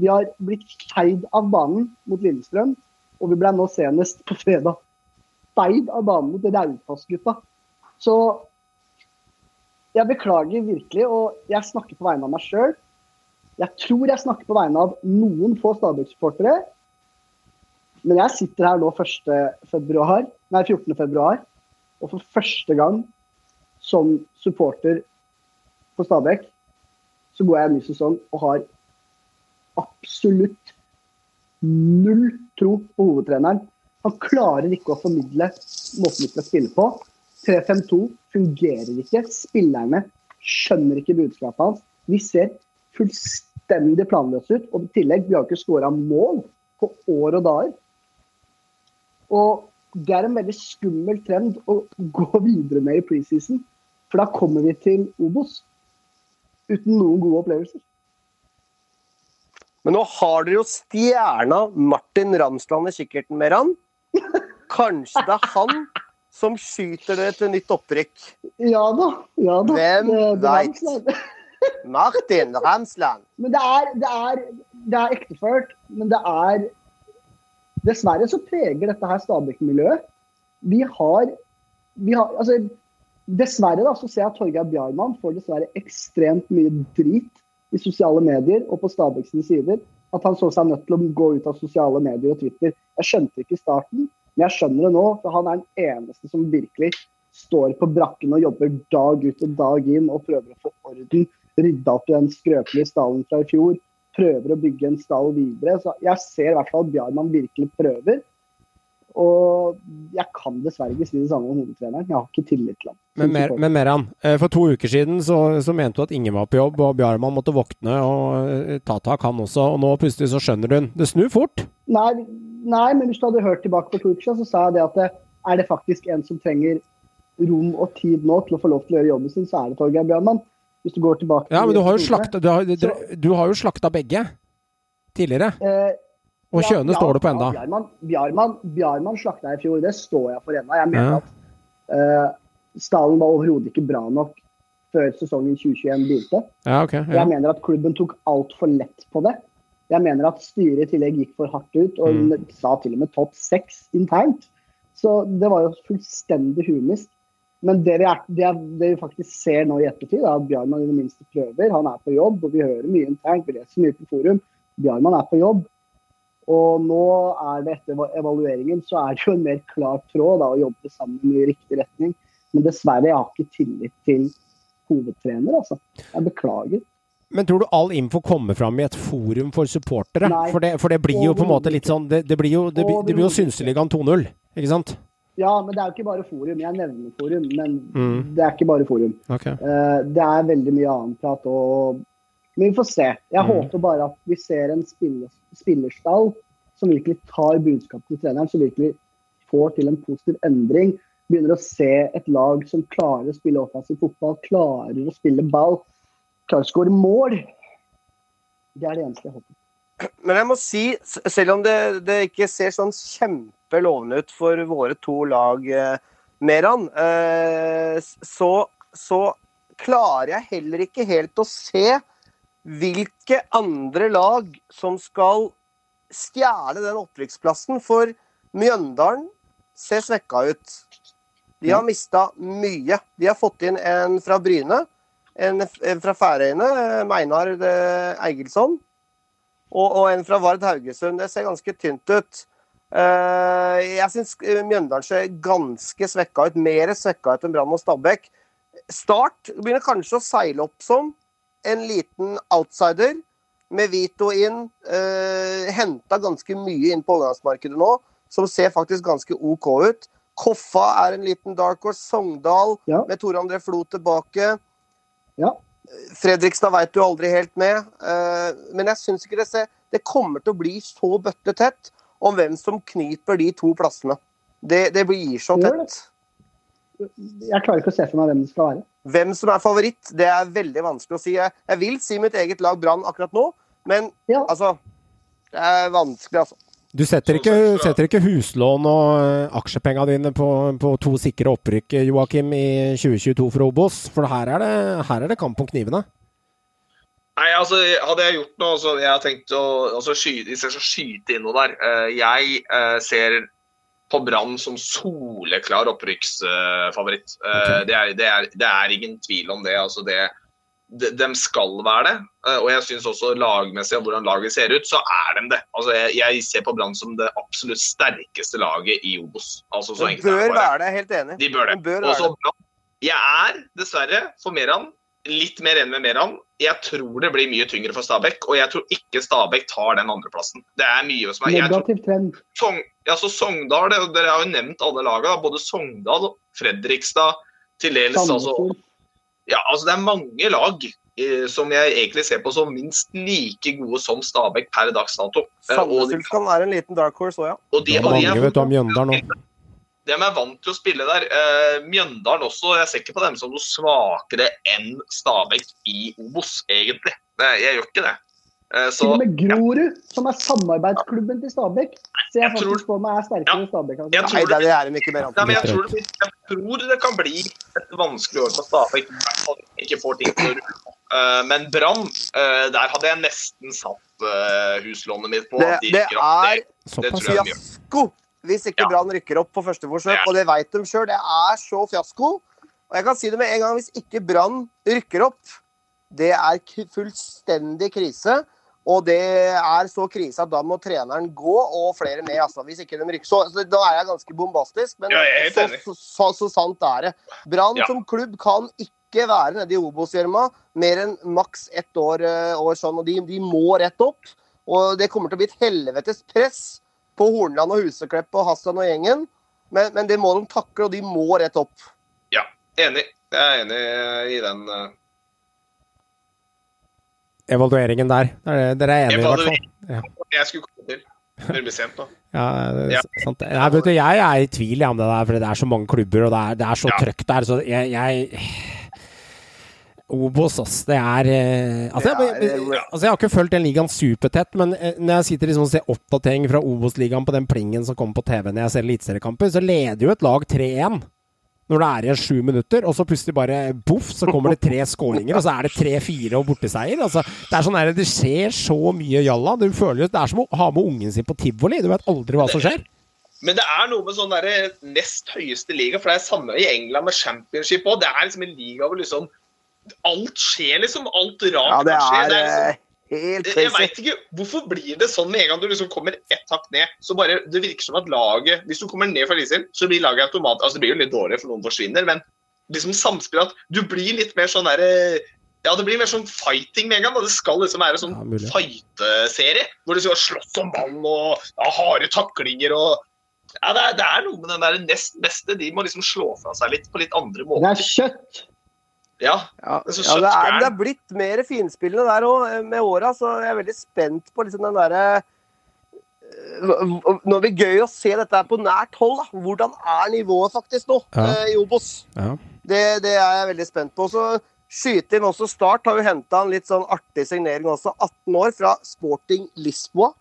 Vi har blitt feid av banen mot Lillestrøm, og vi ble nå senest på fredag feid av banen mot Raufoss-gutta. Så jeg beklager virkelig, og jeg snakker på vegne av meg sjøl. Jeg tror jeg snakker på vegne av noen få Stabæk-supportere. Men jeg sitter her nå 1. Februar, nei, 14. februar, og for første gang som supporter på Stabæk, så går jeg en ny sesong og har absolutt null tro på hovedtreneren. Han klarer ikke å formidle måten vi skal spille på. 3-5-2 fungerer ikke. Spillerne skjønner ikke budskapet hans. Vi ser fullstendig planløse ut. Og i tillegg, vi har ikke skåra mål på år og dager. Og det er en veldig skummel trend å gå videre med i preseason. For da kommer vi til Obos uten noen gode opplevelser. Men nå har dere jo stjerna Martin Ramsland i kikkerten, han. Kanskje det er han som skyter dere til nytt opprykk? Ja da. ja da. Hvem veit? *laughs* Martin Ramsland. Men det er, det er, det er ekteført. Men det er Dessverre så preger dette her Stabæk-miljøet. Vi har, vi har altså, Dessverre da, så ser jeg at Torgeir Bjarmann får dessverre ekstremt mye drit i sosiale medier og på Stabæk sider. At han så seg nødt til å gå ut av sosiale medier og Twitter. Jeg skjønte ikke i starten, men jeg skjønner det nå. For han er den eneste som virkelig står på brakken og jobber dag ut og dag inn og prøver å få orden. Rydda opp i den skrøpelige stallen fra i fjor. Prøver å bygge en stall videre. Så jeg ser i hvert fall at Bjarmann virkelig prøver. Og jeg kan dessverre ikke si det samme om hovedtreneren. Jeg har ikke tillit til ham. Men, mer, men Meran, eh, for to uker siden så, så mente du at ingen var på jobb, og Bjarman måtte våkne og eh, ta tak, han også. Og nå plutselig så skjønner hun. Det snur fort. Nei, nei, men hvis du hadde hørt tilbake på to uker siden, så sa jeg det at det, er det faktisk en som trenger rom og tid nå til å få lov til å gjøre jobben sin, så er det Torgeir Bjarman. Hvis du går tilbake Ja, men du har jo til- slakta, du har, du har jo slakta begge tidligere. Eh, Og Kjøne ja, står det på enda. Ja, Bjarmann, Bjarmann, Bjarmann slakta i fjor, det står jeg for ennå. Jeg mener at uh, stallen var overhodet ikke bra nok før sesongen 2021 begynte. Ja, okay, Ja. Jeg mener at klubben tok altfor lett på det. Jeg mener at styret i tillegg gikk for hardt ut og Mm. sa til og med topp seks internt. Så det var jo fullstendig humist. Men det vi, er, det, det vi faktisk ser nå i ettertid, er at Bjarmann i det minste prøver. Han er på jobb, og vi hører mye internt. Vi leser mye på forum. Bjarmann er på jobb. Og nå er det etter evalueringen så er det jo en mer klar tråd da, å jobbe sammen i riktig retning. Men dessverre, jeg har ikke tillit til hovedtrener, altså. Jeg beklager. Men tror du all info kommer fram i et forum for supportere? Nei. For det, for det blir jo på en måte litt sånn Det, det blir jo, det, blir- det blir jo Synseligaen 2-0, ikke sant? Ja, men det er jo ikke bare forum. Jeg nevner forum, men Mm. det er ikke bare forum. Okay. Uh, det er veldig mye annet prat. Og... Men vi får se. Jeg Mm. håper bare at vi ser en spiller, spillerstall som virkelig tar budskapet til treneren, som virkelig får til en positiv endring. Begynner å se et lag som klarer å spille offensiv fotball, klarer å spille ball, klarer å skåre mål. Det er det eneste jeg håper. Men jeg må si, selv om det, det ikke ser sånn kjempelovende ut for våre to lag, eh, Meran, eh, så, så klarer jeg heller ikke helt å se hvilke andre lag som skal stjele den opprykksplassen. For Mjøndalen ser svekka ut. De har mista mye. De har fått inn en fra Bryne, en, fra Færøyene, eh, Meinar eh, Eigilsson og, en fra Vard Haugesund. Det ser ganske tynt ut. Eh, jeg syns Mjøndalen ser ganske svekka ut. Mer svekka ut enn Brann og Stabæk. Start begynner kanskje å seile opp som en liten outsider. Med Vito inn. Eh, Henta ganske mye inn på overgangsmarkedet nå, som ser faktisk ganske OK ut. Koffa er en liten dark horse. Sogndal Ja. med Tore André Flo tilbake. Ja. Fredrikstad veit du aldri helt med. eh, men jeg syns ikke det ser Det kommer til å bli så bøttetett om hvem som kniper de to plassene. Det, det blir så tett. Jeg klarer ikke å se for meg hvem det skal være. Hvem som er favoritt, det er veldig vanskelig å si. Jeg, jeg vil si mitt eget lag Brann akkurat nå, men Ja. altså Det er vanskelig, altså. Du setter ikke, setter ikke huslån og eh, aksjepengene dine på, på to sikre opprykk, Joakim, i 2022 for Obos? For her er det, her er det kamp om knivene. Nei, altså, hadde jeg gjort noe så Jeg har tenkt å altså, skyte, jeg skal skyte inn noe der eh, Jeg eh, ser på Brann som soleklar opprykksfavoritt. Okay. Det, det, det er ingen tvil om det. altså det de, de skal være det. Eh, og jeg syns også lagmessig og hvordan laget ser ut, så er de det. Altså, jeg, jeg ser på Brann som det absolutt sterkeste laget i Obos. Altså, er bør det være det, helt enig. De bør det. De bør også, Brann. Jeg er dessverre for Meran litt mer enig med Meran. Jeg tror det blir mye tyngre for Stabæk, og jeg tror ikke Stabæk tar den andreplassen. Det er mye som er Negativ trend. Sogn, ja, så Sogndal, det, Dere har jo nevnt alle lagene. Både Sogndal, Fredrikstad, til dels altså, ja, altså Det er mange lag eh, som jeg egentlig ser på som minst like gode som Stabæk per dags dato. Eh, Sandefjord kan være en liten dark horse òg, ja. og de, Det og de mange, er vet du, om Mjøndalen nå. De er vant til å spille der. Eh, Mjøndalen også. Jeg ser ikke på dem som noe svakere enn Stabæk i Obos, egentlig. Det, jeg gjør ikke det. Eh, så Til og med Grorud, som er samarbeidsklubben til Stabæk, ser jeg Jeg tror- faktisk på meg er sterkere enn Stabæk. Jeg Altså. tror Nei, det- det er de ikke mer. Nei, men jeg, tror det, blir- jeg tror det kan bli et vanskelig år for Stabæk. i hvert fall Ikke får ting til å rulle. Uh, men Brann, uh, der hadde jeg nesten satt uh, huslånet mitt på. Det, at de det er Såpass. tror fiasko hvis ikke Ja. Brann rykker opp på første forsøk, og det vet de sjøl. Det er så fiasko. Og jeg kan si det med en gang, hvis ikke Brann rykker opp, det er fullstendig krise. Og det er så krise at da må treneren gå, og flere med. Altså, hvis ikke de rykker. Så, så da er jeg ganske bombastisk, men Ja, så, så, så sant er det. Brann Ja. som klubb kan ikke være nede i Obos-gjørma mer enn maks ett år, eh, år sånn, og de, de må rett opp. Og det kommer til å bli et helvetes press på Hornland og Huseklepp og Hassan og gjengen. Men, men det må de takle, og de må rett opp. Ja, enig. Jeg er enig i den. eh, Evalueringen der. Er- Dere er enige, i hvert fall. Ja. Jeg skulle komme til. Det blir sent nå. *laughs* Ja, Ja. sant. Nei, vet du, jeg er i tvil om det der, for det er så mange klubber, og det er, det er så Ja. trøkk der. Så jeg, jeg Obos, ass. Det er eh, altså, jeg, men- altså, jeg har ikke fulgt den ligaen supertett, men eh, når jeg sitter liksom og ser oppdatering fra Obos-ligaen på den plingen som kommer på TV når jeg ser eliteseriekamper, så leder jo et lag 3-1 når det er igjen sju minutter, og så plutselig bare boff, så kommer det tre skåringer, og så er det tre-fire og borteseier. Altså, det er sånn der, det skjer så mye jalla. Du føler Det er som å ha med ungen sin på tivoli. Du vet aldri hva som skjer. Men det er noe med sånn der nest høyeste liga, for det er samme i England med championship òg. Det er liksom en liga hvor liksom alt skjer, liksom. Alt rart Ja, det kan skje. er, Det er liksom, eh, helt Jeg, vet ikke, Hvorfor blir det sånn med en gang du liksom kommer ett hakk ned? så bare, Det virker som at laget Hvis du kommer ned fra Eliteserien, så blir laget automat... Altså, det blir jo litt dårligere, for noen forsvinner, men liksom samspillet at du blir litt mer sånn derre ja, det blir mer sånn fighting med en gang. og Det skal liksom være sånn Ja, fighte-serie. Hvor du skal slåss om ballen og ja, harde taklinger og ja, det, er, det er noe med den der nest beste. De må liksom slå fra seg litt på litt andre måter. Det er kjøtt. Ja, Ja, Det er ja, det, er, det er blitt mer finspillende der òg med åra, så jeg er veldig spent på liksom den derre øh, Nå blir det gøy å se dette på nært hold. Da. Hvordan er nivået faktisk nå Ja. eh, i Obos? Ja. Det, det er jeg veldig spent på. Så skyte inn også Start har jo henta en litt sånn artig signering også. 18 år fra Sporting Lisboa.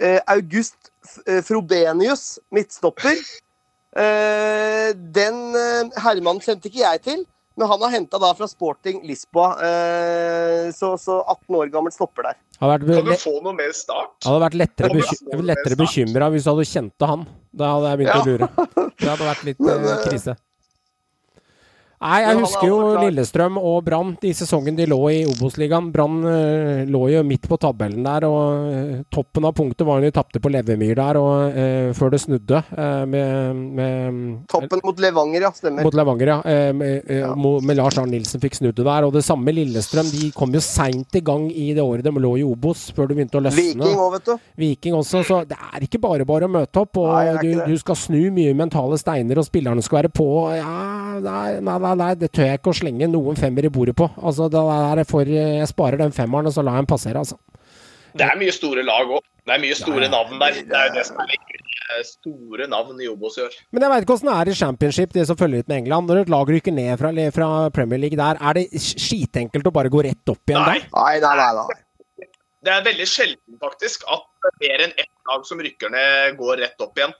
Eh, August eh, Frobenius, midtstopper. Eh, den Herman kjente ikke jeg til, men han har henta da fra Sporting Lisboa. Eh, så, så 18 år gammel stopper der. Kan du få noe mer start? hadde vært lettere, beky lettere bekymra hvis du hadde kjente han. Da hadde jeg begynt å lure. Det hadde vært litt men, krise. Nei, jeg er husker jo. Lillestrøm og Brann i sesongen de lå i Obos-ligaen. Brann eh, lå jo midt på tabellen der, og eh, toppen av punktet var jo de tapte på Levemyr der, og uh, før det snudde uh, med, med Toppen mot Levanger, ja. Stemmer. mot Levanger, ja. Uh, Med, eh, med Lars Arne Nilsen fikk snudd det der. Og det samme Lillestrøm. De kom jo seint i gang i det året de lå i Obos, før det begynte å løsne. Viking òg, vet du. Viking også, så det er ikke bare bare å møte opp. Og Nei, du, du skal snu mye mentale steiner, og spillerne skal være på. Ja, nei, nei, nei, nei, det tør jeg ikke å slenge noen femmer i bordet på. Altså, det er for, jeg sparer den femmeren, og så lar jeg den passere, altså. Det er mye store lag òg. Det er mye store Ja, ja. navn der. Det er jo det som er. Store navn i Obos i år. Men jeg veit ikke åssen det er i championship, det som følger ut med England. Når et lag rykker ned fra, fra Premier League der, er det skitenkelt å bare gå rett opp igjen Nei. der? Nei, nei, nei. nei. Det er veldig sjelden faktisk at mer enn ett lag som rykker ned, går rett opp igjen.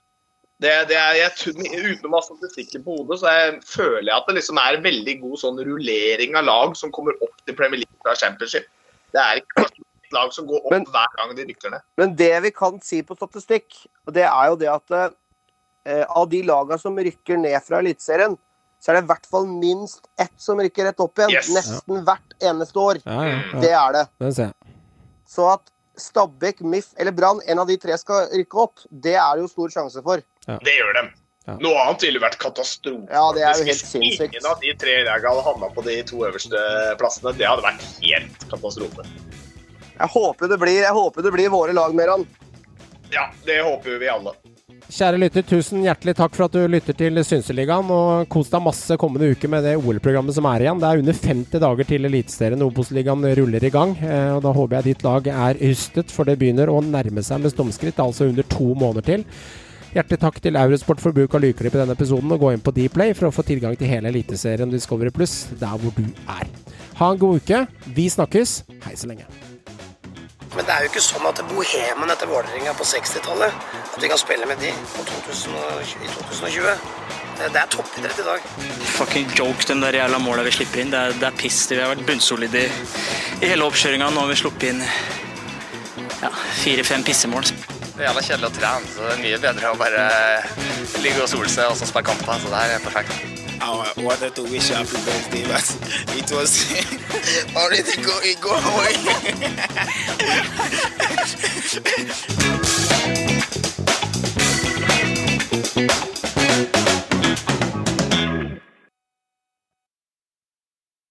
Det, det er, jeg, uten å ha statistikken på hodet, så jeg, føler jeg at det liksom er veldig god sånn rullering av lag som kommer opp til Premier League fra Championship. Det er ikke et lag som går opp Men- hver gang de rykker ned. Men det vi kan si på statistikk, og det er jo det at eh, av de lagene som rykker ned fra Eliteserien, så er det i hvert fall minst ett som rykker rett opp igjen. Yes. Nesten hvert eneste år. Ja, ja, ja. Det er det. det ser jeg. Så at Stabæk, MIF eller Brann, en av de tre skal rykke opp, det er det jo stor sjanse for. Det gjør dem. Ja. Noe annet ville vært katastrofe. Ja, det er jo helt sinnssykt. Ingen av de tre lagene hadde havna på de to øverste plassene, det hadde vært helt katastrofe. Jeg håper det blir, jeg håper det blir våre lag, Meran. Ja, det håper vi alle. Kjære lytter, tusen hjertelig takk for at du lytter til Synseligaen. Og kos deg masse kommende uke med det OL-programmet som er igjen. Det er under 50 dager til Eliteserien Obos-ligaen ruller i gang. Eh, og Da håper jeg ditt lag er hystet, for det begynner å nærme seg med stomskritt. Altså under to måneder til. Hjertelig takk til Eurosport for bruk av lydklipp i denne episoden. Og gå inn på Dplay for å få tilgang til hele Eliteserien Discovery Pluss der hvor du er. Ha en god uke. Vi snakkes. Hei så lenge. Men det er jo ikke sånn at bohemen etter Vålerenga på 60-tallet At vi kan spille med de på 2000 i 2020. Det, det er toppidrett i dag. Fucking joke, de der jævla måla vi slipper inn. Det er, det er piss. Vi har vært bunnsolide i, i hele oppkjøringa. Nå har vi sluppet inn ja, fire-fem pissemål. Det er jævla kjedelig å trene, så det er mye bedre å bare ligge og sole seg og så spille kamper. Så det her er perfekt. I wanted to wish happy birthday, but it was already going, going away.